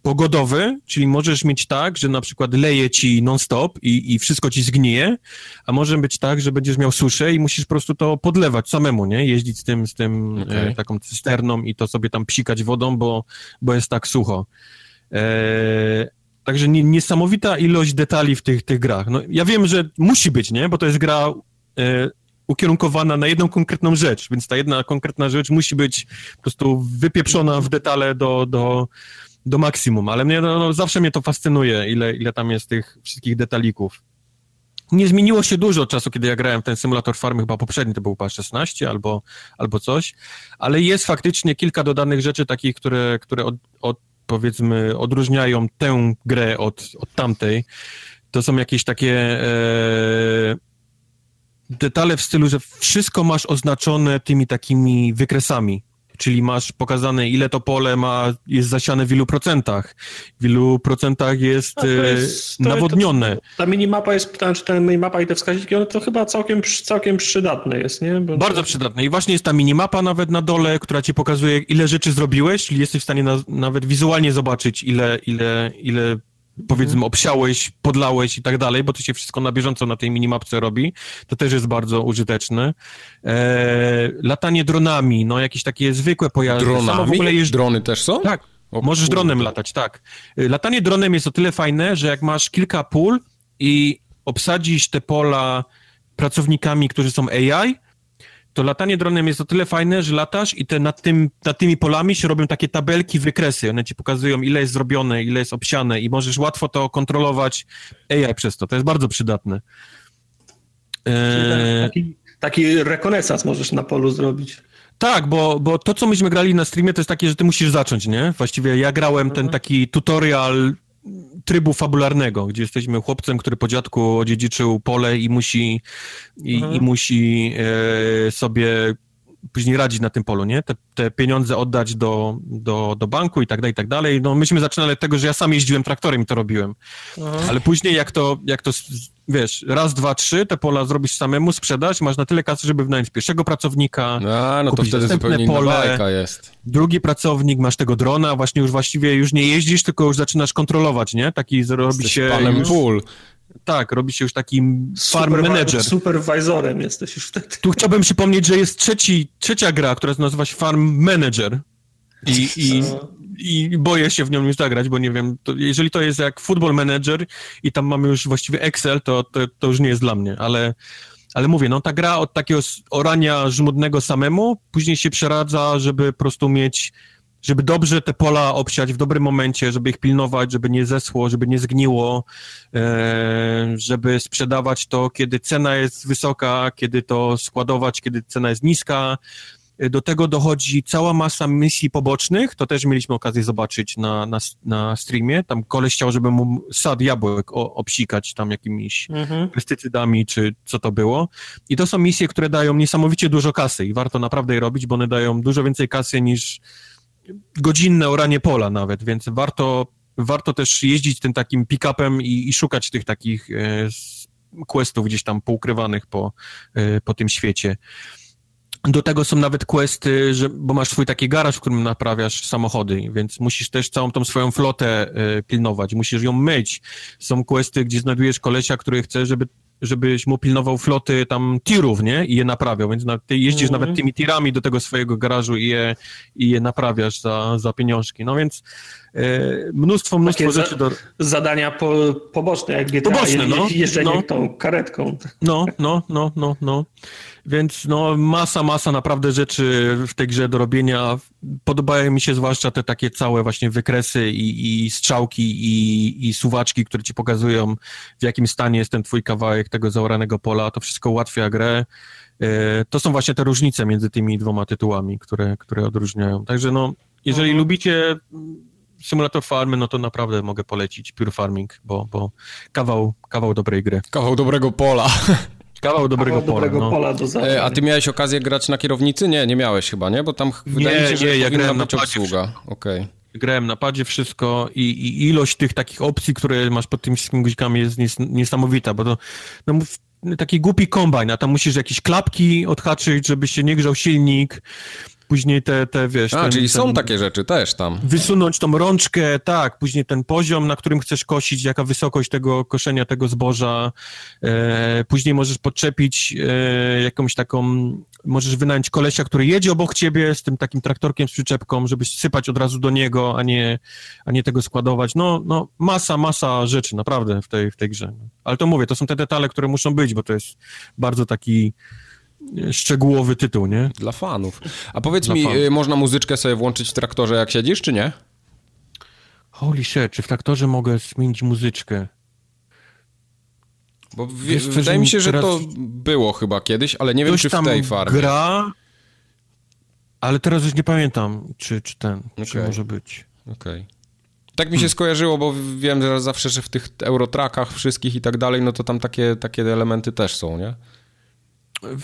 pogodowy, czyli możesz mieć tak, że na przykład leje ci non-stop i, i wszystko ci zgnije, a może być tak, że będziesz miał suszę i musisz po prostu to podlewać samemu, nie? Jeździć z tym, z tym okay. e, taką cysterną i to sobie tam psikać wodą, bo, bo jest tak sucho. E, także niesamowita ilość detali w tych, tych grach. No, ja wiem, że musi być, nie? Bo to jest gra e, ukierunkowana na jedną konkretną rzecz, więc ta jedna konkretna rzecz musi być po prostu wypieprzona w detale do, do, do maksimum, ale mnie, no, no, zawsze mnie to fascynuje, ile, ile tam jest tych wszystkich detalików. Nie zmieniło się dużo od czasu, kiedy ja grałem ten symulator farmy, chyba poprzedni to był chyba 16 albo, albo coś, ale jest faktycznie kilka dodanych rzeczy takich, które, które od, od, powiedzmy odróżniają tę grę od, od tamtej. To są jakieś takie e, detale w stylu, że wszystko masz oznaczone tymi takimi wykresami czyli masz pokazane, ile to pole ma, jest zasiane w ilu procentach. W ilu procentach jest, jest nawodnione. To, ta minimapa jest, czy ta minimapa i te wskaźniki, one to chyba całkiem, całkiem przydatne jest, nie? Bo Bardzo to... przydatne. I właśnie jest ta minimapa nawet na dole, która ci pokazuje, ile rzeczy zrobiłeś, czyli jesteś w stanie na, nawet wizualnie zobaczyć, ile, ile, ile powiedzmy mhm. obsiałeś, podlałeś i tak dalej, bo to się wszystko na bieżąco na tej minimapce robi. To też jest bardzo użyteczne. E, latanie dronami, no jakieś takie zwykłe pojazdy. Dronami? jeżdż... Drony też są? Tak. O, możesz kurde. dronem latać, tak. E, latanie dronem jest o tyle fajne, że jak masz kilka pól i obsadzisz te pola pracownikami, którzy są AI, to latanie dronem jest o tyle fajne, że latasz i te nad, tym, nad tymi polami się robią takie tabelki, wykresy. One ci pokazują, ile jest zrobione, ile jest obsiane i możesz łatwo to kontrolować AI przez to. To jest bardzo przydatne. Eee... Taki, taki rekonesans możesz na polu zrobić. Tak, bo, bo to, co myśmy grali na streamie, to jest takie, że ty musisz zacząć, nie? Właściwie ja grałem ten mhm. taki tutorial trybu fabularnego, gdzie jesteśmy chłopcem, który po dziadku odziedziczył pole i musi, i, mhm. i musi e, sobie później radzić na tym polu, nie? Te, te, pieniądze oddać do, do, do banku i tak dalej, i tak dalej. No myśmy zaczynali od tego, że ja sam jeździłem traktorem i to robiłem. Mhm. Ale później jak to, jak to, wiesz, raz, dwa, trzy, te pola zrobisz samemu, sprzedać, masz na tyle kasy, żeby wynająć pierwszego pracownika, no, no to wtedy zupełnie pole, inna jest. Drugi pracownik, masz tego drona, właśnie już właściwie już nie jeździsz, tylko już zaczynasz kontrolować, nie? Taki robi się... panem już... pól. Tak, robi się już takim farm Supervi manager. Supervisorem jesteś już wtedy. Tu chciałbym przypomnieć, że jest trzeci, trzecia gra, która nazywa się Farm Manager. I, i, I boję się w nią już zagrać, bo nie wiem, to jeżeli to jest jak Football Manager i tam mamy już właściwie Excel, to, to, to już nie jest dla mnie, ale, ale mówię, no ta gra od takiego orania żmudnego samemu, później się przeradza, żeby po prostu mieć żeby dobrze te pola obsiać w dobrym momencie, żeby ich pilnować, żeby nie zeschło, żeby nie zgniło, e, żeby sprzedawać to, kiedy cena jest wysoka, kiedy to składować, kiedy cena jest niska. E, do tego dochodzi cała masa misji pobocznych, to też mieliśmy okazję zobaczyć na, na, na streamie. Tam koleś chciał, żeby mu sad jabłek obsikać tam jakimiś mhm. pestycydami, czy co to było. I to są misje, które dają niesamowicie dużo kasy i warto naprawdę je robić, bo one dają dużo więcej kasy niż godzinne oranie pola nawet, więc warto, warto też jeździć tym takim pick-upem i, i szukać tych takich e, questów gdzieś tam poukrywanych po, e, po tym świecie. Do tego są nawet questy, że, bo masz swój taki garaż, w którym naprawiasz samochody, więc musisz też całą tą swoją flotę y, pilnować, musisz ją myć. Są questy, gdzie znajdujesz kolesia, który chce, żeby żebyś mu pilnował floty tam tirów, nie? I je naprawiał, więc na, ty jeździsz mm -hmm. nawet tymi tirami do tego swojego garażu i je, i je naprawiasz za, za pieniążki. No więc e, mnóstwo, mnóstwo Takie rzeczy do... Zadania po, poboczne, jak GTA, poboczne, no, jeżdżenie no. tą karetką. No, no, no, no, no. Więc no masa, masa naprawdę rzeczy w tej grze do robienia. Podobają mi się zwłaszcza te takie całe właśnie wykresy i, i strzałki i, i suwaczki, które ci pokazują w jakim stanie jest ten twój kawałek tego zaoranego pola, to wszystko ułatwia grę. E, to są właśnie te różnice między tymi dwoma tytułami, które, które odróżniają. Także no, jeżeli mhm. lubicie symulator farmy, no to naprawdę mogę polecić Pure Farming, bo, bo kawał, kawał dobrej gry. Kawał dobrego pola. Kawał dobrego Kawał pola. Dobrego no. pola do e, A ty miałeś okazję grać na kierownicy? Nie, nie miałeś chyba, nie? Bo tam wydaje mi się, że nie, ja grałem na obsługa. Okej. Okay. Grałem na padzie wszystko i, i, ilość tych takich opcji, które masz pod tymi wszystkimi guzikami jest nies, niesamowita, bo to no, taki głupi kombajn, a tam musisz jakieś klapki odhaczyć, żeby się nie grzał silnik, później te, te wiesz... A, ten, czyli są takie rzeczy też tam. Wysunąć tą rączkę, tak, później ten poziom, na którym chcesz kosić, jaka wysokość tego koszenia tego zboża, e, później możesz podczepić e, jakąś taką, możesz wynająć kolesia, który jedzie obok ciebie z tym takim traktorkiem z przyczepką, żebyś sypać od razu do niego, a nie, a nie tego składować. No, no masa, masa rzeczy, naprawdę w tej, w tej grze. Ale to mówię, to są te detale, które muszą być, bo to jest bardzo taki szczegółowy tytuł, nie? Dla fanów. A powiedz Dla mi, fanów. Y, można muzyczkę sobie włączyć w traktorze jak siedzisz, czy nie? Holy shit, czy w traktorze mogę zmienić muzyczkę? Bo w, Wiesz, wydaje mi się, że to było chyba kiedyś, ale nie wiem, czy w tej farmie. gra, ale teraz już nie pamiętam, czy, czy ten, okay. czy może być. Okej. Okay. Tak mi się hmm. skojarzyło, bo wiem że zawsze, że w tych Eurotrakach wszystkich i tak dalej, no to tam takie, takie elementy też są, nie?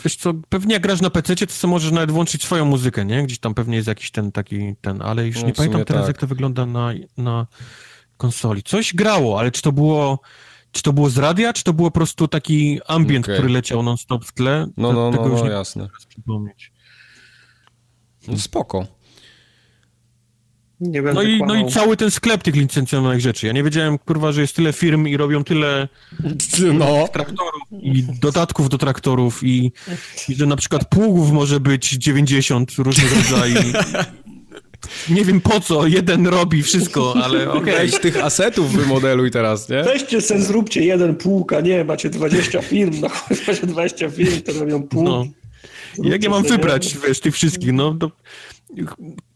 Wiesz co, pewnie jak grasz na PC, to co możesz nawet włączyć swoją muzykę, nie? Gdzieś tam pewnie jest jakiś ten taki, ten, ale już no, nie pamiętam teraz, tak. jak to wygląda na, na konsoli. Coś grało, ale czy to było, czy to było z radia, czy to było po prostu taki ambient, okay. który leciał non-stop w tle? No, no, no, no, jasne. No spoko. Nie no, i, no i cały ten sklep tych licencjonowanych rzeczy. Ja nie wiedziałem, kurwa, że jest tyle firm i robią tyle no. traktorów i dodatków do traktorów i, i że na przykład pługów może być 90 różnych rodzajów. Nie wiem po co, jeden robi wszystko, ale okej. Okay. Weź tych asetów wymodeluj teraz, nie? Weźcie sen, zróbcie jeden pług, a nie, macie 20 firm, no macie 20 firm, to robią pług. No. Jak ja mam wybrać, wiesz, tych wszystkich, no to...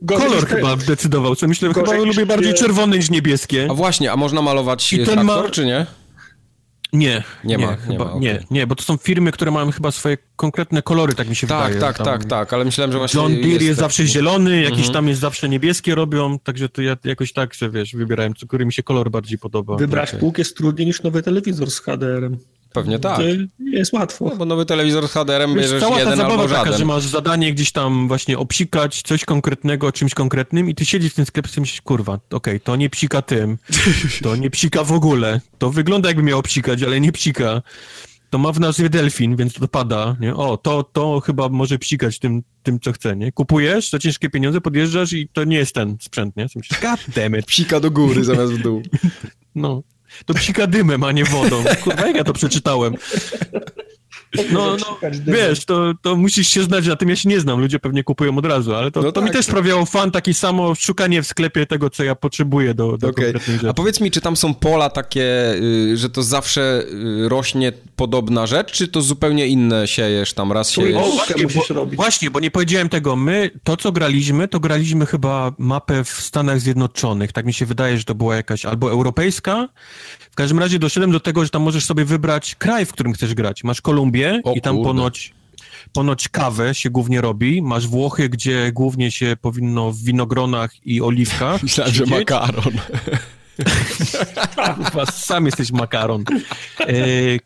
Gorzej Kolor chyba decydował, co myślę, chyba lubię bardziej czerwone niż niebieskie. A właśnie, a można malować I traktor, ma... czy nie? Nie, nie, nie ma, chyba, nie, ma, okay. nie, nie, bo to są firmy, które mają chyba swoje konkretne kolory, tak mi się tak, wydaje. Tak, tak, tak, tak, ale myślałem, że właśnie... John Deere jest, jest zawsze zielony, jakiś mhm. tam jest zawsze niebieskie robią, także to ja jakoś tak, że wiesz, wybierałem, który mi się kolor bardziej podoba. Wybrać okay. półk jest trudniej niż nowy telewizor z HDR-em. Pewnie tak. Nie jest łatwo. No, bo nowy telewizor z HDR-em bierzesz cała jeden ta zabawa albo taka, że masz zadanie gdzieś tam właśnie obsikać coś konkretnego czymś konkretnym i ty siedzisz w tym sklepie i myślisz, kurwa, okej, okay, to nie psika tym, to nie psika w ogóle, to wygląda jakby miał psikać, ale nie psika. To ma w nazwie delfin, więc to pada, nie? O, to, to chyba może psikać tym, tym, co chce, nie? Kupujesz za ciężkie pieniądze, podjeżdżasz i to nie jest ten sprzęt, nie? Myślisz, God Psika do góry zamiast w dół. No. To psika dymem, a nie wodą. Kurwa, jak ja to przeczytałem? No, no wiesz, to, to musisz się znać na tym, ja się nie znam, ludzie pewnie kupują od razu, ale to, no to tak, mi też sprawiało fan, takie samo szukanie w sklepie tego, co ja potrzebuję do, do okay. konkretnej rzeczy. A powiedz mi, czy tam są pola takie, y, że to zawsze y, rośnie podobna rzecz, czy to zupełnie inne siejesz tam, raz siejesz? O, właśnie, bo, właśnie, bo nie powiedziałem tego, my, to co graliśmy, to graliśmy chyba mapę w Stanach Zjednoczonych, tak mi się wydaje, że to była jakaś albo europejska, w każdym razie doszedłem do tego, że tam możesz sobie wybrać kraj, w którym chcesz grać. Masz Kolumbię o, i tam kurde. ponoć ponoć kawę się głównie robi. Masz Włochy, gdzie głównie się powinno w winogronach i oliwkach. Myślałem, że makaron. Sam jesteś makaron. E,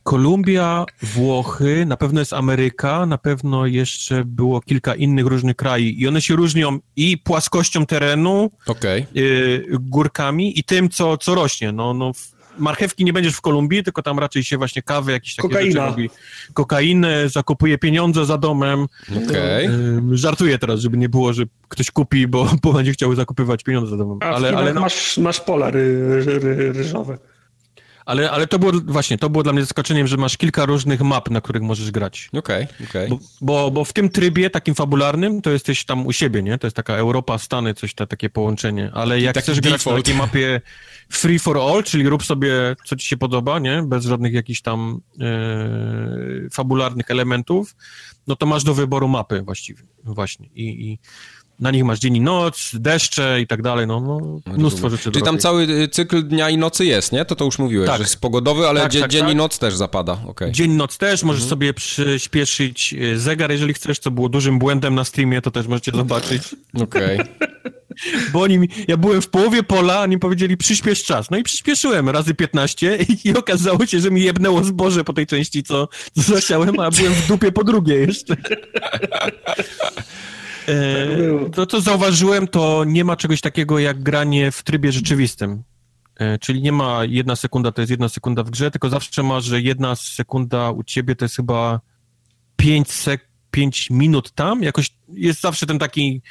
Kolumbia, Włochy, na pewno jest Ameryka, na pewno jeszcze było kilka innych różnych krajów i one się różnią i płaskością terenu, okay. e, górkami i tym, co, co rośnie. No, no, marchewki nie będziesz w Kolumbii, tylko tam raczej się właśnie kawy, jakieś takie Kokaina. rzeczy robi. Kokainę, zakupuje pieniądze za domem. Okay. Żartuję teraz, żeby nie było, że ktoś kupi, bo, bo będzie chciał zakupywać pieniądze za domem. A ale, ale no... masz, masz pola ry, ry, ry, ryżowe. Ale, ale to było właśnie, to było dla mnie zaskoczeniem, że masz kilka różnych map, na których możesz grać. Okej, okay, okej. Okay. Bo, bo, bo, w tym trybie takim fabularnym to jesteś tam u siebie, nie? To jest taka Europa, Stany, coś ta, takie połączenie. Ale jak chcesz default. grać na takiej mapie free for all, czyli rób sobie, co ci się podoba, nie? Bez żadnych jakichś tam e, fabularnych elementów, no to masz do wyboru mapy właściwie, właśnie. I, i na nich masz dzień i noc, deszcze i tak dalej, no, no mnóstwo rzeczy. Czyli tam cały y, cykl dnia i nocy jest, nie? To to już mówiłeś, tak. że jest pogodowy, ale tak, dzie tak, dzień tak. i noc też zapada, okay. Dzień, noc też, możesz mhm. sobie przyspieszyć y, zegar, jeżeli chcesz, co było dużym błędem na streamie, to też możecie zobaczyć. Okej. Okay. Bo oni mi, ja byłem w połowie pola, oni powiedzieli przyspiesz czas. No i przyspieszyłem razy 15 i, i okazało się, że mi jebnęło zboże po tej części, co, co zasiałem, a byłem w dupie po drugie jeszcze. E, to, co zauważyłem, to nie ma czegoś takiego jak granie w trybie rzeczywistym. E, czyli nie ma jedna sekunda, to jest jedna sekunda w grze, tylko zawsze masz, że jedna sekunda u ciebie to jest chyba 5 sek 5 minut tam, jakoś jest zawsze ten taki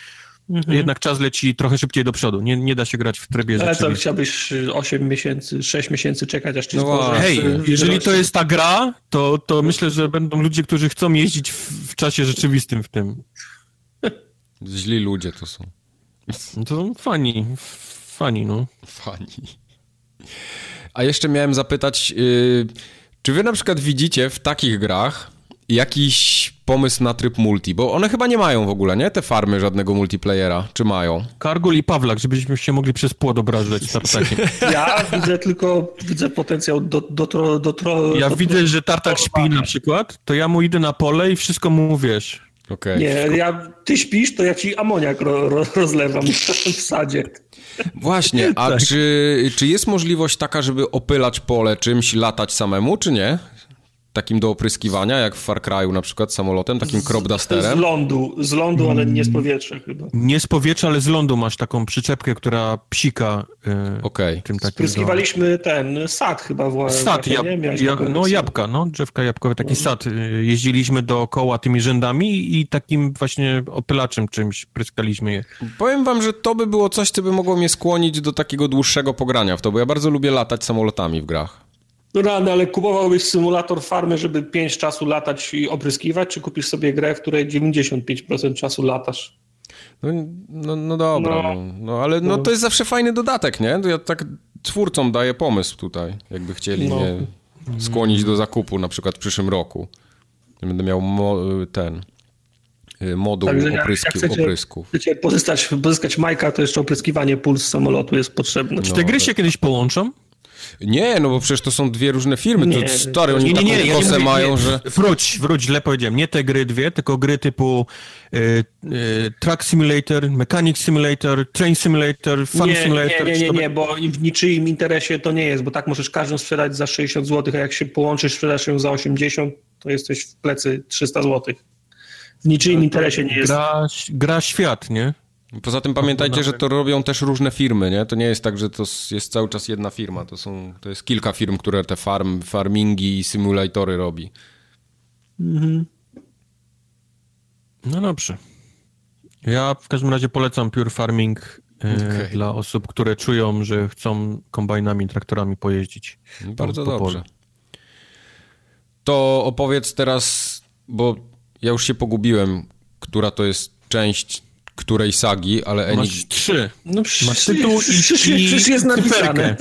Mhm. Jednak czas leci trochę szybciej do przodu. Nie, nie da się grać w trybie Ale co, chciałbyś 8 miesięcy, 6 miesięcy czekać, aż ci no, Hej, jeżeli to jest ta gra, to, to myślę, że będą ludzie, którzy chcą jeździć w, w czasie rzeczywistym w tym. Źli ludzie to są. No to są fani. Fani, no. Fani. A jeszcze miałem zapytać, yy, czy wy na przykład widzicie w takich grach jakiś pomysł na tryb multi, bo one chyba nie mają w ogóle, nie? Te farmy żadnego multiplayera, czy mają? Kargul i Pawlak, żebyśmy się mogli przez płot obrażać tartakiem. Ja widzę tylko, widzę potencjał do, do, do, do, do Ja do, widzę, że tartak śpi na przykład, to ja mu idę na pole i wszystko mu wiesz. Okay. Nie, ja, ty śpisz, to ja ci amoniak ro, ro, rozlewam w sadzie. Właśnie, a tak. czy, czy jest możliwość taka, żeby opylać pole czymś, latać samemu, czy nie? Takim do opryskiwania, jak w Far Cry'u na przykład samolotem, takim cropdusterem? Z lądu, z lądu, ale nie z powietrza chyba. Nie z powietrza, ale z lądu masz taką przyczepkę, która psika yy, okay. tym takim. Spryskiwaliśmy do... ten sad chyba w Sad, jab, ja, no jabłka, no drzewka jabłkowe, taki no. sad. Y, jeździliśmy dookoła tymi rzędami i takim właśnie opylaczem czymś pryskaliśmy je. Powiem wam, że to by było coś, co by mogło mnie skłonić do takiego dłuższego pogrania w to, bo ja bardzo lubię latać samolotami w grach. No rany, ale kupowałbyś symulator farmy, żeby 5 czasu latać i opryskiwać, czy kupisz sobie grę, w której 95% czasu latasz? No, no, no dobra, no, no, no ale no, no, to jest zawsze fajny dodatek, nie? Ja tak twórcom daję pomysł tutaj, jakby chcieli no. mnie skłonić do zakupu na przykład w przyszłym roku. Będę miał mo ten y, moduł Także opryski, jak chcecie, oprysków. Chcecie pozyskać, pozyskać Majka, to jeszcze opryskiwanie puls samolotu jest potrzebne. Czy te gry się kiedyś połączą? Nie, no bo przecież to są dwie różne firmy. Nie, to stary, oni nie, nie, taką kosę mają, że... Wróć, wróć, źle powiedziałem. Nie te gry dwie, tylko gry typu y, y, Truck Simulator, Mechanic Simulator, Train Simulator, Fun nie, Simulator. Nie, nie, nie, nie, bo w niczyim interesie to nie jest, bo tak możesz każdą sprzedać za 60 zł, a jak się połączysz, sprzedasz ją za 80, to jesteś w plecy 300 zł. W niczyim interesie nie jest. Gra, gra świat, nie? Poza tym pamiętajcie, że to robią też różne firmy, nie? To nie jest tak, że to jest cały czas jedna firma. To, są, to jest kilka firm, które te farm, farmingi i symulatory robi. Mhm. No dobrze. Ja w każdym razie polecam Pure Farming e, okay. dla osób, które czują, że chcą kombajnami, traktorami pojeździć. Bardzo po, po dobrze. To opowiedz teraz, bo ja już się pogubiłem, która to jest część której sagi, ale Enig... Masz trzy. No, Masz tytuł i, przecież jest napisane.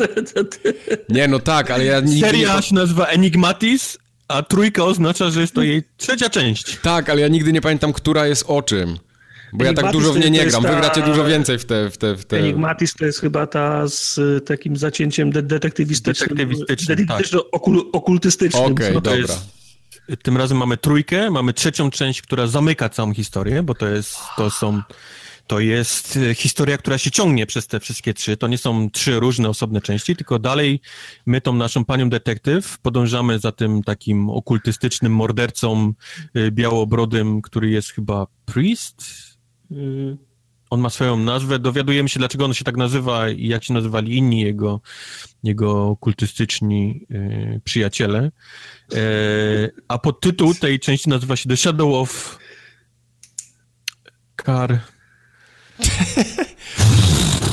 Nie, no tak, ale ja nigdy Seria nie... się nazywa Enigmatis, a trójka oznacza, że jest to jej trzecia część. Tak, ale ja nigdy nie pamiętam, która jest o czym. Bo ja tak dużo w nie nie gram, ta... wy gracie dużo więcej w te, w te, w te... Enigmatis to jest chyba ta z takim zacięciem de detektywistycznym. Detektywistycznym, tak. okultystycznym. Okej, okay, dobra. Jest tym razem mamy trójkę, mamy trzecią część, która zamyka całą historię, bo to jest, to są, to jest e, historia, która się ciągnie przez te wszystkie trzy. To nie są trzy różne osobne części, tylko dalej my tą naszą panią detektyw podążamy za tym takim okultystycznym mordercą e, białobrodym, który jest chyba priest. On ma swoją nazwę. Dowiadujemy się, dlaczego on się tak nazywa i jak się nazywali inni jego, jego kultystyczni y, przyjaciele. E, a podtytuł tej części nazywa się The Shadow of Kar...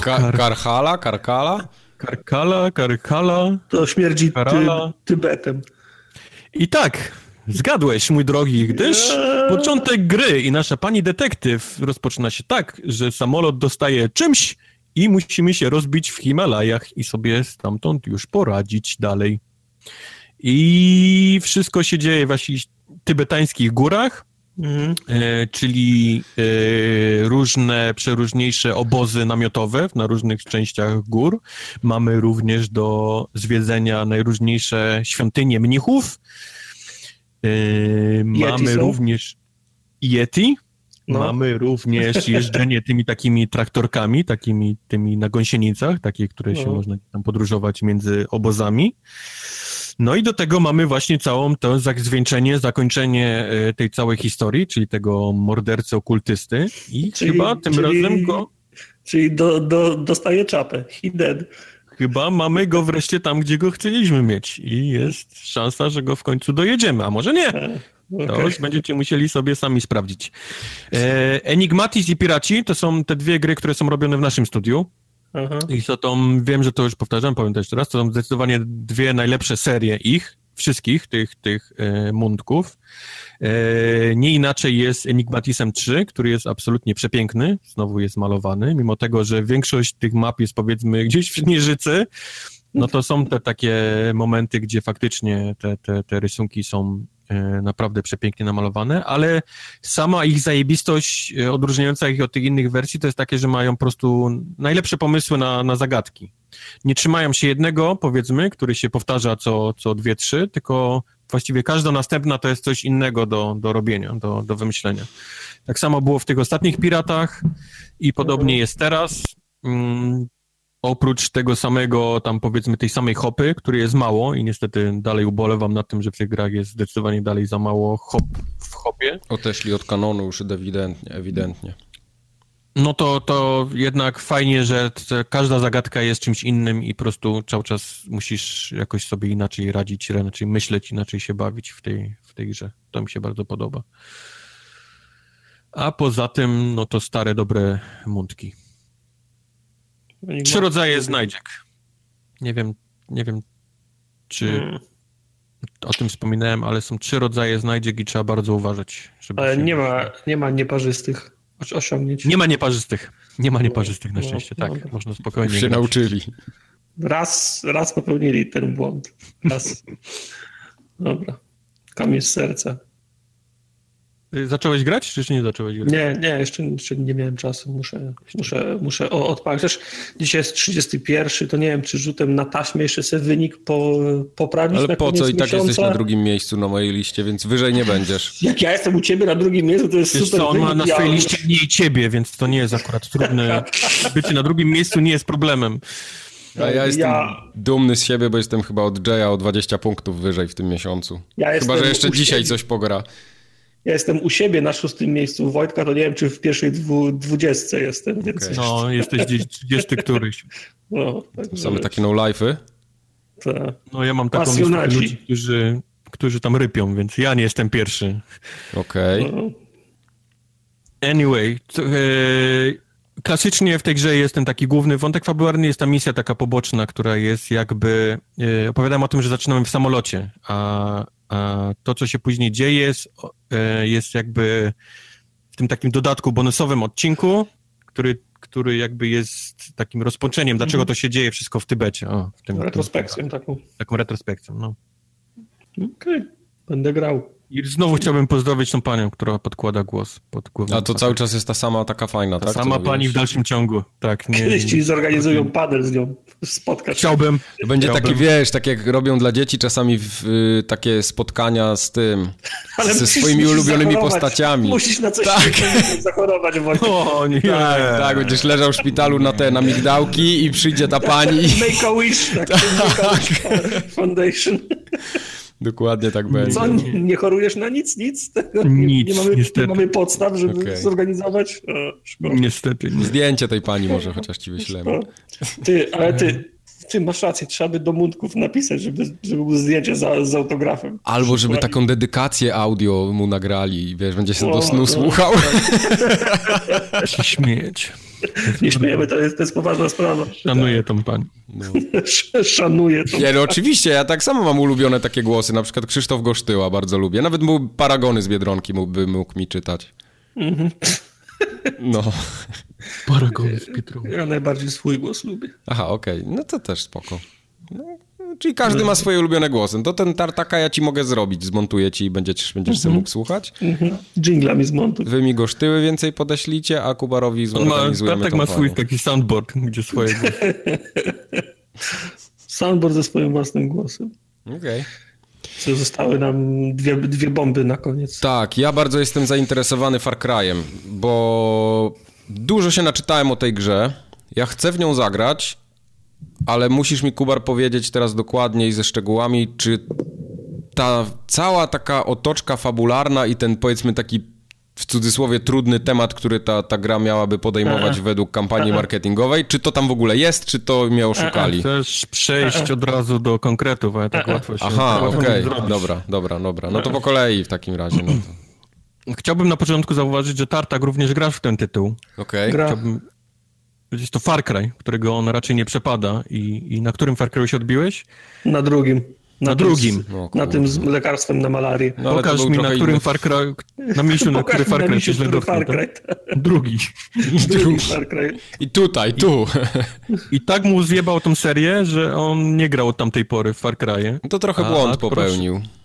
Kar... Karhala? Karkala? Karkala, Karkala. To śmierdzi Karala. Ty, Tybetem. I tak, zgadłeś, mój drogi, gdyż początek gry i nasza pani detektyw rozpoczyna się tak, że samolot dostaje czymś i musimy się rozbić w Himalajach i sobie stamtąd już poradzić dalej. I wszystko się dzieje w jakichś tybetańskich górach Mhm. E, czyli e, różne, przeróżniejsze obozy namiotowe na różnych częściach gór. Mamy również do zwiedzenia najróżniejsze świątynie mnichów. E, mamy również Yeti. No. Mamy również jeżdżenie tymi takimi traktorkami, takimi tymi na gąsienicach, takie, które no. się można tam podróżować między obozami. No i do tego mamy właśnie całą to zwieńczenie, zakończenie e, tej całej historii, czyli tego mordercy okultysty i czyli, chyba tym czyli, razem go... Czyli do, do, dostaje czapę, he dead. Chyba mamy go wreszcie tam, gdzie go chcieliśmy mieć i jest szansa, że go w końcu dojedziemy, a może nie. Okay. To już będziecie musieli sobie sami sprawdzić. E, Enigmatis i Piraci to są te dwie gry, które są robione w naszym studiu. Aha. I to, to wiem, że to już powtarzam, powiem to jeszcze raz, to są zdecydowanie dwie najlepsze serie ich, wszystkich tych, tych e, mundków. E, nie inaczej jest Enigmatisem 3, który jest absolutnie przepiękny, znowu jest malowany, mimo tego, że większość tych map jest powiedzmy gdzieś w Śnieżycy, no to są te takie momenty, gdzie faktycznie te, te, te rysunki są naprawdę przepięknie namalowane, ale sama ich zajebistość e, odróżniająca ich od tych innych wersji to jest takie, że mają po prostu najlepsze pomysły na, na zagadki. Nie trzymają się jednego, powiedzmy, który się powtarza co, co dwie, trzy, tylko właściwie każda następna to jest coś innego do, do robienia, do, do wymyślenia. Tak samo było w tych ostatnich Piratach i podobnie jest teraz. Oprócz tego samego, tam powiedzmy tej samej hopy, który jest mało i niestety dalej ubolewam nad tym, że w tych grach jest zdecydowanie dalej za mało hop w hopie. Odeszli od kanonu już ewidentnie, ewidentnie. No to, to jednak fajnie, że każda zagadka jest czymś innym i po prostu cały czas musisz jakoś sobie inaczej radzić, inaczej myśleć, inaczej się bawić w tej, w tej grze. To mi się bardzo podoba. A poza tym, no to stare, dobre mundki. Trzy rodzaje znajdziek. Nie wiem, nie wiem, czy hmm. o tym wspominałem, ale są trzy rodzaje znajdziek i trzeba bardzo uważać. ale nie ma, nie ma nieparzystych osiągnięć. Nie ma nieparzystych. Nie ma nieparzystych na no, szczęście, no, tak. No, można spokojnie. Już się grać. nauczyli. Raz, raz popełnili ten błąd. Raz. Dobra. Kamień z serca. Y, zacząłeś grać, czy jeszcze nie zacząłeś grać? Nie, nie, jeszcze, jeszcze nie miałem czasu. Muszę, muszę, muszę odpalić. Też dzisiaj jest 31, to nie wiem, czy rzutem na taśmę jeszcze sobie wynik po, poprawić. Ale po co? I tak miesiąca? jesteś na drugim miejscu na mojej liście, więc wyżej nie będziesz. Jak ja jestem u ciebie na drugim miejscu, to jest Wiesz super. Co, on ma na swojej liście mniej ciebie, więc to nie jest akurat trudne. Bycie na drugim miejscu nie jest problemem. A ja jestem ja... dumny z siebie, bo jestem chyba od Jaya o 20 punktów wyżej w tym miesiącu. Ja chyba, że jeszcze dzisiaj coś pogra. Ja jestem u siebie na szóstym miejscu Wojtka, to nie wiem, czy w pierwszej dwu, dwudziestce jestem. Więc okay. No, jesteś gdzieś trzydziesty któryś. No, tak Same takie no-life'y? Tak. No, ja mam taką listę ludzi, którzy, którzy tam rypią, więc ja nie jestem pierwszy. Okej. Okay. No. Anyway, to, e, klasycznie w tej grze jest ten taki główny wątek fabularny, jest ta misja taka poboczna, która jest jakby, e, opowiadam o tym, że zaczynamy w samolocie, a a to, co się później dzieje, jest, jest jakby w tym takim dodatku bonusowym odcinku, który, który jakby jest takim rozpoczęciem, dlaczego mhm. to się dzieje wszystko w Tybecie. O, w tym, retrospekcją taką. Taką retrospekcją, no. Okej, okay. będę grał. I znowu chciałbym pozdrowić tą panią, która podkłada głos pod głową. A to cały czas jest ta sama taka fajna, ta tak? sama pani w dalszym ciągu, tak. Nie, Kiedyś ci zorganizują panel z nią, spotkać. Chciałbym. To będzie chciałbym. taki, wiesz, tak jak robią dla dzieci czasami w, y, takie spotkania z tym, Ale ze swoimi ulubionymi zachorować. postaciami. Musisz na coś tak. zachorować, Wojtek. O nie. Tak, tak, będziesz leżał w szpitalu na te, na migdałki i przyjdzie ta pani. Make a wish, tak. tak. Make a wish Foundation. Dokładnie tak będzie. Co, nie, nie chorujesz na nic? Nic? Nic, nie, mamy, niestety. nie mamy podstaw, żeby okay. zorganizować? O, niestety. Nie. Zdjęcie tej pani może chociaż ci wyślemy. Ty, ale ty, ty masz rację, trzeba by do mundków napisać, żeby, żeby było zdjęcie za, z autografem. Albo żeby taką dedykację audio mu nagrali i wiesz, będzie się do snu słuchał. się śmieć. Nie śmiejemy, to jest, to jest poważna sprawa. Szanuję tą pani. No. Szanuję tą Nie, no oczywiście, ja tak samo mam ulubione takie głosy, na przykład Krzysztof Gosztyła bardzo lubię. Nawet mu Paragony z Biedronki mógłby mógł mi czytać. Mhm. No. Paragony z Biedronki. Ja najbardziej swój głos lubię. Aha, okej, okay. no to też spoko. No, czyli każdy ma swoje ulubione głosy. To ten tartaka ja ci mogę zrobić, zmontuję ci i będziesz, będziesz sobie mógł słuchać. Dżingla mi zmontuj. Wy mi gosztyły więcej podeślicie, a Kubarowi zorganizujemy Tartak ma swój taki soundboard, gdzie swoje głosy. soundboard ze swoim własnym głosem. Okej. Okay. Zostały nam dwie, dwie bomby na koniec. Tak, ja bardzo jestem zainteresowany Far Cry'em, bo dużo się naczytałem o tej grze. Ja chcę w nią zagrać, ale musisz mi, Kubar, powiedzieć teraz dokładniej ze szczegółami, czy ta cała taka otoczka fabularna i ten, powiedzmy, taki w cudzysłowie trudny temat, który ta, ta gra miałaby podejmować według kampanii marketingowej. Czy to tam w ogóle jest, czy to mnie oszukali? Chcesz przejść od razu do konkretów, ale tak łatwo się Aha, okej, okay. dobra, dobra, dobra. No to po kolei w takim razie. No to... Chciałbym na początku zauważyć, że Tartak również grasz w ten tytuł. Okej. Okay. Chciałbym... Jest to Far Cry, którego on raczej nie przepada. I, i na którym Far Cry się odbiłeś? Na drugim. Na, na drugim. No, na tym z lekarstwem na malarię. No, Pokaż mi, na którym Far Cry, na misiu, na który Far Cry się źle dotknął. Tak? Drugi. Drugi Far Cry. I tutaj, tu. I, I, tak mu zjebał tą serię, że on nie grał od tamtej pory w Far Cry'ie. To trochę błąd popełnił. Proszę.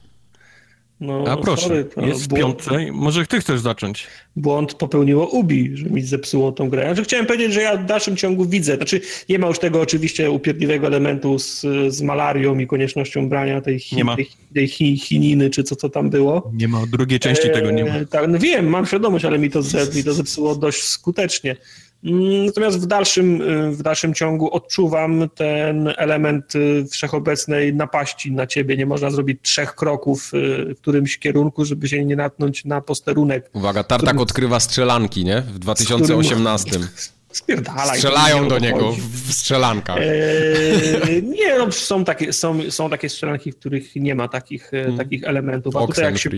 No, A proszę, sorry, jest w piątce. Może ty chcesz zacząć? Błąd popełniło Ubi, że mi zepsuło tą grę. Znaczy, chciałem powiedzieć, że ja w dalszym ciągu widzę. Znaczy, nie ma już tego oczywiście upierdliwego elementu z, z malarią i koniecznością brania tej, chi, tej, tej chi, chininy, czy co to tam było. Nie ma, drugiej części tego nie ma. E, tak, no wiem, mam świadomość, ale mi to, mi to zepsuło dość skutecznie. Mm, natomiast w dalszym, y, w dalszym ciągu odczuwam ten element y, wszechobecnej napaści na ciebie. Nie można zrobić trzech kroków y, w którymś kierunku, żeby się nie natknąć na posterunek. Uwaga, Tartak którym... odkrywa strzelanki, nie? W 2018. Którym... Spierdalaj. Strzelają do niego w strzelankach. Eee, nie, no, są, takie, są, są takie strzelanki, w których nie ma takich, hmm. takich elementów. A tutaj jak się,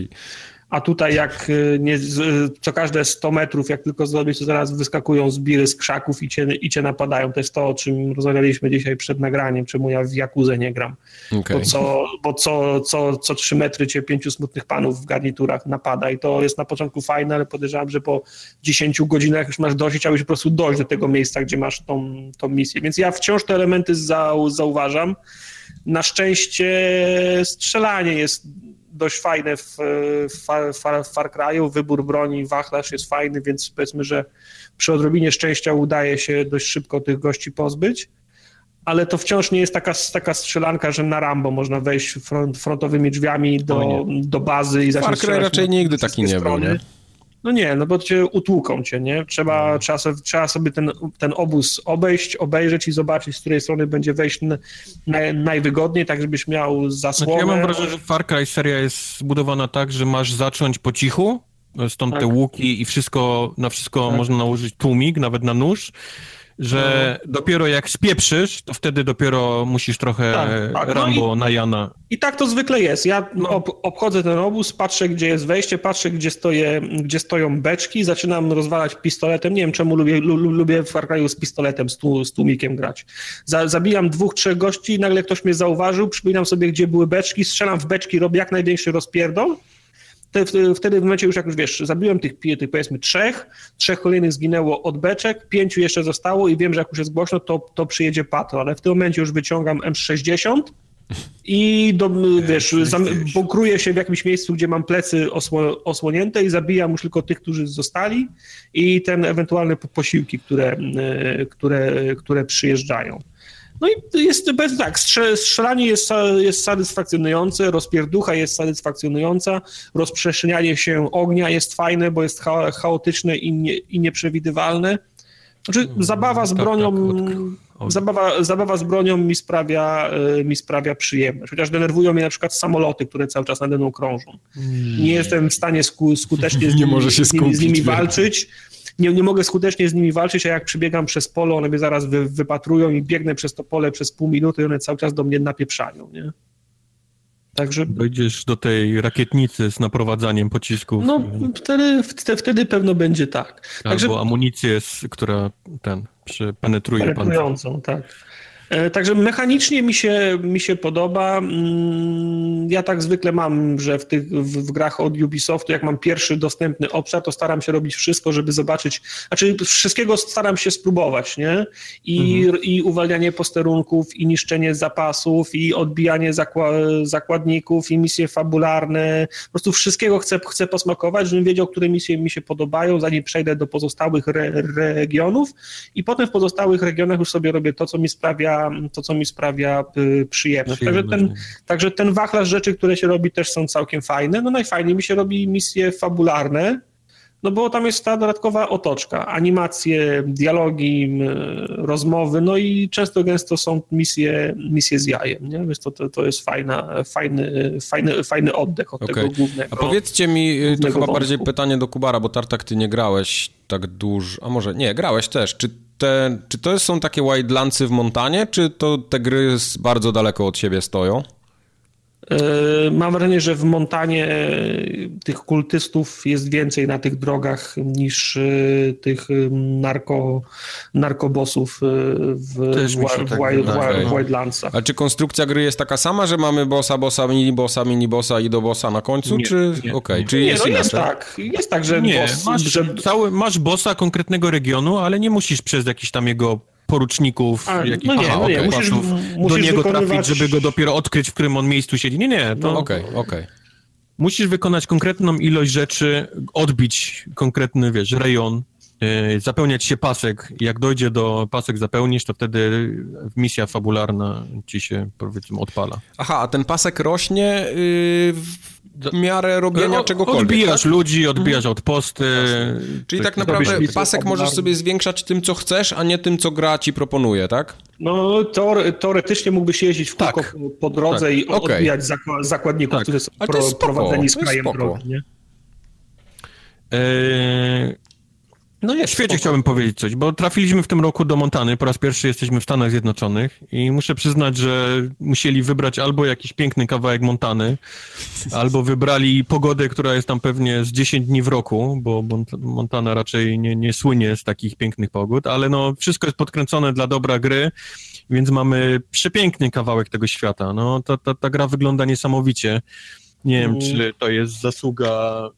a tutaj jak y, nie, co każde 100 metrów, jak tylko zrobisz, to zaraz wyskakują zbiry z krzaków i cię, i cię napadają. To jest to, o czym rozmawialiśmy dzisiaj przed nagraniem, czemu ja w Jakuzę nie gram. Okay. Bo, co, bo co, co, co 3 metry cię pięciu smutnych panów w garniturach napada i to jest na początku fajne, ale podejrzewam, że po 10 godzinach już masz dość i chciałbyś po prostu dojść do tego miejsca, gdzie masz tą, tą misję. Więc ja wciąż te elementy zauważam. Na szczęście strzelanie jest dość fajne w, w, Far, w Far Cry'u, wybór broni, wachlarz jest fajny, więc powiedzmy, że przy odrobinie szczęścia udaje się dość szybko tych gości pozbyć, ale to wciąż nie jest taka, taka strzelanka, że na Rambo można wejść front, frontowymi drzwiami do, do bazy i zacząć Far Cry raczej nigdy taki nie był, nie? No nie, no bo cię utłuką cię, nie? Trzeba, no. trzeba, sobie, trzeba sobie ten, ten obóz obejść, obejrzeć i zobaczyć, z której strony będzie wejść na, najwygodniej, tak żebyś miał zasłonę. Znaczy ja mam wrażenie, że Far Cry seria jest zbudowana tak, że masz zacząć po cichu, stąd tak. te łuki i wszystko, na wszystko tak. można nałożyć tłumik, nawet na nóż, że no. dopiero jak spieprzysz, to wtedy dopiero musisz trochę tak, tak. No Rambo no i, na Jana. I tak to zwykle jest. Ja no. ob, obchodzę ten obóz, patrzę, gdzie jest wejście, patrzę, gdzie, stoję, gdzie stoją beczki, zaczynam rozwalać pistoletem. Nie wiem, czemu lubię, lu, lubię w Far Cry'u z pistoletem, z, z tłumikiem grać. Za, zabijam dwóch, trzech gości, nagle ktoś mnie zauważył, przypominam sobie, gdzie były beczki, strzelam w beczki, robię jak największy rozpierdol wtedy w momencie już jak już wiesz, zabiłem tych, tych powiedzmy trzech, trzech kolejnych zginęło od beczek, pięciu jeszcze zostało i wiem, że jak już jest głośno, to, to przyjedzie patrol, ale w tym momencie już wyciągam M60 i do, wiesz, bunkruję się w jakimś miejscu, gdzie mam plecy osło, osłonięte i zabijam już tylko tych, którzy zostali i ten ewentualne posiłki, które, e, które, które przyjeżdżają. No i jest tak, strzelanie jest, jest satysfakcjonujące, rozpierducha jest satysfakcjonująca, rozprzestrzenianie się ognia jest fajne, bo jest chaotyczne i, nie, i nieprzewidywalne. Znaczy, mm, zabawa z tak, bronią. Tak, zabawa, zabawa z bronią mi sprawia, e, mi sprawia przyjemność. Chociaż denerwują mnie na przykład samoloty, które cały czas nade mną krążą. Nie jestem w stanie skutecznie z nimi, z nimi, z nimi walczyć nie, nie mogę skutecznie z nimi walczyć, a jak przybiegam przez pole, one mnie zaraz wy, wypatrują i biegnę przez to pole przez pół minuty i one cały czas do mnie napieprzają, nie? Także... Dojdziesz do tej rakietnicy z naprowadzaniem pocisków. No, wtedy, wtedy pewno będzie tak. tak Także... Albo amunicję, która ten, penetruje Penetrującą, tak. E, także mechanicznie mi się, mi się podoba. Mm, ja tak zwykle mam, że w tych w, w grach od Ubisoftu, jak mam pierwszy dostępny obszar, to staram się robić wszystko, żeby zobaczyć, znaczy wszystkiego staram się spróbować, nie? I, mhm. i uwalnianie posterunków, i niszczenie zapasów, i odbijanie zakła, zakładników, i misje fabularne. Po prostu wszystkiego chcę, chcę posmakować, żebym wiedział, które misje mi się podobają, zanim przejdę do pozostałych re, regionów i potem w pozostałych regionach już sobie robię to, co mi sprawia, to, co mi sprawia y, przyjemność. Także ten, także ten wachlarz rzeczy, które się robi, też są całkiem fajne. No najfajniej mi się robi misje fabularne, no bo tam jest ta dodatkowa otoczka, animacje, dialogi, rozmowy, no i często gęsto są misje, misje z jajem, nie? Więc to, to, to jest fajna, fajny, fajny, fajny oddech od okay. tego głównego. A powiedzcie mi, to chyba wątku. bardziej pytanie do Kubara, bo Tartak, ty nie grałeś tak dużo, a może nie, grałeś też. Czy, te, czy to są takie wildlandsy w Montanie, czy to te gry bardzo daleko od siebie stoją? E, mam wrażenie, że w Montanie e, tych kultystów jest więcej na tych drogach niż e, tych narko, narkobosów w, w, w, tak w Wildlandsach. A czy konstrukcja gry jest taka sama, że mamy bossa, bossa, mini bossa, mini bossa i do bossa na końcu, nie, czy nie, okay, czy nie, jest, no jest tak, jest tak, że, nie, boss, masz, że... Cały, masz bossa konkretnego regionu, ale nie musisz przez jakiś tam jego poruczników, A, jakichś no nie, no nie, musisz, musisz do niego wykonywać... trafić, żeby go dopiero odkryć, w którym on miejscu siedzi. Nie, nie. To... No, okej, okay, okej. Okay. Musisz wykonać konkretną ilość rzeczy, odbić konkretny, wiesz, rejon, yy, zapełniać się pasek. Jak dojdzie do pasek zapełnisz, to wtedy misja fabularna ci się, powiedzmy, odpala. Aha, a ten pasek rośnie yy, w miarę robienia o, czegokolwiek. Odbijasz tak? ludzi, odbijasz mhm. odposty. Czyli tak naprawdę pasek możesz sobie zwiększać tym, co chcesz, a nie tym, co gra ci proponuje, tak? No, teore teoretycznie mógłbyś jeździć w kółko tak. po drodze tak. i okay. odbijać zakładników, tak. którzy są pro, prowadzeni z krajem drogi, nie? Eee, no jest. W świecie chciałbym powiedzieć coś, bo trafiliśmy w tym roku do Montany, po raz pierwszy jesteśmy w Stanach Zjednoczonych i muszę przyznać, że musieli wybrać albo jakiś piękny kawałek Montany, albo wybrali pogodę, która jest tam pewnie z 10 dni w roku, bo Montana raczej nie, nie słynie z takich pięknych pogód, ale no wszystko jest podkręcone dla dobra gry, więc mamy przepiękny kawałek tego świata. No ta, ta, ta gra wygląda niesamowicie. Nie wiem, mm. czy to jest zasługa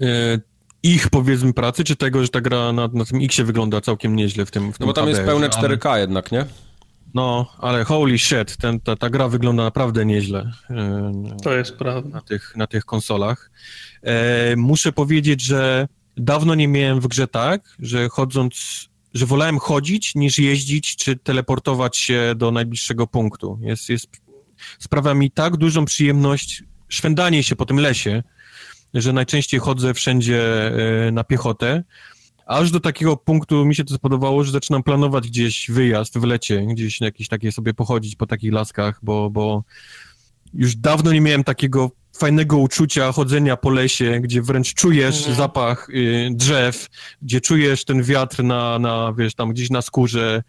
e, ich, powiedzmy, pracy, czy tego, że ta gra na, na tym Xie wygląda całkiem nieźle w tym w No bo tam jest pełne 4K ale... jednak, nie? No, ale holy shit, ten, ta, ta gra wygląda naprawdę nieźle. E, to jest prawda. Na tych, na tych konsolach. E, muszę powiedzieć, że dawno nie miałem w grze tak, że chodząc, że wolałem chodzić niż jeździć, czy teleportować się do najbliższego punktu. Jest, jest, sprawia mi tak dużą przyjemność szwendanie się po tym lesie, że najczęściej chodzę wszędzie e, na piechotę, aż do takiego punktu mi się to spodobało, że zaczynam planować gdzieś wyjazd w lecie, gdzieś jakieś takie sobie pochodzić po takich laskach, bo, bo już dawno nie miałem takiego fajnego uczucia chodzenia po lesie, gdzie wręcz czujesz mhm. zapach y, drzew, gdzie czujesz ten wiatr na, na, wiesz, tam gdzieś na skórze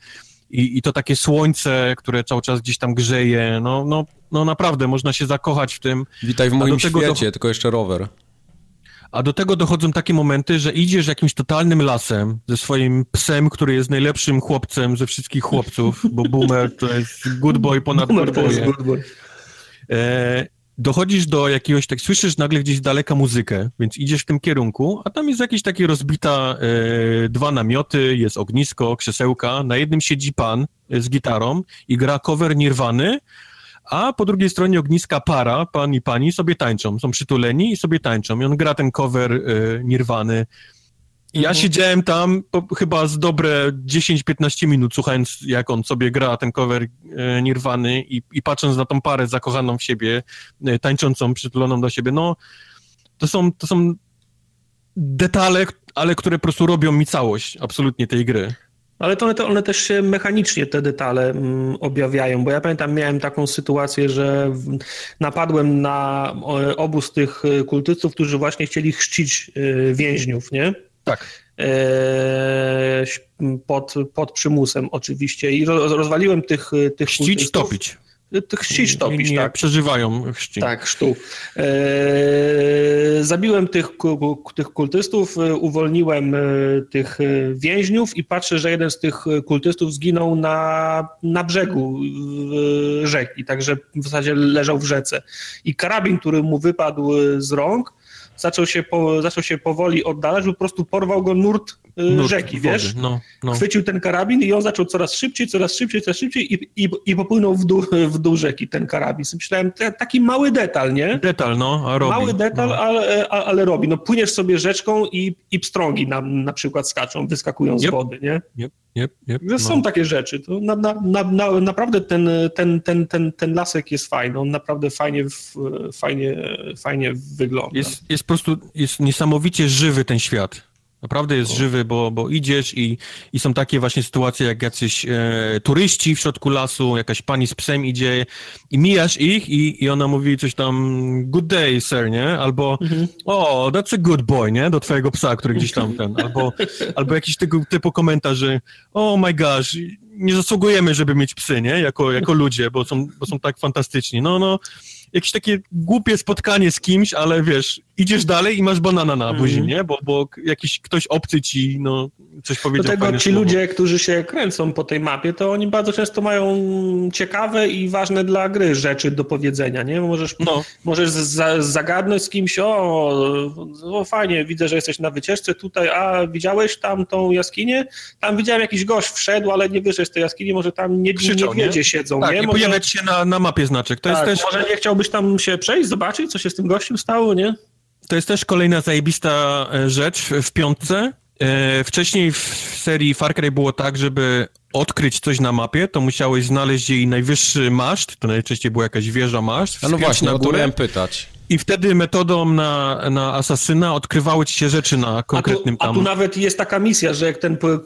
i, i to takie słońce, które cały czas gdzieś tam grzeje, no, no, no naprawdę, można się zakochać w tym. Witaj w moim świecie, do... tylko jeszcze rower. A do tego dochodzą takie momenty, że idziesz jakimś totalnym lasem ze swoim psem, który jest najlepszym chłopcem ze wszystkich chłopców, bo Boomer to jest good boy ponad Boomer to jest good boy. E, dochodzisz do jakiegoś, tak słyszysz nagle gdzieś z daleka muzykę, więc idziesz w tym kierunku, a tam jest jakieś takie rozbita e, dwa namioty, jest ognisko, krzesełka, na jednym siedzi pan z gitarą i gra cover Nirwany, a po drugiej stronie ogniska para, pan i pani, sobie tańczą, są przytuleni i sobie tańczą. I on gra ten cover y, Nirwany. I ja mhm. siedziałem tam po, chyba z dobre 10-15 minut, słuchając, jak on sobie gra ten cover y, Nirwany i, i patrząc na tą parę zakochaną w siebie, y, tańczącą, przytuloną do siebie. No, to są, to są detale, ale które po prostu robią mi całość absolutnie tej gry. Ale to one, to one też się mechanicznie te detale mm, objawiają, bo ja pamiętam, miałem taką sytuację, że napadłem na obóz tych e, kultystów, którzy właśnie chcieli chrzcić e, więźniów, nie? Tak. pod, pod przymusem oczywiście i rozwaliłem tych, tych Chrzcić, topić. Chrzcić topić, nie tak. przeżywają chrzci. Tak, chrztu. E, zabiłem tych, tych kultystów, e, uwolniłem e, tych więźniów i patrzę, że jeden z tych kultystów zginął na, na brzegu rzeki, także w zasadzie leżał w rzece. I karabin, który mu wypadł z rąk, zaczął się, po, zaczął się powoli oddalać, po prostu porwał go nurt, y, nurt rzeki, wody. wiesz? No, no. Chwycił ten karabin i on zaczął coraz szybciej, coraz szybciej, coraz szybciej i, i, i popłynął w dół, w dół rzeki ten karabin. Myślałem, taki mały detal, nie? Detal, no, a robi. Mały detal, no. ale, ale robi. No płyniesz sobie rzeczką i, i pstrągi na, na przykład skaczą, wyskakują yep. z wody, nie? Yep. Yep, yep, no. Są takie rzeczy. To na, na, na, naprawdę ten, ten, ten, ten, ten lasek jest fajny. On naprawdę fajnie, fajnie, fajnie wygląda. Jest, jest po prostu jest niesamowicie żywy ten świat. Naprawdę jest żywy, bo, bo idziesz i, i są takie właśnie sytuacje, jak jacyś e, turyści w środku lasu, jakaś pani z psem idzie i mijasz ich i, i ona mówi coś tam good day, sir, nie? Albo mhm. oh, that's a good boy, nie? Do twojego psa, który gdzieś tam ten, albo, albo jakiś tego typu komentarz, że oh my gosh, nie zasługujemy, żeby mieć psy, nie? Jako, jako ludzie, bo są, bo są tak fantastyczni. No, no, jakieś takie głupie spotkanie z kimś, ale wiesz, idziesz dalej i masz banana na buzi, mm. nie? Bo, bo jakiś ktoś obcy ci, no, coś powiedział. Do tego ci słowo. ludzie, którzy się kręcą po tej mapie, to oni bardzo często mają ciekawe i ważne dla gry rzeczy do powiedzenia, nie? Możesz, no. możesz za, zagadnąć z kimś, o, o, fajnie, widzę, że jesteś na wycieczce tutaj, a widziałeś tam tą jaskinię? Tam widziałem jakiś gość wszedł, ale nie wyszedł z tej jaskini, może tam nie, Krzyczą, niedźwiedzie nie? siedzą, tak, nie? może... pojawiać się na, na mapie znaczek. To tak, jest też... Może nie chciałbyś tam się przejść, zobaczyć, co się z tym gościem stało, nie? To jest też kolejna zajebista e, rzecz w piątce. E, wcześniej w serii Far Cry było tak, żeby odkryć coś na mapie, to musiałeś znaleźć jej najwyższy maszt, to najczęściej była jakaś wieża maszt. No właśnie, na górę. pytać. I wtedy metodą na, na asasyna odkrywały ci się rzeczy na konkretnym a tu, tam... A tu nawet jest taka misja, że jak ten po,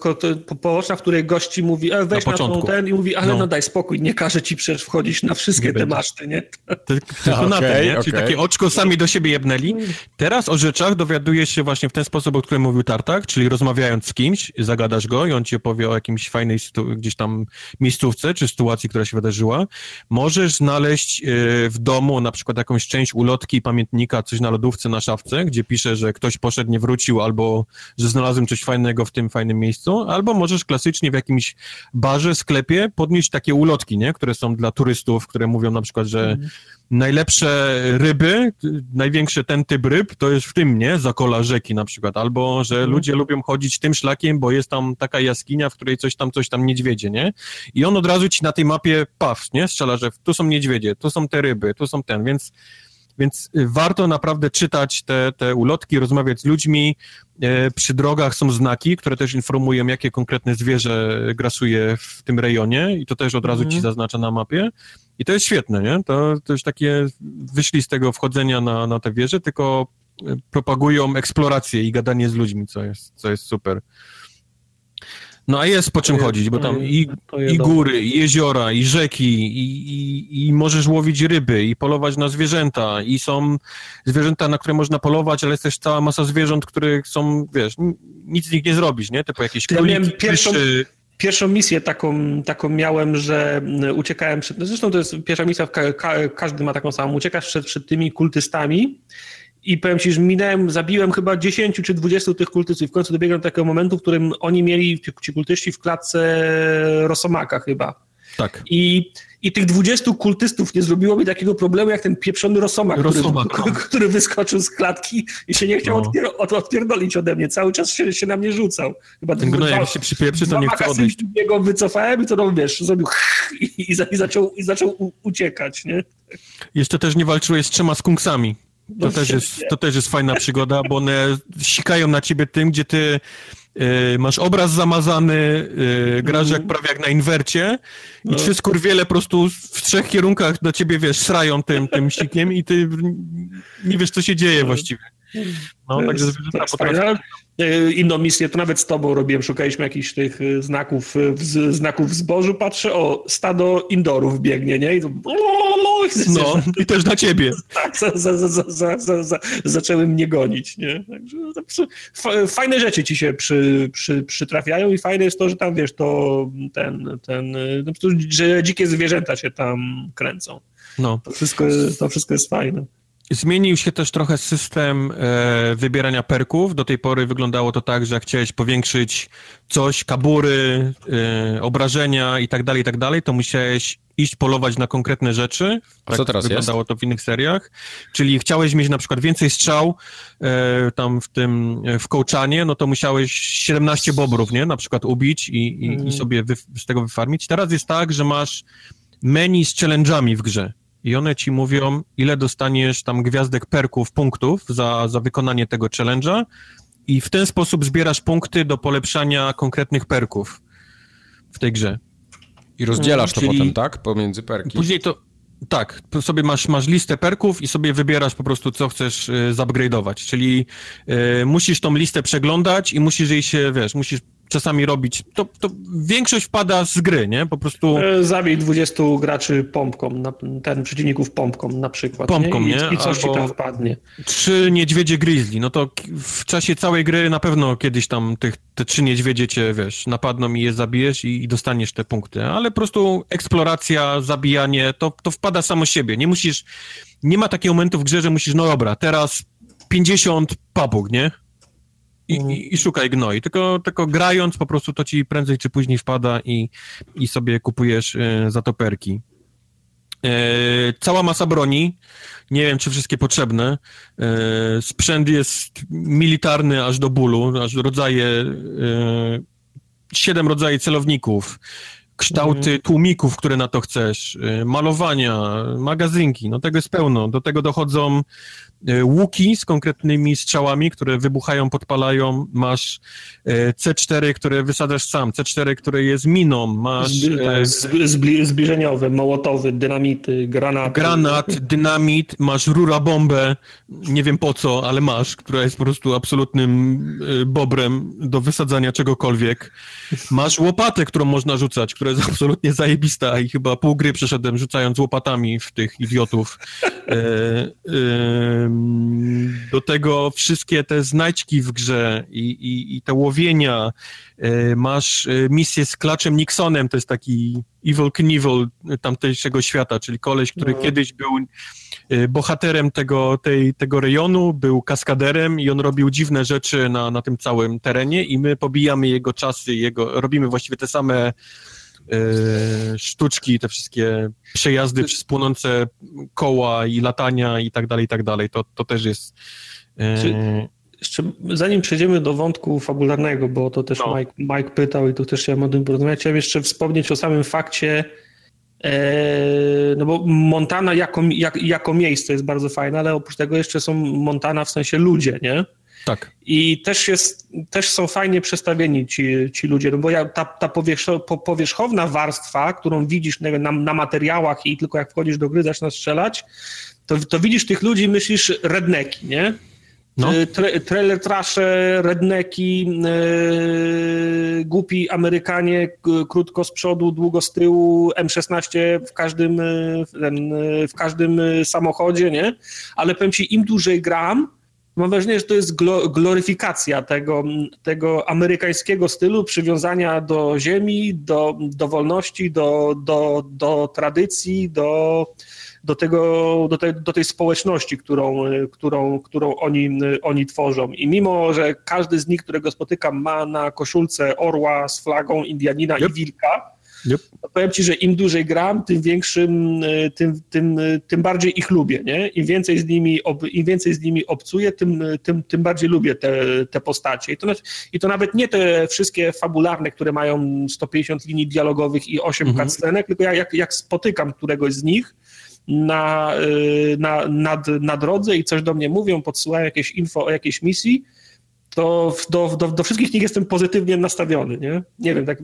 po, połoczna, w której gości mówi, e, weź na, na tą ten i mówi, ale no. no. daj spokój, nie każe ci przecież wchodzić na wszystkie te maszty, nie? Tylko okay, na ten, nie? Okay. Czyli takie oczko sami do siebie jebnęli. Teraz o rzeczach dowiaduje się właśnie w ten sposób, o którym mówił Tartak, czyli rozmawiając z kimś, zagadasz go i on ci opowie o jakimś fajnej gdzieś tam miejscówce, czy sytuacji, która się wydarzyła. Możesz znaleźć e, w domu na przykład jakąś część ulotki pamiętnika, coś na lodówce, na szafce, gdzie pisze, że ktoś poszedł, nie wrócił, albo że znalazłem coś fajnego w tym fajnym miejscu, albo możesz klasycznie w jakimś barze, sklepie podnieść takie ulotki, nie? które są dla turystów, które mówią na przykład, że mm. najlepsze ryby, największy ten typ ryb, to jest w tym, nie? Zakola rzeki na przykład, albo że mm. ludzie lubią chodzić tym szlakiem, bo jest tam taka jaskinia, w której coś tam, coś tam niedźwiedzie, nie? I on od razu ci na tej mapie paw, nie? Strzela, że tu są niedźwiedzie, tu są te ryby, tu są ten, więc więc y, warto naprawdę czytać te, te ulotki, rozmawiać z ludźmi. E, przy drogach są znaki, które też informują, jakie konkretne zwierzę grasuje w tym rejonie i to też od razu ci mhm. zaznacza na mapie. I to jest świetne, nie? To, to już takie wyszli z tego wchodzenia na, na te wieże, tylko e, propagują eksplorację i gadanie z ludźmi, co jest, co jest super. No a jest po czym jest, chodzić, bo tam i, i góry, i jeziora, i rzeki, i, i, i możesz łowić ryby, i polować na zwierzęta, i są zwierzęta, na które można polować, ale jest też cała masa zwierząt, które są, wiesz, nic z nich nie zrobić, nie? Typu jakieś króliki, ja pierwszą, Pierwszą misję taką, taką miałem, że uciekałem przed, zresztą to jest pierwsza misja, ka, ka, każdy ma taką samą, uciekasz przed, przed tymi kultystami, i powiem ci, że minąłem, zabiłem chyba 10 czy 20 tych kultystów. W końcu dobiegłem do takiego momentu, w którym oni mieli, ci kultyści, w klatce Rosomaka chyba. Tak. I, I tych 20 kultystów nie zrobiło mi takiego problemu, jak ten pieprzony Rosomak, Rosomak który, no. który, wyskoczył z klatki i się nie chciał no. odpier odpierdolić ode mnie. Cały czas się, się na mnie rzucał. Chyba ten no, jak się przypieprzy, to nie chce odejść. Jego wycofałem i to, no, wiesz, zrobił i, i, i, zaczął, i zaczął uciekać, nie? Jeszcze też nie walczyłeś z trzema skunksami. To, no też jest, to też jest fajna przygoda, bo one sikają na ciebie tym, gdzie ty y, masz obraz zamazany, y, grasz mm. jak prawie jak na inwercie i no. trzy skurwiele po prostu w trzech kierunkach do ciebie, wiesz, srają tym, tym sikiem i ty nie wiesz, co się dzieje no. właściwie. No, także zwierzęta potrafią... E, inną misję, to nawet z tobą robiłem, szukaliśmy jakichś tych e, znaków, e, w, znaków zbożu, patrzę, o, stado indorów biegnie, nie? I to... No, i też na ciebie. Tak, za, za, za, za, zaczęły mnie gonić, nie? Także fajne rzeczy ci się przy, przy, przytrafiają i fajne jest to, że tam, wiesz, to ten, ten, no, że dzikie zwierzęta się tam kręcą. No. To wszystko, to wszystko jest fajne. Zmienił się też trochę system e, wybierania perków. Do tej pory wyglądało to tak, że jak chciałeś powiększyć coś, kabury, e, obrażenia i tak dalej, i tak dalej, to musiałeś iść polować na konkretne rzeczy. A tak co teraz wyglądało jest? to w innych seriach. Czyli chciałeś mieć na przykład więcej strzał e, tam w tym, w kołczanie, no to musiałeś 17 bobrów, nie? Na przykład ubić i, i, mm. i sobie wy, z tego wyfarmić. Teraz jest tak, że masz menu z challenge'ami w grze i one ci mówią, ile dostaniesz tam gwiazdek perków, punktów za, za wykonanie tego challenge'a i w ten sposób zbierasz punkty do polepszania konkretnych perków w tej grze. I rozdzielasz to Czyli potem, tak? Pomiędzy perki. Później to, tak, sobie masz, masz listę perków i sobie wybierasz po prostu, co chcesz y, zupgrade'ować, czyli y, musisz tą listę przeglądać i musisz jej się, wiesz, musisz czasami robić, to, to większość wpada z gry, nie? Po prostu... E, zabij 20 graczy pompką, na, ten przeciwników pompką na przykład, pompką, nie? I? I coś Albo ci tam wpadnie. Trzy niedźwiedzie grizzly, no to w czasie całej gry na pewno kiedyś tam tych, te trzy niedźwiedzie cię, wiesz, napadną i je zabijesz i, i dostaniesz te punkty, ale po prostu eksploracja, zabijanie, to, to wpada samo siebie, nie musisz, nie ma takiego momentu w grze, że musisz, no dobra, teraz 50 papug, nie? I, mhm. i, i, szukaj gnoi. Tylko, tylko grając po prostu to ci prędzej czy później wpada i, i sobie kupujesz y, zatoperki. E, cała masa broni, nie wiem czy wszystkie potrzebne. E, sprzęt jest militarny aż do bólu, aż rodzaje, e, siedem rodzajów celowników, kształty mhm. tłumików, które na to chcesz, malowania, magazynki, no tego jest pełno. Do tego dochodzą E, łuki z konkretnymi strzałami, które wybuchają, podpalają, masz e, C4, które wysadzasz sam, C4, które jest miną, masz... Zbli, zbli, zbliżeniowe, mołotowy, dynamity, granaty. Granat, dynamit, masz rura bombę, nie wiem po co, ale masz, która jest po prostu absolutnym e, bobrem do wysadzania czegokolwiek. Masz łopatę, którą można rzucać, która jest absolutnie zajebista i chyba pół gry przeszedłem rzucając łopatami w tych idiotów. E, e, do tego wszystkie te znajdźki w grze i, i, i te łowienia. E, masz e, misję z Klaczem Nixonem, to jest taki Evil Knievel tamtejszego świata, czyli koleś, który no. kiedyś był e, bohaterem tego, tej, tego rejonu, był kaskaderem i on robił dziwne rzeczy na, na tym całym terenie i my pobijamy jego czasy, jego, robimy właściwie te same sztuczki, te wszystkie przejazdy przez płonące koła i latania i tak dalej, i tak dalej. To, to też jest... E, Czy, jeszcze zanim przejdziemy do wątku fabularnego, bo to też no. Mike, Mike pytał i tu też chciałem o tym porozmawiać, chciałem jeszcze wspomnieć o samym fakcie, e, no bo Montana jako, jak, jako miejsce jest bardzo fajne, ale oprócz tego jeszcze są Montana w sensie ludzie, nie? Tak. I też, jest, też są fajnie przestawieni ci, ci ludzie, no bo ja, ta, ta powierzchowna warstwa, którą widzisz na, na materiałach i tylko jak wchodzisz do gry zaczynasz strzelać, to, to widzisz tych ludzi myślisz redneki, nie? No. Tre, trailer trasze, redneki, yy, głupi Amerykanie, krótko z przodu, długo z tyłu, M16 w każdym, yy, w każdym samochodzie, nie? Ale powiem ci, im dłużej gram, mam wrażenie, że to jest gloryfikacja tego, tego amerykańskiego stylu przywiązania do ziemi, do, do wolności, do, do, do tradycji, do, do, tego, do, tej, do tej społeczności, którą, którą, którą oni, oni tworzą. I mimo, że każdy z nich, którego spotykam, ma na koszulce orła z flagą Indianina yep. i wilka, Yep. powiem ci, że im dłużej gram, tym większym, e, tym, tym, e, tym bardziej ich lubię, nie? Im więcej z nimi, ob, im więcej z nimi obcuję, tym, tym, tym bardziej lubię te, te postacie. I to, I to nawet nie te wszystkie fabularne, które mają 150 linii dialogowych i 8 mhm. cutscenek, tylko ja, jak, jak spotykam któregoś z nich, na, e, na, na, na drodze i coś do mnie mówią, podsyłają jakieś info o jakiejś misji, to do, do, do wszystkich nich jestem pozytywnie nastawiony, nie? Nie wiem, tak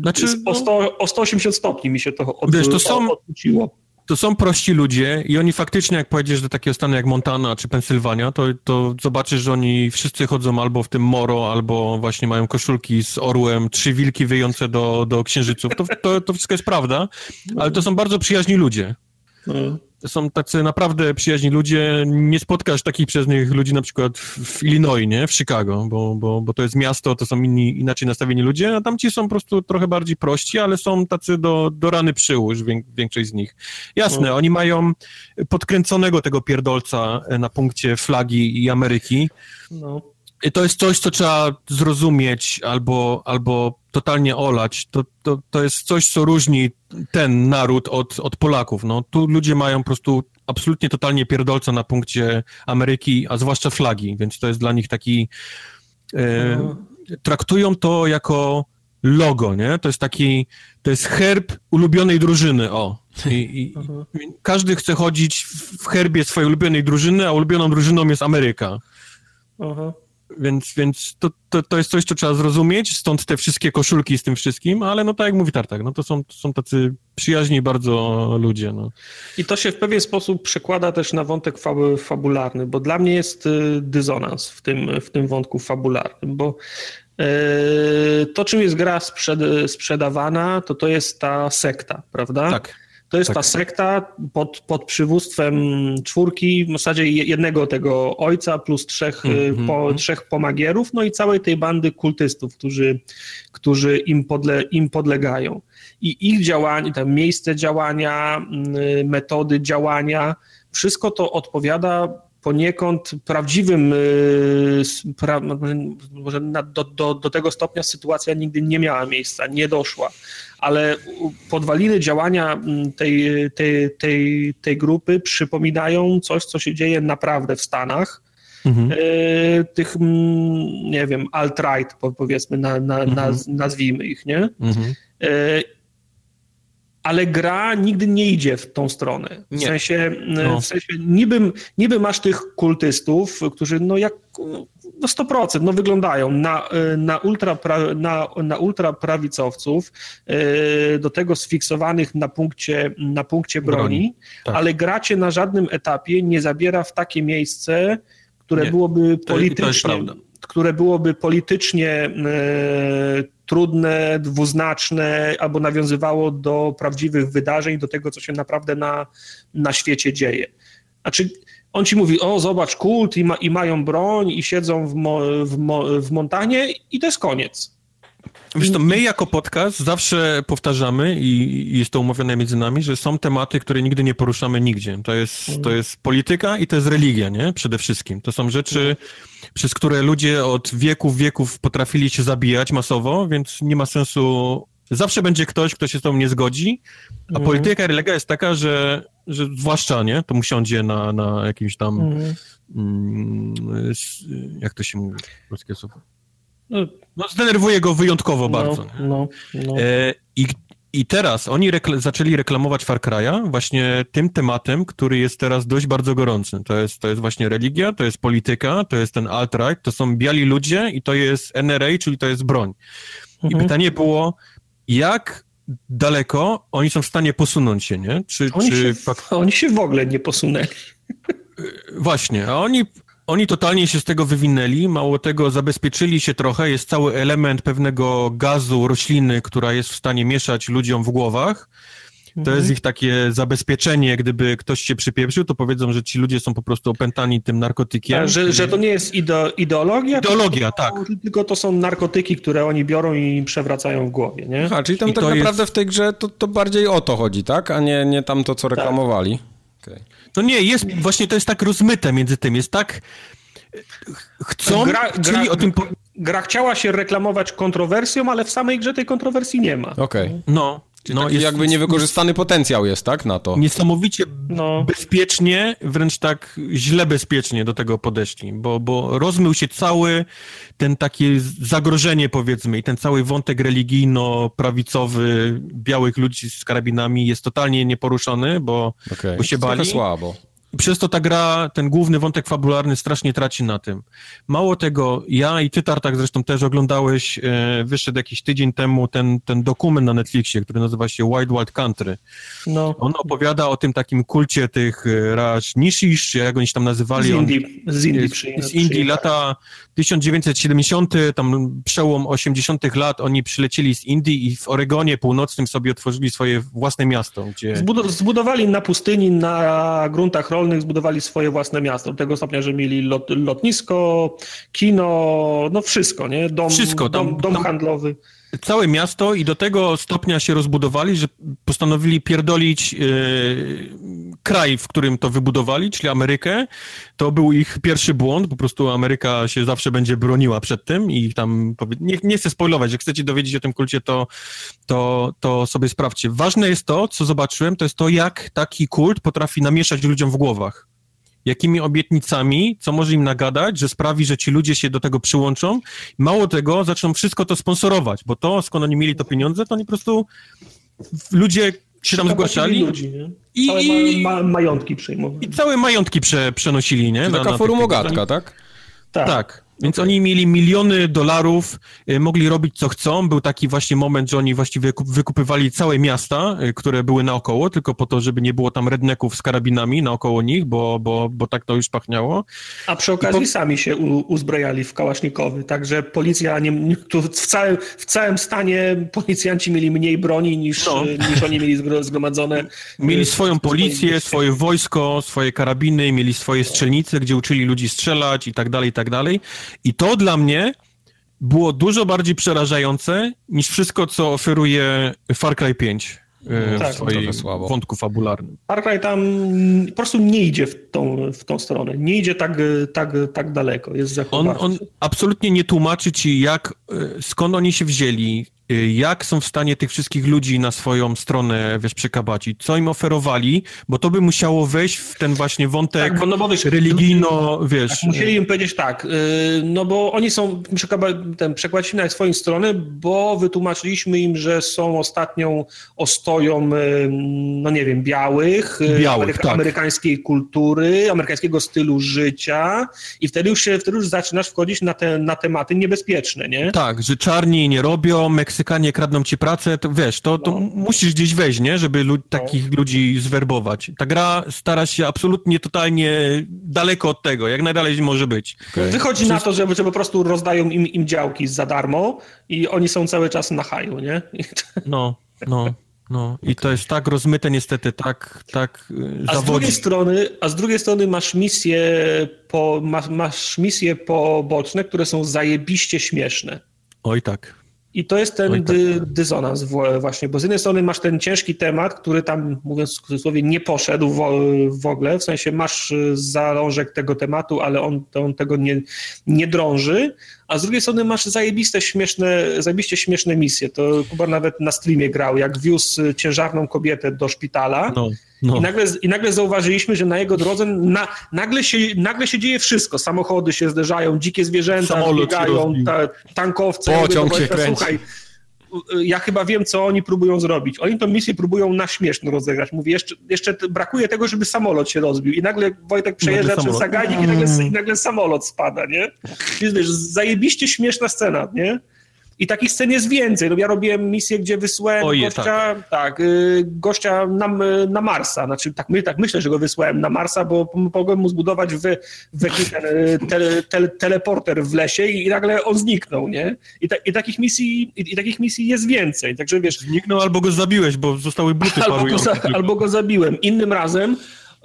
znaczy, o, 100, o 180 stopni mi się to, od, wiesz, to są, odwróciło. to są prości ludzie i oni faktycznie, jak pojedziesz do takiego stanu jak Montana czy Pensylwania, to, to zobaczysz, że oni wszyscy chodzą albo w tym moro, albo właśnie mają koszulki z orłem, trzy wilki wyjące do, do księżyców. To, to, to wszystko jest prawda, ale to są bardzo przyjaźni ludzie. No są tacy naprawdę przyjaźni ludzie. Nie spotkasz takich przyjaznych ludzi na przykład w Illinois, nie? W Chicago, bo, bo, bo to jest miasto, to są inni, inaczej nastawieni ludzie, a tamci są po prostu trochę bardziej prości, ale są tacy do, do rany przyłóż, większość z nich. Jasne, no. oni mają podkręconego tego pierdolca na punkcie flagi i Ameryki. No to jest coś, co trzeba zrozumieć albo, albo totalnie olać. To, to, to jest coś, co różni ten naród od, od Polaków. No, tu ludzie mają po prostu absolutnie totalnie pierdolca na punkcie Ameryki, a zwłaszcza flagi, więc to jest dla nich taki... E, traktują to jako logo, nie? To jest taki, to jest herb ulubionej drużyny, o. I, i, każdy chce chodzić w herbie swojej ulubionej drużyny, a ulubioną drużyną jest Ameryka. Aha. Więc, więc to, to, to jest coś, co trzeba zrozumieć, stąd te wszystkie koszulki z tym wszystkim, ale no tak jak mówi Tartak, no to są, to są tacy przyjaźni bardzo ludzie. No. I to się w pewien sposób przekłada też na wątek fabularny, bo dla mnie jest y, dysonans w tym, w tym wątku fabularnym, bo y, to, czym jest gra sprzed, sprzedawana, to to jest ta sekta, prawda? Tak. To jest tak. ta sekta pod, pod przywództwem czwórki, w zasadzie jednego tego ojca plus trzech, mm, po, mm. trzech pomagierów, no i całej tej bandy kultystów, którzy, którzy im, podle, im podlegają. I ich działanie, tam miejsce działania, metody działania, wszystko to odpowiada poniekąd prawdziwym, y, pra, może do, do, do tego stopnia sytuacja nigdy nie miała miejsca, nie doszła, ale podwaliny działania mm, tej, tej, tej, tej grupy przypominają coś, co się dzieje naprawdę w Stanach. Mhm. Y, tych, mm, nie wiem, alt-right, powiedzmy, na, na, mhm. nazwijmy ich, nie? Mhm. Ale gra nigdy nie idzie w tą stronę. W nie. sensie, no. w sensie niby, niby masz tych kultystów, którzy no jak no 100% no wyglądają na, na, ultra, na, na ultraprawicowców, e, do tego sfiksowanych na punkcie, na punkcie broni, broni. Tak. ale gracie na żadnym etapie nie zabiera w takie miejsce, które nie. byłoby politycznie, które byłoby politycznie e, trudne, dwuznaczne, albo nawiązywało do prawdziwych wydarzeń, do tego, co się naprawdę na, na świecie dzieje. Znaczy, on ci mówi, o zobacz, kult i, ma, i mają broń i siedzą w, mo, w, mo, w Montanie i to jest koniec. Wiesz to, my jako podcast zawsze powtarzamy i jest to umówione między nami, że są tematy, które nigdy nie poruszamy nigdzie. To jest, to mhm. jest polityka i to jest religia, nie? Przede wszystkim. To są rzeczy, mhm. Przez które ludzie od wieków, wieków potrafili się zabijać masowo, więc nie ma sensu... Zawsze będzie ktoś, kto się z tą nie zgodzi, a mhm. polityka i religia jest taka, że, że zwłaszcza, nie? To mu siądzie na, na jakimś tam... Mm, jak to się mówi? Polskie słowo? No, no zdenerwuje go wyjątkowo no, bardzo. No, no. E, i, I teraz oni rekl zaczęli reklamować Far Cry'a właśnie tym tematem, który jest teraz dość bardzo gorący. To jest, to jest właśnie religia, to jest polityka, to jest ten alt-right, to są biali ludzie i to jest NRA, czyli to jest broń. Mhm. I pytanie było, jak daleko oni są w stanie posunąć się, nie? Czy, oni, czy... Się, oni się w ogóle nie posunęli. Właśnie, a oni oni totalnie się z tego wywinęli, mało tego, zabezpieczyli się trochę. Jest cały element pewnego gazu, rośliny, która jest w stanie mieszać ludziom w głowach. To mhm. jest ich takie zabezpieczenie, gdyby ktoś się przypieprzył, to powiedzą, że ci ludzie są po prostu opętani tym narkotykiem. Tak, że, że to nie jest ide ideologia? Ideologia, tylko, tak. Tylko to są narkotyki, które oni biorą i przewracają w głowie, nie? A, czyli tam I tak naprawdę jest... w tej grze to, to bardziej o to chodzi, tak? A nie, nie tam to, co tak. reklamowali. Tak. Okay. No nie, jest, właśnie to jest tak rozmyte między tym, jest tak, chcą, gra, gra, o tym... Po... Gra chciała się reklamować kontrowersją, ale w samej grze tej kontrowersji nie ma. Okej. Okay. No, Czyli no, jest, jakby niewykorzystany potencjał jest, tak, na to? Niesamowicie no. bezpiecznie, wręcz tak źle bezpiecznie do tego podeszli, bo, bo rozmył się cały ten takie zagrożenie, powiedzmy, i ten cały wątek religijno-prawicowy białych ludzi z karabinami jest totalnie nieporuszony, bo, okay. bo się bali. słabo. Przez to ta gra, ten główny wątek fabularny strasznie traci na tym. Mało tego, ja i ty, Tartak, zresztą też oglądałeś, e, wyszedł jakiś tydzień temu ten, ten dokument na Netflixie, który nazywa się Wild Wild Country. No. On opowiada o tym takim kulcie tych e, Raj Nishish, czy jak oni się tam nazywali. Z Indii. Z Indii, z, z Indii lata 1970, tam przełom 80 lat, oni przylecieli z Indii i w Oregonie Północnym sobie otworzyli swoje własne miasto, gdzie... Zbudowali na pustyni, na gruntach rolnych, zbudowali swoje własne miasto, do tego stopnia, że mieli lot, lotnisko, kino, no wszystko, nie? Dom, wszystko, tam, dom, dom tam... handlowy całe miasto i do tego stopnia się rozbudowali, że postanowili pierdolić yy, kraj, w którym to wybudowali, czyli Amerykę. To był ich pierwszy błąd, po prostu Ameryka się zawsze będzie broniła przed tym i tam, nie, nie chcę spoilować, jak chcecie dowiedzieć o tym kulcie, to, to, to sobie sprawdźcie. Ważne jest to, co zobaczyłem, to jest to, jak taki kult potrafi namieszać ludziom w głowach jakimi obietnicami, co może im nagadać, że sprawi, że ci ludzie się do tego przyłączą. Mało tego, zaczną wszystko to sponsorować, bo to, skąd oni mieli to pieniądze, to oni po prostu ludzie się tam zgłaszali. Ludzi, nie? I, całe ma, ma, majątki przejmowali. I całe majątki prze, przenosili, nie? Taka na, forumogatka, tak? Tak. tak. Więc okay. oni mieli miliony dolarów, y, mogli robić co chcą. Był taki właśnie moment, że oni właściwie wykupywali całe miasta, y, które były naokoło, tylko po to, żeby nie było tam redneków z karabinami naokoło nich, bo, bo, bo tak to już pachniało. A przy okazji po... sami się uzbrojali w kałasznikowy, także policja, nie, w, całym, w całym stanie policjanci mieli mniej broni niż, no. niż oni mieli zgromadzone. Mieli swoją policję, swoje wojsko, swoje karabiny, mieli swoje strzelnice, gdzie uczyli ludzi strzelać i tak dalej, i tak dalej. I to dla mnie było dużo bardziej przerażające niż wszystko, co oferuje Far Cry 5 e, tak, w swoim wątku fabularnym. Far Cry tam po prostu nie idzie w tą, w tą stronę. Nie idzie tak, tak, tak daleko. Jest on, on absolutnie nie tłumaczy ci, jak, e, skąd oni się wzięli, jak są w stanie tych wszystkich ludzi na swoją stronę, wiesz, przekabacić, co im oferowali, bo to by musiało wejść w ten właśnie wątek tak, bo, no bo wiesz, religijno, wiesz... Tak, musieli im powiedzieć tak, y, no bo oni są, ten, przekładzili na swoją stronę, bo wytłumaczyliśmy im, że są ostatnią ostoją, y, no nie wiem, białych, białych ameryka, tak. amerykańskiej kultury, amerykańskiego stylu życia i wtedy już się, wtedy już zaczynasz wchodzić na te, na tematy niebezpieczne, nie? Tak, że czarni nie robią, Meksyk Meksykanie kradną ci pracę, to wiesz, to, to no. musisz gdzieś wejść, nie? Żeby lu- takich no. ludzi zwerbować. Ta gra stara się absolutnie, totalnie daleko od tego, jak najdalej może być. Okay. Wychodzi na to, że, że po prostu rozdają im, im działki za darmo i oni są cały czas na haju, nie? No, no. No i to jest tak rozmyte niestety, tak, tak a zawodzi. z drugiej strony, A z drugiej strony masz misje, po, masz, masz misje poboczne, które są zajebiście śmieszne. Oj tak. I to jest ten tak. dy, dysonans właśnie, bo z jednej strony masz ten ciężki temat, który tam, mówiąc w cudzysłowie, nie poszedł w, w ogóle, w sensie masz y, zalążek tego tematu, ale on, on tego nie, nie drąży, a z drugiej strony masz zajebiste, śmieszne, zajebiście śmieszne misje. To Kuba nawet na streamie grał, jak wiózł ciężarną kobietę do szpitala no, no. I, nagle, i nagle zauważyliśmy, że na jego drodze na, nagle, się, nagle się dzieje wszystko. Samochody się zderzają, dzikie zwierzęta biegają, ta, tankowce. Pociąg się kręci. Słuchaj, ja chyba wiem, co oni próbują zrobić. Oni tę misję próbują na śmieszno rozegrać. Mówię, jeszcze, jeszcze brakuje tego, żeby samolot się rozbił. I nagle Wojtek przejeżdża przez zagajnik i nagle, i nagle samolot spada, nie? Więc wiesz, zajebiście śmieszna scena, nie? I takich scen jest więcej. No ja robiłem misję, gdzie wysłałem Oje, gościa, tak. tak y, gościa na, na Marsa. Znaczy, tak, my, tak myślę, że go wysłałem na Marsa, bo pomogłem mu zbudować w, w ten y, tele, tele, teleporter w lesie i, i, nagle on zniknął, nie? I, ta, i takich misji, i, i, takich misji jest więcej. Także wiesz. Zniknął albo go zabiłeś, bo zostały buty albo go, za, albo go zabiłem. Innym razem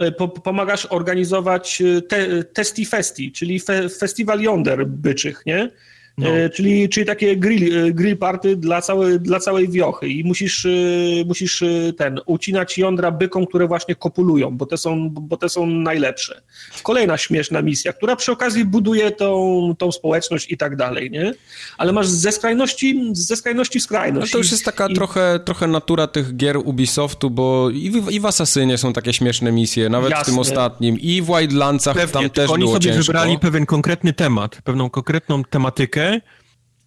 y, po, pomagasz organizować te, Testi Festi, czyli fe, festiwal Yonder byczych, nie? No. E, czyli, czyli takie grill, e, grill party dla całej, dla całej wiochy i musisz, e, musisz ten, ucinać jądra bykom, które właśnie kopulują, bo te są, bo te są najlepsze. Kolejna śmieszna misja, która przy okazji buduje tą, tą społeczność i tak dalej, nie? Ale masz ze skrajności, ze skrajności w skrajność. No to już jest taka I... trochę, trochę natura tych gier Ubisoftu, bo i w, i w Asasynie są takie śmieszne misje, nawet Jasne. w tym ostatnim, i w Wildlandsach Pewnie, tam też oni było sobie ciężko. wybrali pewien konkretny temat, pewną konkretną tematykę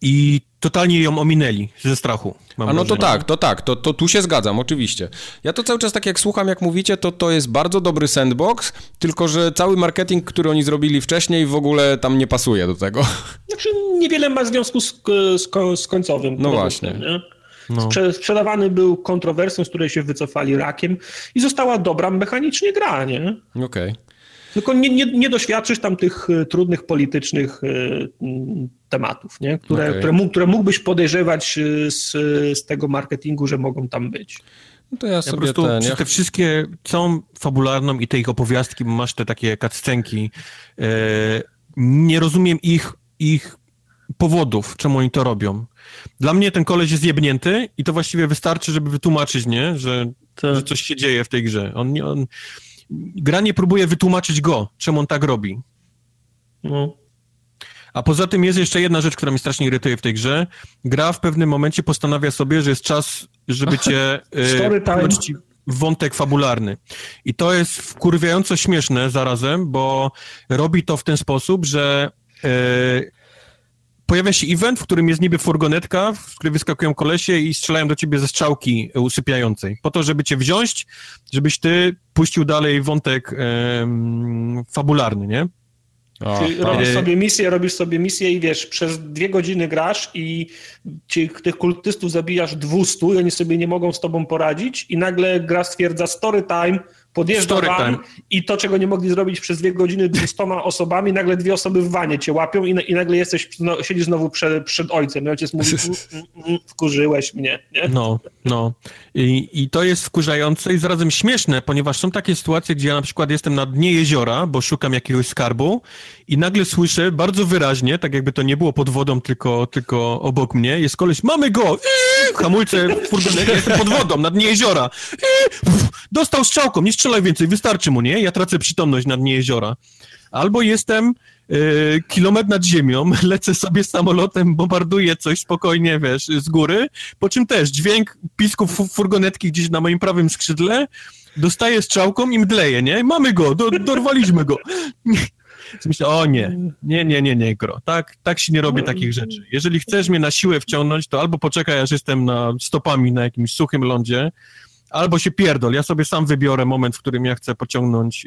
i totalnie ją ominęli ze strachu. A no wrażenie. to tak, to tak, to, to tu się zgadzam, oczywiście. Ja to cały czas tak jak słucham, jak mówicie, to to jest bardzo dobry sandbox, tylko że cały marketing, który oni zrobili wcześniej w ogóle tam nie pasuje do tego. Znaczy niewiele ma związku z, z, z końcowym. No właśnie. Nie? No. Sprzedawany był kontrowersją, z której się wycofali rakiem i została dobra mechanicznie gra, nie? Okej. Okay. Tylko nie, nie, nie doświadczysz tam tych e, trudnych politycznych e, tematów, nie? Które, okay. które, mógł, które mógłbyś podejrzewać e, z, z tego marketingu, że mogą tam być. No to ja, ja sobie po prostu ten, ja... te wszystkie, całą fabularną i te ich opowiastki, bo masz te takie cutscenki, e, nie rozumiem ich, ich powodów, czemu oni to robią. Dla mnie ten koleś jest jebnięty i to właściwie wystarczy, żeby wytłumaczyć, nie? Że, to... że coś się dzieje w tej grze. On, on, gra nie próbuje wytłumaczyć go, czemu on tak robi. No. A poza tym jest jeszcze jedna rzecz, która mnie strasznie irytuje w tej grze. Gra w pewnym momencie postanawia sobie, że jest czas, żeby cię y, w wątek fabularny. I to jest wkurwiająco śmieszne zarazem, bo robi to w ten sposób, że y, pojawia się event, w którym jest niby furgonetka, w której wyskakują kolesie i strzelają do ciebie ze strzałki usypiającej. Po to, żeby cię wziąć, żebyś ty puścił dalej wątek fabularny, nie? O, Czyli robisz sobie misję, robisz sobie misję i wiesz, przez dwie godziny grasz i ci, tych kultystów zabijasz 200 i oni sobie nie mogą z tobą poradzić i nagle gra stwierdza story time, podjeżdża van i to, czego nie mogli zrobić przez dwie godziny dwustoma osobami, nagle dwie osoby w wanie cię łapią i, i nagle jesteś, no, siedzisz znowu przed, przed ojcem i ojciec mówi, mm, mm, mm, wkurzyłeś mnie. Nie? No, no. I, I to jest wkurzające i zarazem śmieszne, ponieważ są takie sytuacje, gdzie ja na przykład jestem na dnie jeziora, bo szukam jakiegoś skarbu i nagle słyszę bardzo wyraźnie, tak jakby to nie było pod wodą, tylko, tylko obok mnie, jest koleś, mamy go! Iii! Hamulce w furgonecie, jestem pod wodą, na dnie jeziora. Dostał strzałką, nie strzelaj więcej, wystarczy mu, nie? Ja tracę przytomność na dnie jeziora. Albo jestem y, kilometr nad ziemią, lecę sobie samolotem, bombarduję coś spokojnie, wiesz, z góry, po czym też dźwięk pisków furgonetki gdzieś na moim prawym skrzydle, dostaję strzałką i mdleję, nie? Mamy go, do, dorwaliśmy go. Myślę, o nie, nie, nie, nie, nie, gro. Tak, tak się nie robi takich rzeczy. Jeżeli chcesz mnie na siłę wciągnąć, to albo poczekaj, aż jestem na stopami na jakimś suchym lądzie, albo się pierdol. Ja sobie sam wybiorę moment, w którym ja chcę pociągnąć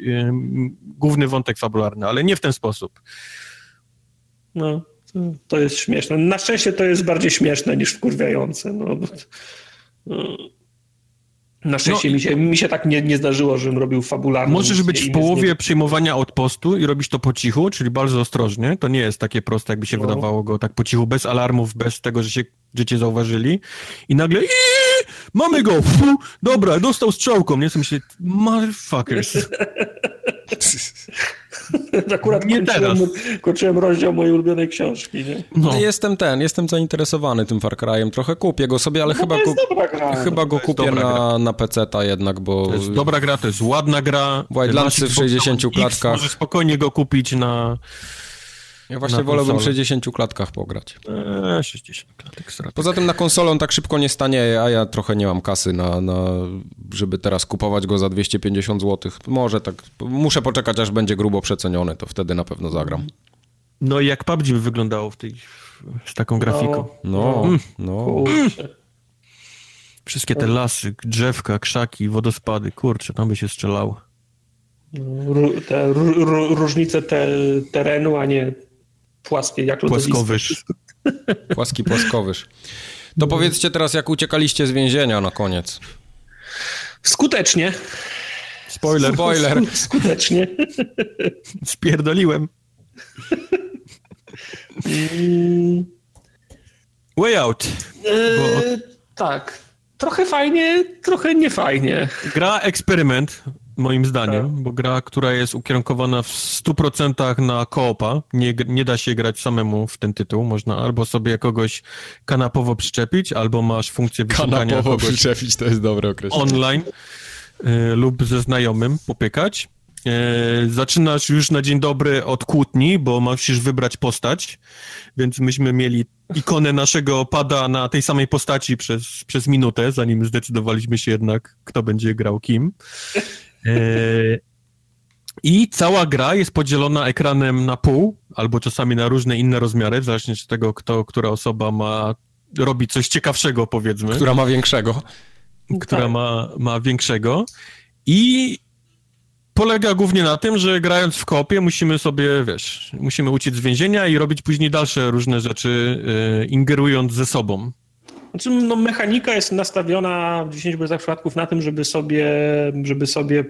główny wątek fabularny, ale nie w ten sposób. No, to jest śmieszne. Na szczęście to jest bardziej śmieszne niż wkurwiające. No. no. Na szczęście no, mi, się, mi się tak nie, nie zdarzyło, żebym robił fabularną. Możesz być w połowie nie... przyjmowania odpostu i robić to po cichu, czyli bardzo ostrożnie. To nie jest takie proste, jakby się no. wydawało go tak po cichu, bez alarmów, bez tego, że się że cię zauważyli. I nagle mamy go! Fu, dobra, dostał strzałką. Nie? Myślę, motherfuckers. Akurat nie kończyłem, teraz. kończyłem rozdział mojej ulubionej książki, nie? No. Jestem ten, jestem zainteresowany tym Far Cry'em. Trochę kupię go sobie, ale no chyba, go, chyba go kupię na, na PC-ta jednak, bo... To jest dobra gra, to jest ładna gra. Wildlandsy w 60 klatkach. Możesz spokojnie go kupić na ja właśnie wolałbym w 60 klatkach pograć. Eee, 60 klatek. Poza tym na konsolę on tak szybko nie stanie, a ja trochę nie mam kasy na, na żeby teraz kupować go za 250 zł. Może tak, muszę poczekać aż będzie grubo przeceniony, to wtedy na pewno zagram. No i jak PUBG by wyglądało w tej, z taką grafiką? No, no. no. Wszystkie te lasy, drzewka, krzaki, wodospady, kurczę, tam by się strzelało. Te różnice te, terenu, a nie płaskie, jak Płaskowyż. Płaski płaskowyż. To powiedzcie teraz, jak uciekaliście z więzienia na koniec. Skutecznie. Spoiler. Spoiler. Skutecznie. Spierdoliłem. Way out. Bo... E, tak. Trochę fajnie, trochę niefajnie. Gra eksperyment moim zdaniem, tak. bo gra, która jest ukierunkowana w 100% na koopa, nie, nie da się grać samemu w ten tytuł, można albo sobie kogoś kanapowo przyczepić, albo masz funkcję wyszukania kanapowo kogoś przyczepić, to jest dobre określenie. Online y, lub ze znajomym popykać. Y, zaczynasz już na dzień dobry od kłótni, bo musisz wybrać postać, więc myśmy mieli ikonę naszego pada na tej samej postaci przez, przez minutę, zanim zdecydowaliśmy się jednak, kto będzie grał kim. E, I cała gra jest podzielona ekranem na pół, albo czasami na różne inne rozmiary, w zależności od tego, kto, która osoba ma robi coś ciekawszego, powiedzmy. Która ma większego. Która tak. ma, ma większego. I polega głównie na tym, że grając w kopie musimy sobie, wiesz, musimy uciec z więzienia i robić później dalsze różne rzeczy, yy, ingerując ze sobą. Znaczy, no, mechanika jest nastawiona w 10% przypadków na tym, żeby sobie, żeby sobie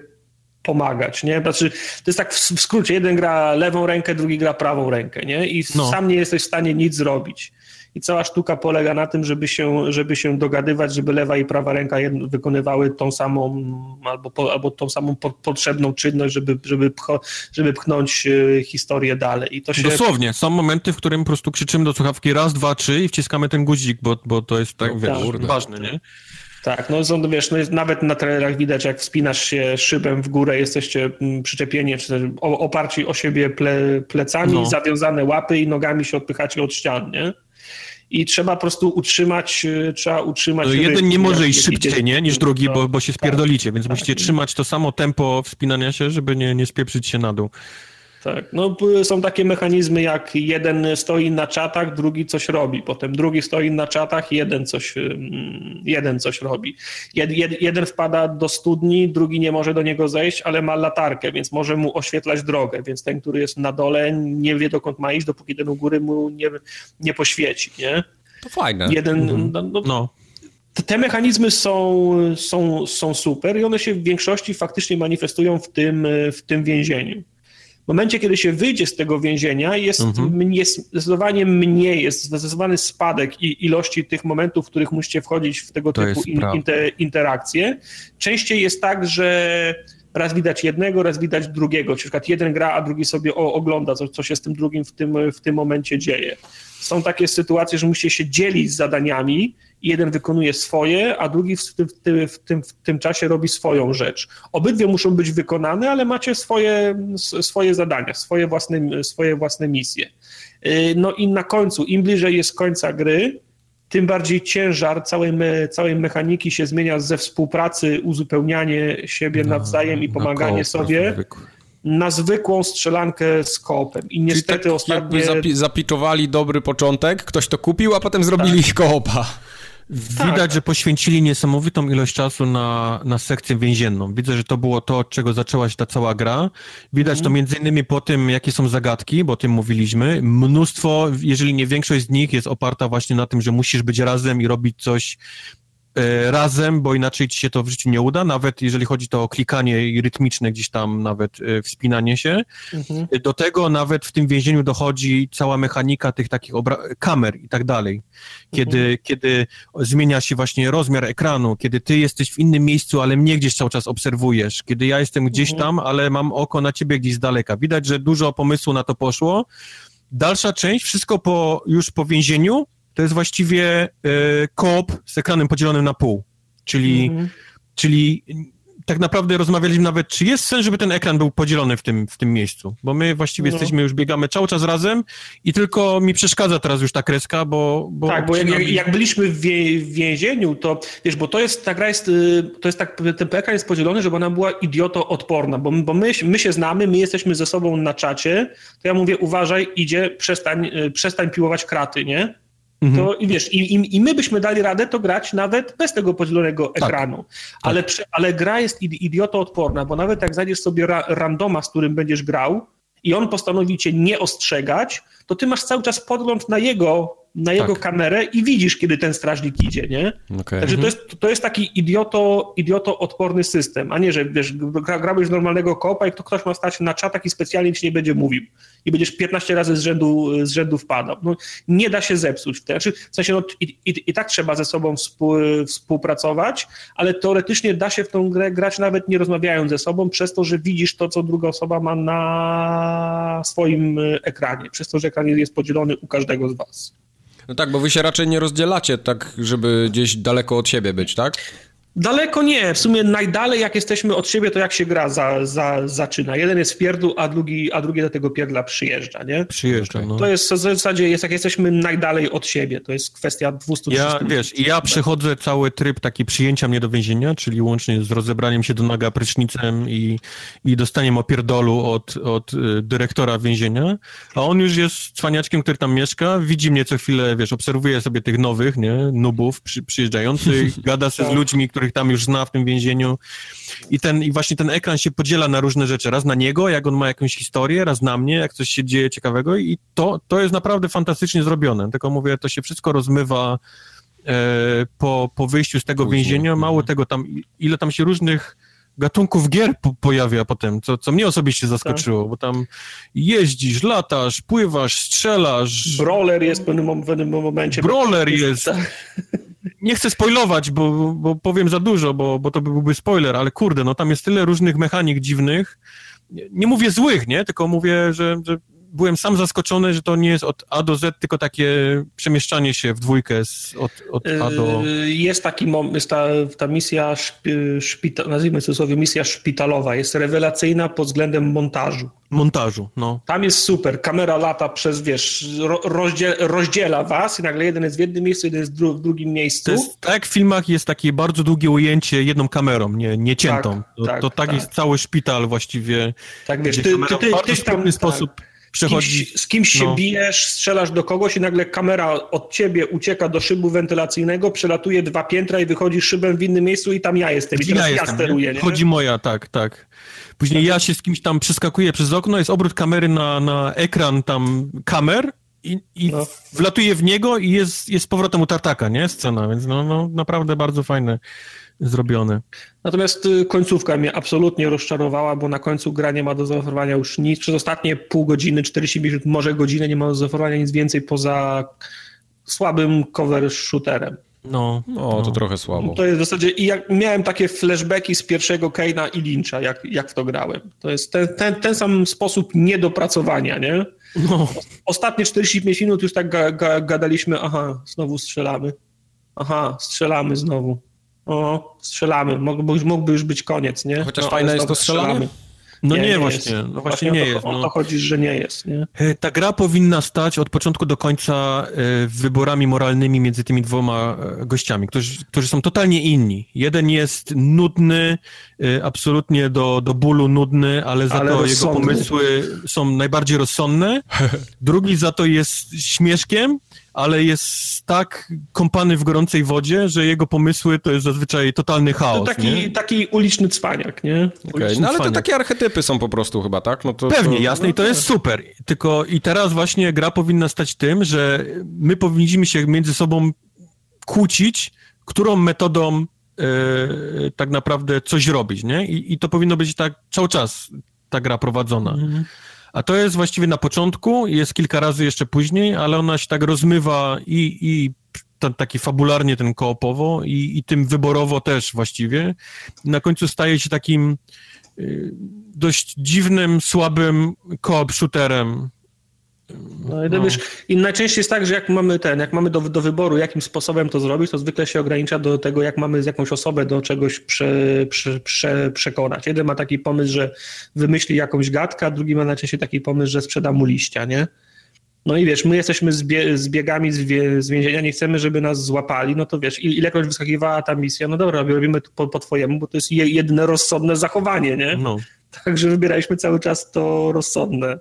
pomagać, nie? Znaczy, to jest tak w, w skrócie, jeden gra lewą rękę, drugi gra prawą rękę, nie? I no. sam nie jesteś w stanie nic zrobić i cała sztuka polega na tym, żeby się, żeby się dogadywać, żeby lewa i prawa ręka wykonywały tą samą albo, po, albo tą samą po, potrzebną czynność, żeby, żeby, pcho, żeby pchnąć e, historię dalej. I to się... Dosłownie. Są momenty, w którym po prostu krzyczymy do słuchawki raz, dwa, trzy i wciskamy ten guzik, bo, bo to jest tak, no, wiesz, tak. ważne, nie? Tak, no są, wiesz, no jest, nawet na trailerach widać, jak wspinasz się szybem w górę, jesteście mm, przyczepieni, czy też oparci o siebie ple, plecami, no. zawiązane łapy i nogami się odpychacie od ścian, nie? I trzeba po prostu utrzymać, y, trzeba utrzymać... No jeden nie może iść szybciej, nie, niż drugi, bo, bo się tak. spierdolicie, więc tak. musicie trzymać to samo tempo wspinania się, żeby nie, nie spieprzyć się na dół. Tak, no są takie mechanizmy jak jeden stoi na czatach, drugi coś robi, potem drugi stoi na czatach, jeden coś, jeden coś robi. Jed, jed, jeden wpada do studni, drugi nie może do niego zejść, ale ma latarkę, więc może mu oświetlać drogę, więc ten, który jest na dole nie wie dokąd ma iść, dopóki ten u góry mu nie, nie poświeci, nie? To fajne. Jeden, mhm. no, no, no. Te mechanizmy są, są, są super i one się w większości faktycznie manifestują w tym, w tym więzieniu. W momencie, kiedy się wyjdzie z tego więzienia, jest, mhm. jest zdecydowanie mniej, jest zdecydowany spadek ilości tych momentów, w których musicie wchodzić w tego to typu in, inter, interakcje. Częściej jest tak, że raz widać jednego, raz widać drugiego. Na przykład jeden gra, a drugi sobie ogląda, co, co się z tym drugim w tym, w tym momencie dzieje. Są takie sytuacje, że musicie się dzielić z zadaniami, jeden wykonuje swoje, a drugi w tym, w, tym, w, tym, w tym czasie robi swoją rzecz. Obydwie muszą być wykonane, ale macie swoje, swoje zadania, swoje własne, swoje własne misje. Y, no i na końcu, im bliżej jest końca gry, tym bardziej ciężar całej, me, całej mechaniki się zmienia ze współpracy, uzupełnianie siebie no, nawzajem i pomaganie sobie na zwykłą strzelankę z koopem. I niestety tak ostatnio... Zapi zapiczowali dobry początek, ktoś to kupił, a potem zrobili tak. koopa. Widać, tak. że poświęcili niesamowitą ilość czasu na, na sekcję więzienną. Widzę, że to było to, od czego zaczęła się ta cała gra. Widać mm. to mhm. między innymi po tym, jakie są zagadki, bo o tym mówiliśmy. Mnóstwo, jeżeli nie większość z nich jest oparta właśnie na tym, że musisz być razem i robić coś razem, bo inaczej ci się to w życiu nie uda, nawet jeżeli chodzi to o klikanie i rytmiczne gdzieś tam nawet e, wspinanie się. Mhm. Do tego nawet w tym więzieniu dochodzi cała mechanika tych takich kamer i tak dalej. Kiedy, mhm. kiedy zmienia się właśnie rozmiar ekranu, kiedy ty jesteś w innym miejscu, ale mnie gdzieś cały czas obserwujesz, kiedy ja jestem gdzieś mhm. tam, ale mam oko na ciebie gdzieś z daleka. Widać, że dużo pomysłu na to poszło. Dalsza część, wszystko po, już po więzieniu, to jest właściwie e, koop z ekranem podzielonym na pół. Czyli, mm -hmm. czyli tak naprawdę rozmawialiśmy nawet, czy jest sens, żeby ten ekran był podzielony w tym, w tym miejscu, bo my właściwie no. jesteśmy, już biegamy cały czas razem i tylko mi przeszkadza teraz już ta kreska, bo... bo tak, bo jak, jak, byliśmy w, wie, w, więzieniu, to wiesz, bo to jest, ta gra jest, y, to jest tak, ten ekran jest podzielony, żeby ona była idioto odporna, bo, bo my, my się znamy, my jesteśmy ze sobą na czacie, to ja mówię, uważaj, idzie, przestań, y, przestań piłować kraty, nie? Mhm. To i wiesz, i, i, i, my byśmy dali radę to grać nawet bez tego podzielonego tak. ekranu. Ale, tak. ale gra jest idiotoodporna, bo nawet jak znajdziesz sobie ra, randoma, z którym będziesz grał i on postanowi cię nie ostrzegać, to ty masz cały czas podgląd na jego na jego tak. kamerę i widzisz, kiedy ten strażnik idzie, nie? Okay. Także to, mhm. jest, to jest taki idioto, idioto odporny system, a nie, że wiesz, gra, grałeś normalnego kopa i to ktoś ma stać na czatach i specjalnie ci nie będzie mówił i będziesz 15 razy z rzędu, z rzędu wpadał. No, nie da się zepsuć. Znaczy, w sensie no, i, i, i tak trzeba ze sobą współ, współpracować, ale teoretycznie da się w tą grę grać nawet nie rozmawiając ze sobą, przez to, że widzisz to, co druga osoba ma na swoim ekranie, przez to, że ekran jest podzielony u każdego z was. No tak, bo wy się raczej nie rozdzielacie tak, żeby gdzieś daleko od siebie być, tak? Daleko nie. W sumie najdalej, jak jesteśmy od siebie, to jak się gra za, za, zaczyna. Jeden jest w pierdlu, a drugi, a drugi do tego pierdla przyjeżdża, nie? Przyjeżdża, no. To jest w zasadzie, jest, jak jesteśmy najdalej od siebie. To jest kwestia 200 Ja, wiesz, ja przechodzę cały tryb taki przyjęcia mnie do więzienia, czyli łącznie z rozebraniem się do naga prysznicem i, i dostaniem opierdolu od, od y, dyrektora więzienia, a on już jest cwaniaczkiem, który tam mieszka, widzi mnie co chwilę, wiesz, obserwuje sobie tych nowych, nie, nubów przy, przyjeżdżających, gada się z tak. ludźmi, których tam już zna w tym więzieniu i ten, i właśnie ten ekran się podziela na różne rzeczy, raz na niego, jak on ma jakąś historię, raz na mnie, jak coś się dzieje ciekawego i to, to jest naprawdę fantastycznie zrobione, tylko mówię, to się wszystko rozmywa e, po, po wyjściu z tego Później. więzienia, mało mhm. tego tam, ile tam się różnych gatunków gier po pojawia potem, co, co mnie osobiście zaskoczyło, tak. bo tam jeździsz, latasz, pływasz, strzelasz. Brawler jest w pewnym, w pewnym momencie. Brawler jest. Tak. Nie chcę spoilować, bo, bo powiem za dużo, bo, bo to byłby spoiler, ale kurde, no tam jest tyle różnych mechanik dziwnych. Nie, nie mówię złych, nie? Tylko mówię, że, że byłem sam zaskoczony, że to nie jest od A do Z, tylko takie przemieszczanie się w dwójkę z, od, od A do... Yy, jest taki jest ta, ta misja, szpita, nazwijmy cudzysłowie, misja szpitalowa, jest rewelacyjna pod względem montażu. Montażu, no. Tam jest super, kamera lata przez, wiesz, rozdziel, rozdziela was i nagle jeden jest w jednym miejscu, jeden jest w drugim miejscu. Jest, tak jak w filmach jest takie bardzo długie ujęcie jedną kamerą, nie, nie ciętą. Tak, to, tak, to tak, tak, jest cały szpital właściwie. Tak, wiesz, ty, ty, ty, ty, ty tam, sposób... Tak przechodzi... Z kimś, się no. bijesz, strzelasz do kogoś i nagle kamera od ciebie ucieka do szybu wentylacyjnego, przelatuje dwa piętra i wychodzi szybem w innym miejscu i tam ja jestem. I teraz ja, ja steruję, nie? Chodzi moja, tak, tak. Później ja się z kimś tam przeskakuję przez okno, jest obrót kamery na, na ekran tam kamer i, i no. wlatuje w niego i jest, jest powrotem u tartaka, nie? Scena, więc no, no naprawdę bardzo fajne zrobione. Natomiast y, końcówka mnie absolutnie rozczarowała, bo na końcu gra nie ma do zaoferowania już nic. Przez ostatnie pół godziny, 40 minut, może godzinę nie ma do zaoferowania nic więcej poza słabym cover shooterem. No, no, to no. trochę słabo. To jest w zasadzie, i jak miałem takie flashbacki z pierwszego Keina i Lyncha, jak, jak w to grałem. To jest ten, ten, ten sam sposób niedopracowania, nie? No. Ostatnie 45 minut już tak ga, ga, gadaliśmy, aha, znowu strzelamy. Aha, strzelamy znowu. O, strzelamy. Mógłby już, mógłby już być koniec, nie? Chociaż no, fajne jest to strzelanie. Strzelamy. No nie, nie, nie właśnie, no właśnie, właśnie nie to, jest. No. O to chodzi, że nie jest, nie? E, ta gra powinna stać od początku do końca e, wyborami moralnymi między tymi dwoma e, gościami, którzy, którzy są totalnie inni. Jeden jest nudny, absolutnie do, do bólu nudny, ale za ale to rozsądny. jego pomysły są najbardziej rozsądne. Drugi za to jest śmieszkiem, ale jest tak kąpany w gorącej wodzie, że jego pomysły to jest zazwyczaj totalny chaos. To taki, nie? taki uliczny cwaniak, nie? Okay, no ale to takie archetypy są po prostu chyba, tak? No to, Pewnie, to... jasne i to jest super. Tylko i teraz właśnie gra powinna stać tym, że my powinniśmy się między sobą kłócić, którą metodą yy, tak naprawdę coś robić, nie? I, I, to powinno być tak cały czas ta gra prowadzona. Mhm. A to jest właściwie na początku, jest kilka razy jeszcze później, ale ona się tak rozmywa i, i taki fabularnie ten koopowo i, i tym wyborowo też właściwie. Na końcu staje się takim y, dość dziwnym, słabym koop shooterem, no i, no. Wiesz, i najczęściej jest tak, że jak mamy ten, jak mamy do, do wyboru, jakim sposobem to zrobić, to zwykle się ogranicza do tego, jak mamy jakąś osobę do czegoś prze, prze, prze, przekonać. Jeden ma taki pomysł, że wymyśli jakąś gadkę, a drugi ma najczęściej taki pomysł, że sprzeda mu liścia, nie? No i wiesz, my jesteśmy zbie, zbiegami z, wie, z więzienia, nie chcemy, żeby nas złapali, no to wiesz, ilekroć wyskakiwała ta misja, no dobra, robimy to po, po twojemu, bo to jest jedyne rozsądne zachowanie, nie? No. Także wybieraliśmy cały czas to rozsądne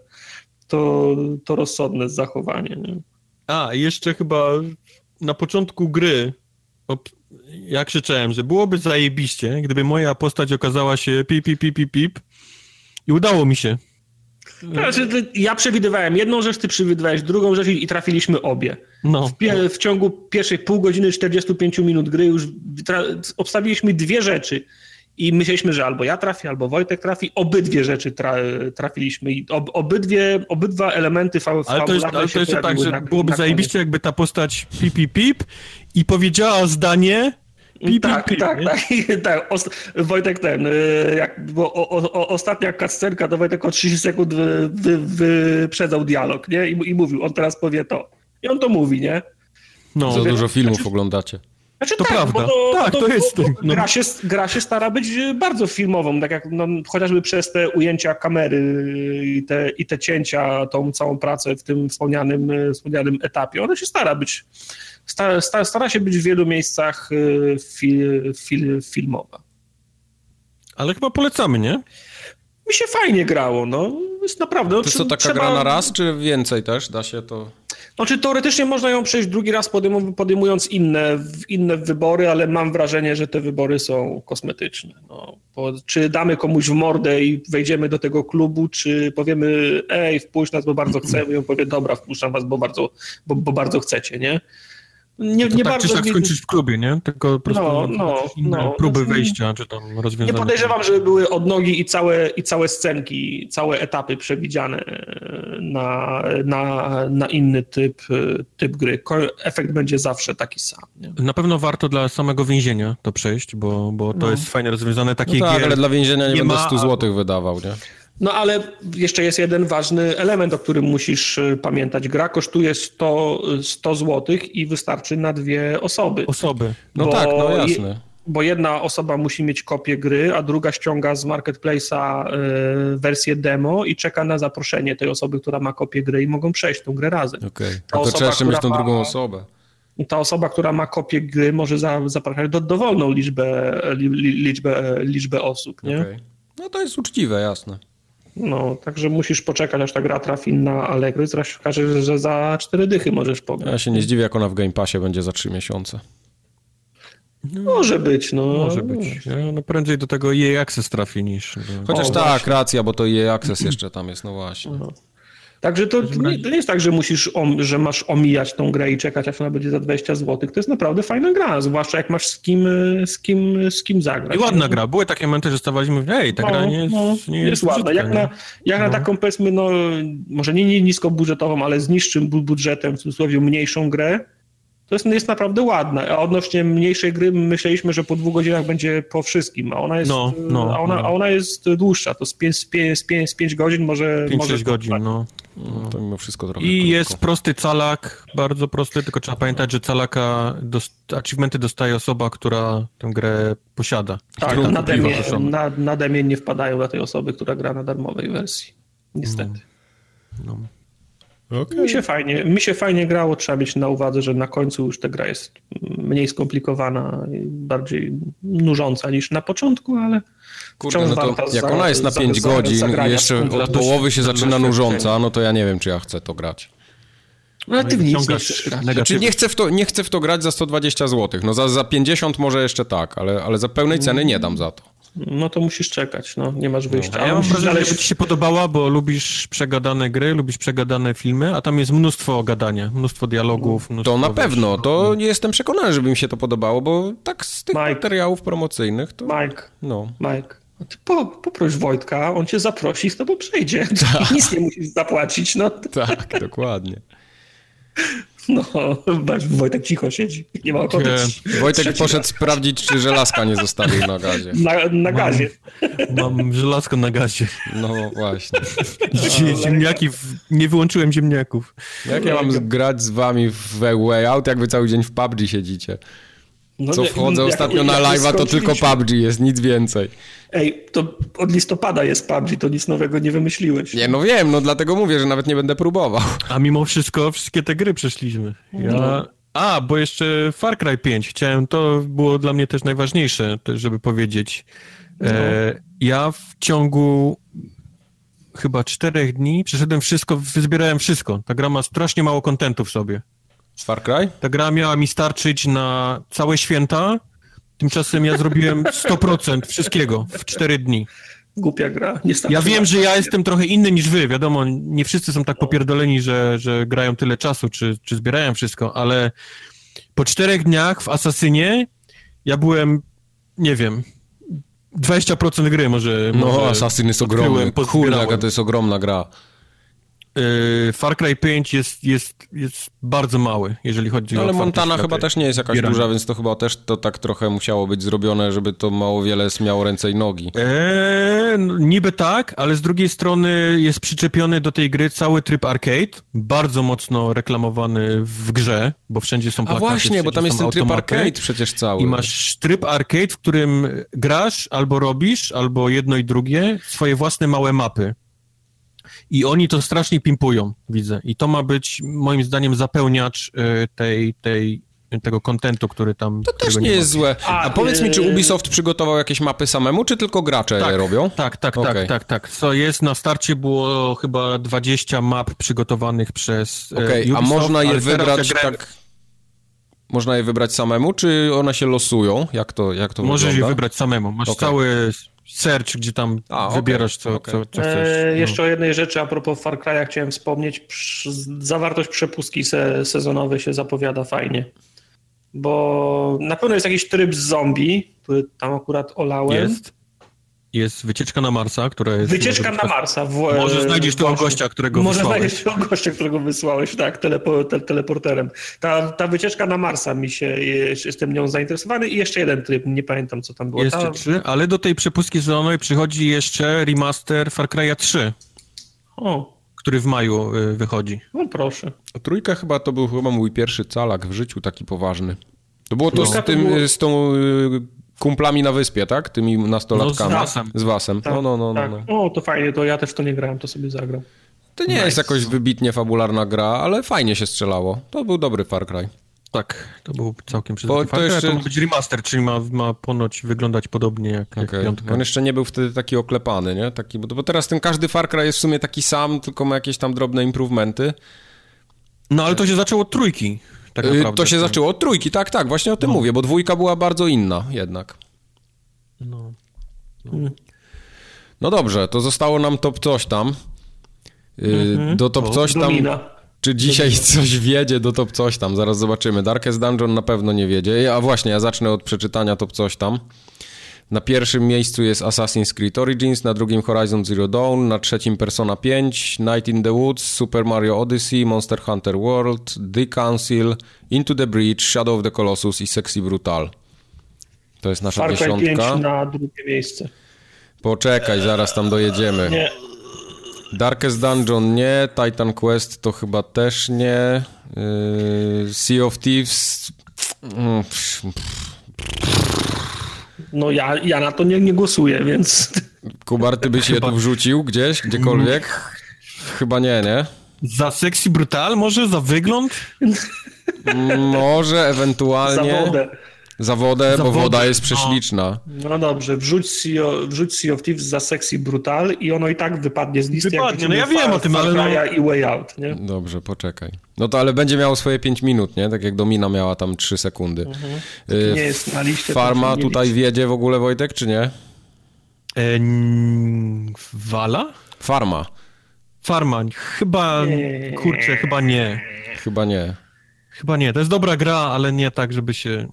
to, to rozsądne zachowanie. Nie? A, jeszcze chyba na początku gry ja krzyczałem, że byłoby zajebiście, gdyby moja postać okazała się pip, pip, pip, pip, pip i udało mi się. Znaczy, ja przewidywałem jedną rzecz, ty przewidywałeś drugą rzecz i trafiliśmy obie. No. W, w ciągu pierwszej pół godziny, 45 minut gry już obstawiliśmy dwie rzeczy i myśleliśmy, że albo ja trafię, albo Wojtek trafi. Obydwie rzeczy tra trafiliśmy i ob obydwie, obydwa elementy fa Ale to jest, ale to jest tak, że na, byłoby na zajebiście, jakby ta postać pip, pip, pip i powiedziała zdanie Pip, tak, pip, tak, tak, tak. Wojtek ten, y, jak, bo o, o, ostatnia kascenka to Wojtek o 30 sekund wy, wy, wyprzedzał dialog, nie? I, I, mówił, on teraz powie to. I on to mówi, nie? No. Za dużo filmów znaczy, oglądacie. Znaczy, to tak, prawda. To, tak, to, to jest. no. gra, się, gra się stara być bardzo filmową, tak jak no, chociażby przez te ujęcia kamery i te, i te cięcia, tą całą pracę w tym wspomnianym, wspomnianym etapie. Ona się stara być, stara, stara, się być w wielu miejscach y, fil, fil, filmowa. Ale chyba polecamy, nie? Mi się fajnie grało, no. Jest naprawdę... No, to co, taka trzeba... gra na raz, czy więcej też? Da się to... Znaczy teoretycznie można ją przejść drugi raz podejmując inne, inne wybory, ale mam wrażenie, że te wybory są kosmetyczne. No, czy damy komuś w mordę i wejdziemy do tego klubu, czy powiemy ej, wpuść nas, bo bardzo chcemy i on powie dobra, wpuszczam was, bo bardzo, bo, bo bardzo chcecie, nie? Nie, nie tak, bardzo. Czy tak skończyć w klubie, nie? Tylko po prostu no, no, no, próby znaczy, wejścia, czy tam rozwiązania. Nie podejrzewam, żeby były odnogi i całe, i całe scenki, całe etapy przewidziane e, na, na, na inny typ, e, typ gry. Efekt będzie zawsze taki sam. Nie? Na pewno warto dla samego więzienia to przejść, bo, bo to no. jest fajnie rozwiązane. Takie no tak, gier ale dla więzienia nie, nie będę ma, 100 zł wydawał, nie? No ale jeszcze jest jeden ważny element, o którym musisz y, pamiętać. Gra kosztuje 100, 100 zł i wystarczy na dwie osoby. Osoby. No tak, no jasne. Bo jedna osoba musi mieć kopię gry, a druga ściąga z marketplace'a y, wersję demo i czeka na zaproszenie tej osoby, która ma kopię gry i mogą przejść tą grę razem. Okej, okay. to trzeba jeszcze mieć tą ma, drugą osobę. Ta osoba, która ma kopię gry może za, zapraszać do dowolną liczbę, li, liczbę, liczbę osób, nie? Okay. No to jest uczciwe, jasne. No, także musisz poczekać, aż ta gra trafi na Allegro zaraz okaże, że za cztery dychy możesz pograć. Ja się nie zdziwię, jak ona w Game Passie będzie za trzy miesiące. No, może być, no. Może być. Ja, no prędzej do tego EA Access trafi niż... Chociaż o, tak, właśnie. racja, bo to EA Access jeszcze tam jest, no właśnie. No. Także to, to, nie, to nie jest tak, że musisz, om, że masz omijać tą grę i czekać, aż ona będzie za 20 zł. To jest naprawdę fajna gra, zwłaszcza jak masz z kim, z kim, z kim zagrać. I ładna gra. Były takie momenty, że stawaliśmy, ej, ta no, gra nie jest, no, nie jest, jest ładna. Jak, na, jak no. na taką, powiedzmy, no, może nie, nie niskobudżetową, ale z niższym budżetem, w cudzysłowie mniejszą grę, to jest, jest naprawdę ładna. A odnośnie mniejszej gry myśleliśmy, że po dwóch godzinach będzie po wszystkim, a ona jest, no, no, a ona, no. a ona jest dłuższa. To z 5 z pięć, z pięć, z pięć godzin może... 5-6 godzin, no. No. To mimo wszystko trochę I krótko. jest prosty calak, bardzo prosty, tylko trzeba pamiętać, że calaka, dost, achievementy dostaje osoba, która tę grę posiada. Tak, na demie, na, na demie nie wpadają dla tej osoby, która gra na darmowej wersji. Niestety. No. no. Okay. Mi, się fajnie, mi się fajnie grało, trzeba mieć na uwadze, że na końcu już ta gra jest mniej skomplikowana i bardziej nużąca niż na początku, ale Kurde, no to jak ona jest na 5 godzin i jeszcze od połowy się zaczyna nużąca, no to ja nie wiem, czy ja chcę to grać. No, ale ty w nic nie Znaczy nie chcę, w to, nie chcę w to grać za 120 zł. No za, za 50 może jeszcze tak, ale, ale za pełnej ceny nie dam za to. No to musisz czekać, no nie masz wyjścia. No, ja mam wrażenie, że ci się podobała, bo lubisz przegadane gry, lubisz przegadane filmy, a tam jest mnóstwo gadania, mnóstwo dialogów. Mnóstwo to na pewno, to nie jestem przekonany, żeby mi się to podobało, bo tak z tych Mike. materiałów promocyjnych to... Mike, no. Mike, ty po, poproś Wojtka, on cię zaprosi i z tobą przejdzie. Tak. Nic nie musisz zapłacić, no. Tak, dokładnie. No, Wojtek cicho siedzi. Nie ma ochoty. Wojtek poszedł raz. sprawdzić, czy żelazka nie zostawił na gazie. Na, na gazie. Mam, mam żelazko na gazie. No właśnie. Ziemniaki, w... nie wyłączyłem ziemniaków. Jak ja mam grać z wami w Way Out, jak wy cały dzień w PUBG siedzicie? No, Co wchodzę jak, ostatnio jak, na live'a, to tylko PUBG jest, nic więcej. Ej, to od listopada jest PUBG, to nic nowego nie wymyśliłeś. Nie, no wiem, no dlatego mówię, że nawet nie będę próbował. A mimo wszystko wszystkie te gry przeszliśmy. Ja... No. A, bo jeszcze Far Cry 5 chciałem, to było dla mnie też najważniejsze, żeby powiedzieć. No. E, ja w ciągu chyba czterech dni przeszedłem wszystko, wyzbierałem wszystko. Ta gra ma strasznie mało kontentu w sobie. Z Far Cry? Ta gra miała mi starczyć na całe święta, tymczasem ja zrobiłem 100% wszystkiego w 4 dni. Głupia gra. ja wiem, że ja jestem trochę inny niż wy, wiadomo, nie wszyscy są tak popierdoleni, że, że grają tyle czasu, czy, czy zbierają wszystko, ale po czterech dniach w Asasynie ja byłem, nie wiem, 20% gry może. No, może Assassin jest ogromny. Kurde, jaka to jest ogromna gra. Yy, Far Cry 5 jest, jest, jest bardzo mały, jeżeli chodzi no, o Ale Montana chyba też nie jest jakaś duża, więc to chyba też to tak trochę musiało być zrobione, żeby to mało wiele miało ręce i nogi. Eee, no, niby tak, ale z drugiej strony jest przyczepiony do tej gry cały tryb arcade, bardzo mocno reklamowany w grze, bo wszędzie są plakaty. A właśnie, bo tam jest ten tryb arcade przecież cały. I masz tryb arcade, w którym grasz albo robisz, albo jedno i drugie, swoje własne małe mapy. I oni to strasznie pimpują, widzę. I to ma być, moim zdaniem, zapełniacz y, tej, tej, tego kontentu, który tam... To też nie, nie jest złe. A, A powiedz mi, czy y, Ubisoft przygotował jakieś mapy samemu, czy tylko gracze tak, je robią? Tak, tak, okay. tak, tak, tak. Co jest, na starcie było chyba 20 map przygotowanych przez y, Okej, okay. a można je wybrać grę... tak... Można je wybrać samemu, czy one się losują? Jak to, jak to Możesz wygląda? je wybrać samemu. Masz okay. cały search, gdzie tam A, wybierasz, co, okay. co, co, chcesz. E, no. Jeszcze o jednej rzeczy a propos Far Cry'a chciałem wspomnieć. Zawartość przepustki se, sezonowej się zapowiada fajnie. Bo na pewno jest jakiś tryb z zombie, który tam akurat olałem. Jest. Jest wycieczka na Marsa, która jest... Wycieczka na Marsa. W, może znajdziesz tego gościa, którego może wysłałeś. Może znajdziesz tego gościa, którego wysłałeś, tak, telepo, te, teleporterem. Ta, ta wycieczka na Marsa mi się, jestem nią zainteresowany i jeszcze jeden tryb, nie pamiętam co tam było. Jeszcze ta... trzy, ale do tej przepustki sezonowej przychodzi jeszcze remaster Far Cry'a 3. O. Który w maju y, wychodzi. No proszę. A trójka chyba to był chyba mój pierwszy calak w życiu taki poważny. To było to no. z, tym, z tą y, kumplami na wyspie, tak? Tymi nastolatkami. No z wasem. Z wasem. Tak, no, no, no, tak. no, no. O, to fajnie, to ja też to nie grałem, to sobie zagram. To nie nice. jest jakoś wybitnie fabularna gra, ale fajnie się strzelało. To był dobry Far Cry. Tak, to był całkiem przyzwoity Far Cry. Jeszcze... To ma być remaster, czyli ma, ma ponoć wyglądać podobnie jak, okay. jak piątka. On jeszcze nie był wtedy taki oklepany, nie? Taki, bo, bo teraz ten każdy Far Cry jest w sumie taki sam, tylko ma jakieś tam drobne improvementy. No ale to się zaczęło od trójki. Tak y, naprawdę. To się zaczęło od trójki, tak, tak, właśnie o tym no. mówię, bo dwójka była bardzo inna jednak. No. No. no dobrze, to zostało nam top coś tam. Yy, do top coś tam. Czy dzisiaj coś wiedzie do top coś tam? Zaraz zobaczymy. Darkest Dungeon na pewno nie wiedzie. A właśnie, ja zacznę od przeczytania top coś tam. Na pierwszym miejscu jest Assassin's Creed Origins, na drugim Horizon Zero Dawn, na trzecim Persona 5, Night in the Woods, Super Mario Odyssey, Monster Hunter World, The Council, Into the Breach, Shadow of the Colossus i Sexy Brutal. To jest nasza Far dziesiątka. 5 na drugie miejsce. Poczekaj, zaraz tam dojedziemy. Nie. Darkest Dungeon nie, Titan Quest to chyba też nie. Yy, sea of Thieves. No ja, ja na to nie, nie głosuję, więc... Kubar, ty byś je tu wrzucił gdzieś, gdziekolwiek? Chyba nie, nie? Za sexy brutal może? Za wygląd? Może, ewentualnie. Za wodę. Za wodę, za bo woda jest prześliczna. No, no dobrze, wrzuć sea, of, wrzuć sea of Thieves za Sexy Brutal i ono i tak wypadnie z listy. Wypadnie, no ja wiem o tym, ale... No... i Way Out, nie? Dobrze, poczekaj. No to ale będzie miało swoje 5 minut, nie? Tak jak Domina miała tam 3 sekundy. Mhm. Y, nie jest na liście. Farma tutaj wiedzie w ogóle, Wojtek, czy nie? E, Wala? Farma. Farma. Chyba, nie. kurczę, chyba nie. Chyba nie. Chyba nie. To jest dobra gra, ale nie tak, żeby się...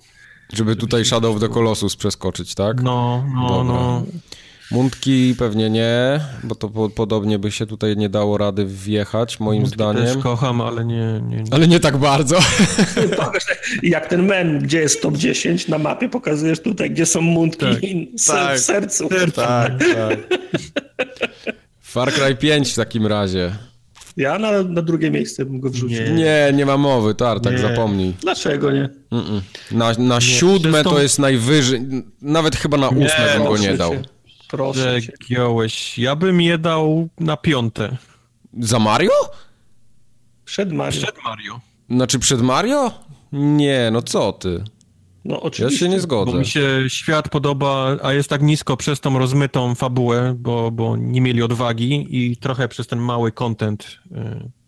Żeby tutaj Shadow the Colossus przeskoczyć, tak? No, no, Dobra. no. Mundki pewnie nie, bo to po, podobnie by się tutaj nie dało rady wjechać, moim Mundki zdaniem. też kocham, ale nie, nie, nie. Ale nie tak bardzo. Jak ten men, gdzie jest top 10 na mapie, pokazujesz tutaj, gdzie są mundki tak, tak, w sercu. Tak, tak. Far Cry 5 w takim razie. Ja na, na drugie miejsce bym go wrzucił. Nie, nie, nie ma mowy, Tartak, nie. zapomnij. Dlaczego nie? Mm -mm. Na, na nie. siódme to jest najwyżej, nawet chyba na ósme bym go nie dał. Cię. Proszę Giąłeś. Ja bym je dał na piąte. Za Mario? Przed Mario. Przed Mario. Znaczy przed Mario? Nie, no co ty? No oczywiście. Ja się nie zgodzę. Bo mi się świat podoba, a jest tak nisko przez tą rozmytą fabułę, bo, bo nie mieli odwagi i trochę przez ten mały content. Y,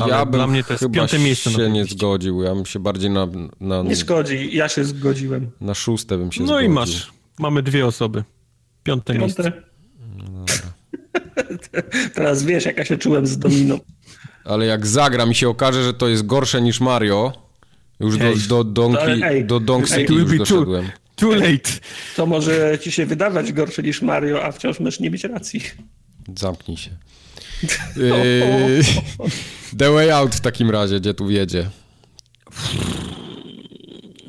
ale ja bym dla mnie to jest piąte miejsce się nie zgodził. Ja bym się bardziej na, na... Nie zgodzi, ja się zgodziłem. Na szóste bym się no zgodził. No i masz. Mamy dwie osoby. Piąte, Piąte. miejsce. No Teraz wiesz, jak ja się czułem z Dominą. Ale jak zagra mi się okaże, że to jest gorsze niż Mario, już do, do, Donkey, ej, do Donk City już doszedłem. Too, too late. To może ci się wydawać gorsze niż Mario, a wciąż możesz nie mieć racji. Zamknij się. Yy, The Way Out w takim razie, gdzie tu wiedzie?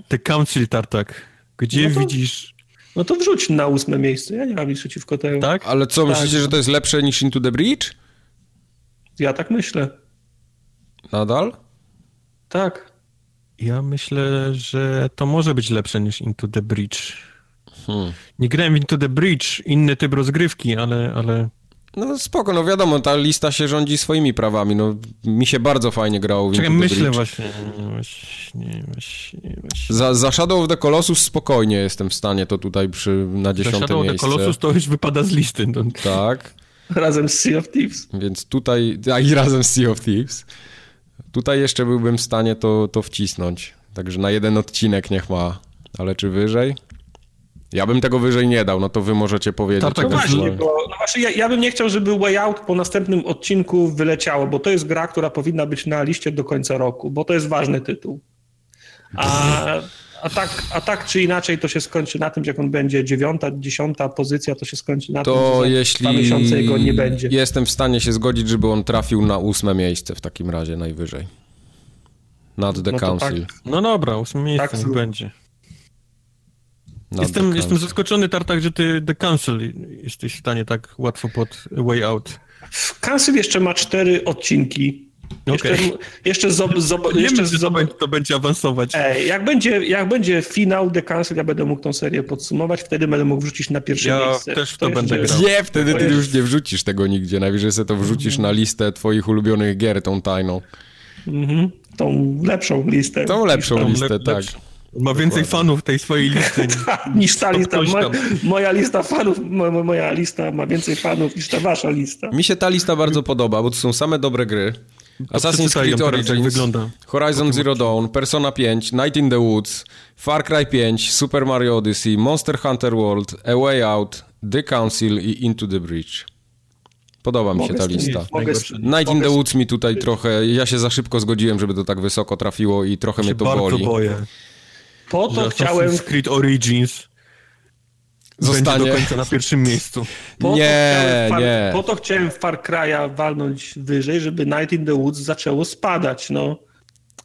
The Council Tartak. Gdzie no to, widzisz... No to wrzuć na ósme miejsce, ja nie mam nic przeciwko temu. Tak? Ale co, tak. myślicie, że to jest lepsze niż Into the Bridge? Ja tak myślę. Nadal? Tak. Ja myślę, że to może być lepsze niż Into the Bridge. Hmm. Nie grałem w Into the Bridge, inny typ rozgrywki, ale, ale no spoko, no wiadomo, ta lista się rządzi swoimi prawami, no mi się bardzo fajnie grało. Czekaj, myślę właśnie, właśnie, właśnie, właśnie. Za, za Shadow of the Colossus spokojnie jestem w stanie to tutaj przy, na dziesiąte miejsce. Shadow of the Colossus to już wypada z listy. No. Tak. razem z Sea of Thieves. Więc tutaj, a i razem z Sea of Thieves. Tutaj jeszcze byłbym w stanie to, to wcisnąć. Także na jeden odcinek niech ma, ale czy wyżej? Ja bym tego wyżej nie dał, no to wy możecie powiedzieć. Tak, tak, no właśnie, bo, no właśnie ja, ja, bym nie chciał, żeby Way Out po następnym odcinku wyleciało, bo to jest gra, która powinna być na liście do końca roku, bo to jest ważny tytuł. A, a, tak, a tak czy inaczej to się skończy na tym, że jak on będzie dziewiąta, dziesiąta pozycja, to się skończy na to tym, że jeśli dwa miesiące jego nie będzie. Jestem w stanie się zgodzić, żeby on trafił na ósme miejsce w takim razie najwyżej. Nad the no Council. Tak. No dobra, ósme miejsce tak, będzie. Jestem, jestem zaskoczony, Tartak, że ty The Council jesteś w stanie tak łatwo pod Way Out. Council jeszcze ma cztery odcinki. Okay. Jeszcze, jeszcze, zob, zob, jeszcze zob... to będzie awansować. Ej, jak, będzie, jak będzie finał The Council, ja będę mógł tą serię podsumować, wtedy będę mógł wrzucić na pierwsze ja miejsce. Ja też to, to będę grał. Nie, wtedy ty już nie wrzucisz tego nigdzie. Najwyżej sobie to wrzucisz na listę twoich ulubionych gier, tą tajną. Mhm. Tą lepszą listę. Tą lepszą listę, lep, tak. Lepszą. Ma więcej fanów tej swojej listy niż ta lista. Mo, moja lista fanów, mo, moja lista ma więcej fanów niż ta wasza lista. Mi się ta lista bardzo podoba, bo to są same dobre gry. Assassin's Creed Origins, wygląda. Horizon Zero Dawn, Persona 5, Night in the Woods, Far Cry 5, Super Mario Odyssey, Monster Hunter World, A Way Out, The Council i Into the Bridge. Podoba mi się ta lista. Night in the Woods mi tutaj trochę, ja się za szybko zgodziłem, żeby to tak wysoko trafiło i trochę mnie to boli. Boję. Po to chciałem... Creed Origins zostanie do końca na pierwszym miejscu. Po nie, Far... nie. Po to chciałem Far Cry'a walnąć wyżej, żeby Night in the Woods zaczęło spadać, no.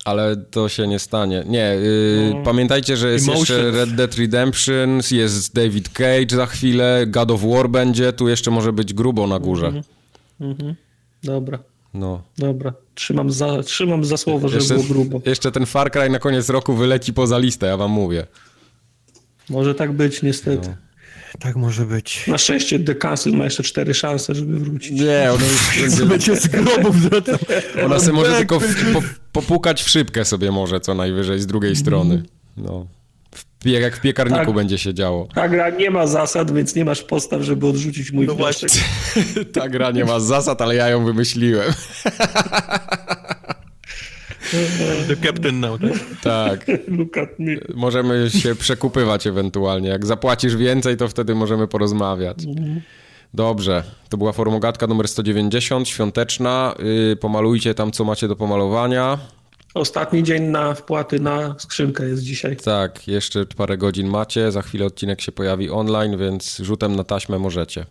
Ale to się nie stanie. Nie, yy, no. pamiętajcie, że jest Emotions. jeszcze Red Dead Redemption, jest David Cage za chwilę, God of War będzie, tu jeszcze może być grubo na górze. Mhm. Mhm. Dobra. No. Dobra, trzymam za, trzymam za słowo, że było grubo. Jeszcze ten Far Cry na koniec roku wyleci poza listę, ja wam mówię. Może tak być, niestety. No. Tak może być. Na szczęście The Castle ma jeszcze cztery szanse, żeby wrócić. Nie, ona już będzie z grobów Ona sobie może tylko w, po, popukać w szybkę sobie może co najwyżej z drugiej strony. No. Jak w piekarniku tak, będzie się działo. Ta gra nie ma zasad, więc nie masz postaw, żeby odrzucić mój no wniosek. ta gra nie ma zasad, ale ja ją wymyśliłem. The Captain now, tak? Tak. Look at me. Możemy się przekupywać ewentualnie. Jak zapłacisz więcej, to wtedy możemy porozmawiać. Dobrze, to była formogatka numer 190, świąteczna. Yy, pomalujcie tam, co macie do pomalowania. Ostatni dzień na wpłaty na skrzynkę jest dzisiaj. Tak, jeszcze parę godzin macie, za chwilę odcinek się pojawi online, więc rzutem na taśmę możecie.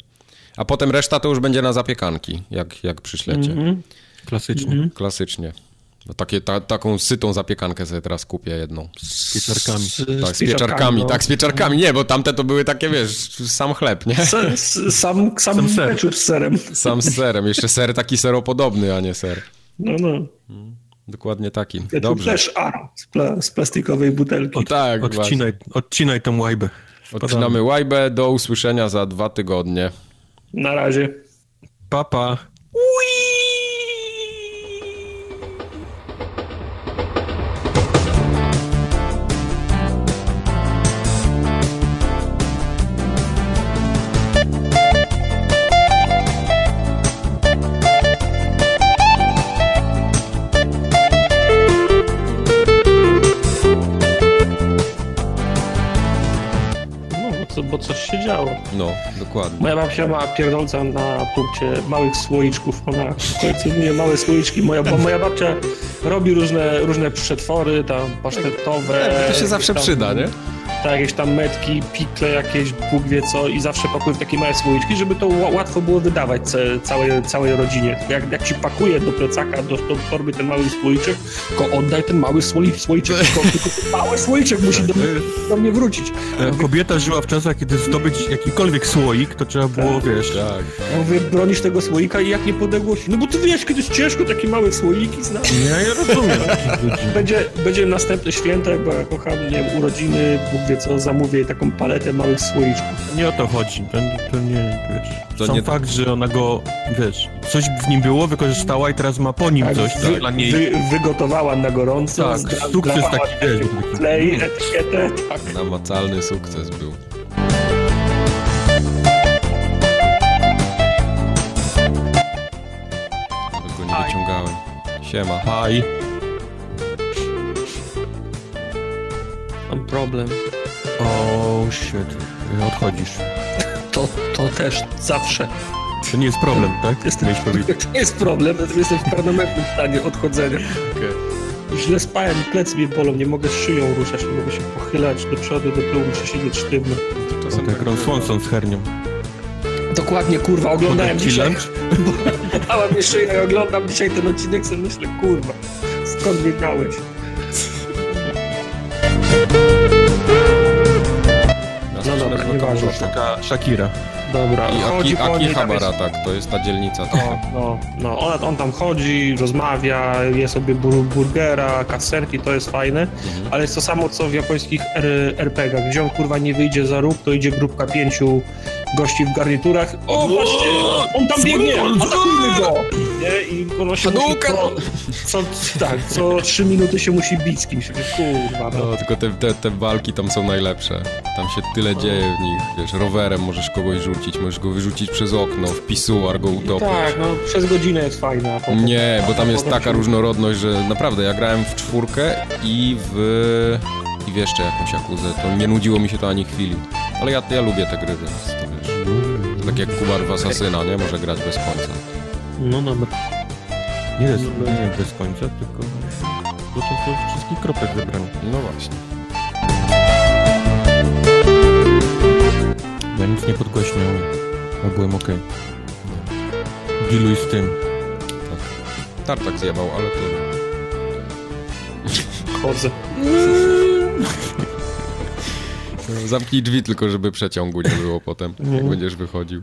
A potem reszta to już będzie na zapiekanki, jak, jak przyślecie. Mm -hmm. Klasycznie. Mm -hmm. Klasycznie. No takie, ta, taką sytą zapiekankę sobie teraz kupię jedną. Z pieczarkami. Z, tak, z, pieczarkami, no. tak, z pieczarkami. Nie, bo tamte to były takie, wiesz, sam chleb, nie? sam, sam, sam ser. z serem. Sam z serem. Jeszcze ser taki seropodobny, a nie ser. No, no. Dokładnie taki. Ja Dobrze. też A z, pla z, plastikowej butelki. O, tak, odcinaj, odcinaj tą łajbę. Odcinamy łajbę. Do usłyszenia za dwa tygodnie. Na razie. Papa. Pa. No, dokładnie. Moja babcia ma pierdolca na punkcie małych słoiczków. Ona kolekcjonuje małe słoiczki. Moja, bo moja babcia robi różne, różne przetwory, tam pasztetowe. To się zawsze tam, przyda, nie? Tak, jakieś tam metki, pikle jakieś, Bóg wie co i zawsze pakuje w takie małe słoiczki, żeby to łatwo było wydawać całej, całej rodzinie. Jak, jak ci pakuje do plecaka, do, do torby ten mały słoiczek, tylko oddaj ten mały słoiczek, słoiczek tylko, tylko mały słoiczek musi do, do mnie wrócić. Ja Kobieta żyła w czasach, kiedy zdobyć jakikolwiek słoik, to trzeba było, tak, wiesz... Tak. Ja mówię, bronisz tego słoika i jak nie podegłości? No bo ty wiesz, kiedy jest ciężko takie małe słoiki znać. Ja, ja rozumiem. będzie, będzie następne święto, bo ja kocham, nie wiem, urodziny, Bóg wie co, zamówię jej taką paletę małych słoiczków. Nie o to chodzi, to, to nie, wiesz, to sam nie fakt, że ona go, wiesz, coś w nim było, wykorzystała i teraz ma po nim tak, coś, wy, dla niej... Wy, wygotowała na gorąco, tak, zdra, sukces taki, wiesz, klej, etykietę, tak. Namacalny sukces był. Go nie wyciągałem. Siema. Hi. Mam problem. O, oh, shit. Odchodzisz. To, to też zawsze. To nie jest problem, tak? Jestem, to nie jest problem, jestem w permanentnym stanie odchodzenia. Okay. Źle spałem, plecy mnie bolą, nie mogę z szyją ruszać, nie mogę się pochylać do przodu, do tyłu, muszę siedzieć sztywno. To tak Ron Swanson z hernią. Dokładnie, kurwa, oglądałem dzisiaj, bo dała mnie szyję i oglądam dzisiaj ten odcinek, sobie myślę, kurwa, skąd wiedziałeś? No dobra, nieważne. Taka Shakira. Dobra, I chodzi Aki, Akihabara, jest... tak, to jest ta dzielnica. No, no, no. On, on, tam chodzi, rozmawia, je sobie bur burgera, kaserki, to jest fajne, mhm. ale jest to samo co w japońskich RPG-ach, gdzie on kurwa nie wyjdzie za róg, to idzie grupka pięciu gości w garniturach. O, właśnie, on tam biegnie, atakujmy go! Nie? I ono się musi co, co, tak, co trzy minuty się musi bić z kimś. Kurwa, no. no tylko te, te, te walki tam są najlepsze. Tam się tyle dzieje w nich, wiesz, rowerem możesz kogoś rzucić, możesz go wyrzucić przez okno, w pisuar go utopić. Tak, no przez godzinę jest fajna. Nie, bo tam jest taka różnorodność, że naprawdę, ja grałem w czwórkę i w... i w jeszcze jakąś akuzę, to nie nudziło mi się to ani chwili. Ale ja, ja lubię te gry, więc to wiesz... To tak jak Kubar w Asasyna, nie? Może grać bez końca. No dobra. Nie jest nie bez końca, tylko... To są wszystkich kropek zebrane. No właśnie. Ja nic nie podgłośniałem, a byłem okej. Okay. Dealuj z tym. Tak. Tartak zjebał, ale to... Chodzę. Zamknij drzwi tylko, żeby przeciągu nie było potem, jak będziesz wychodził.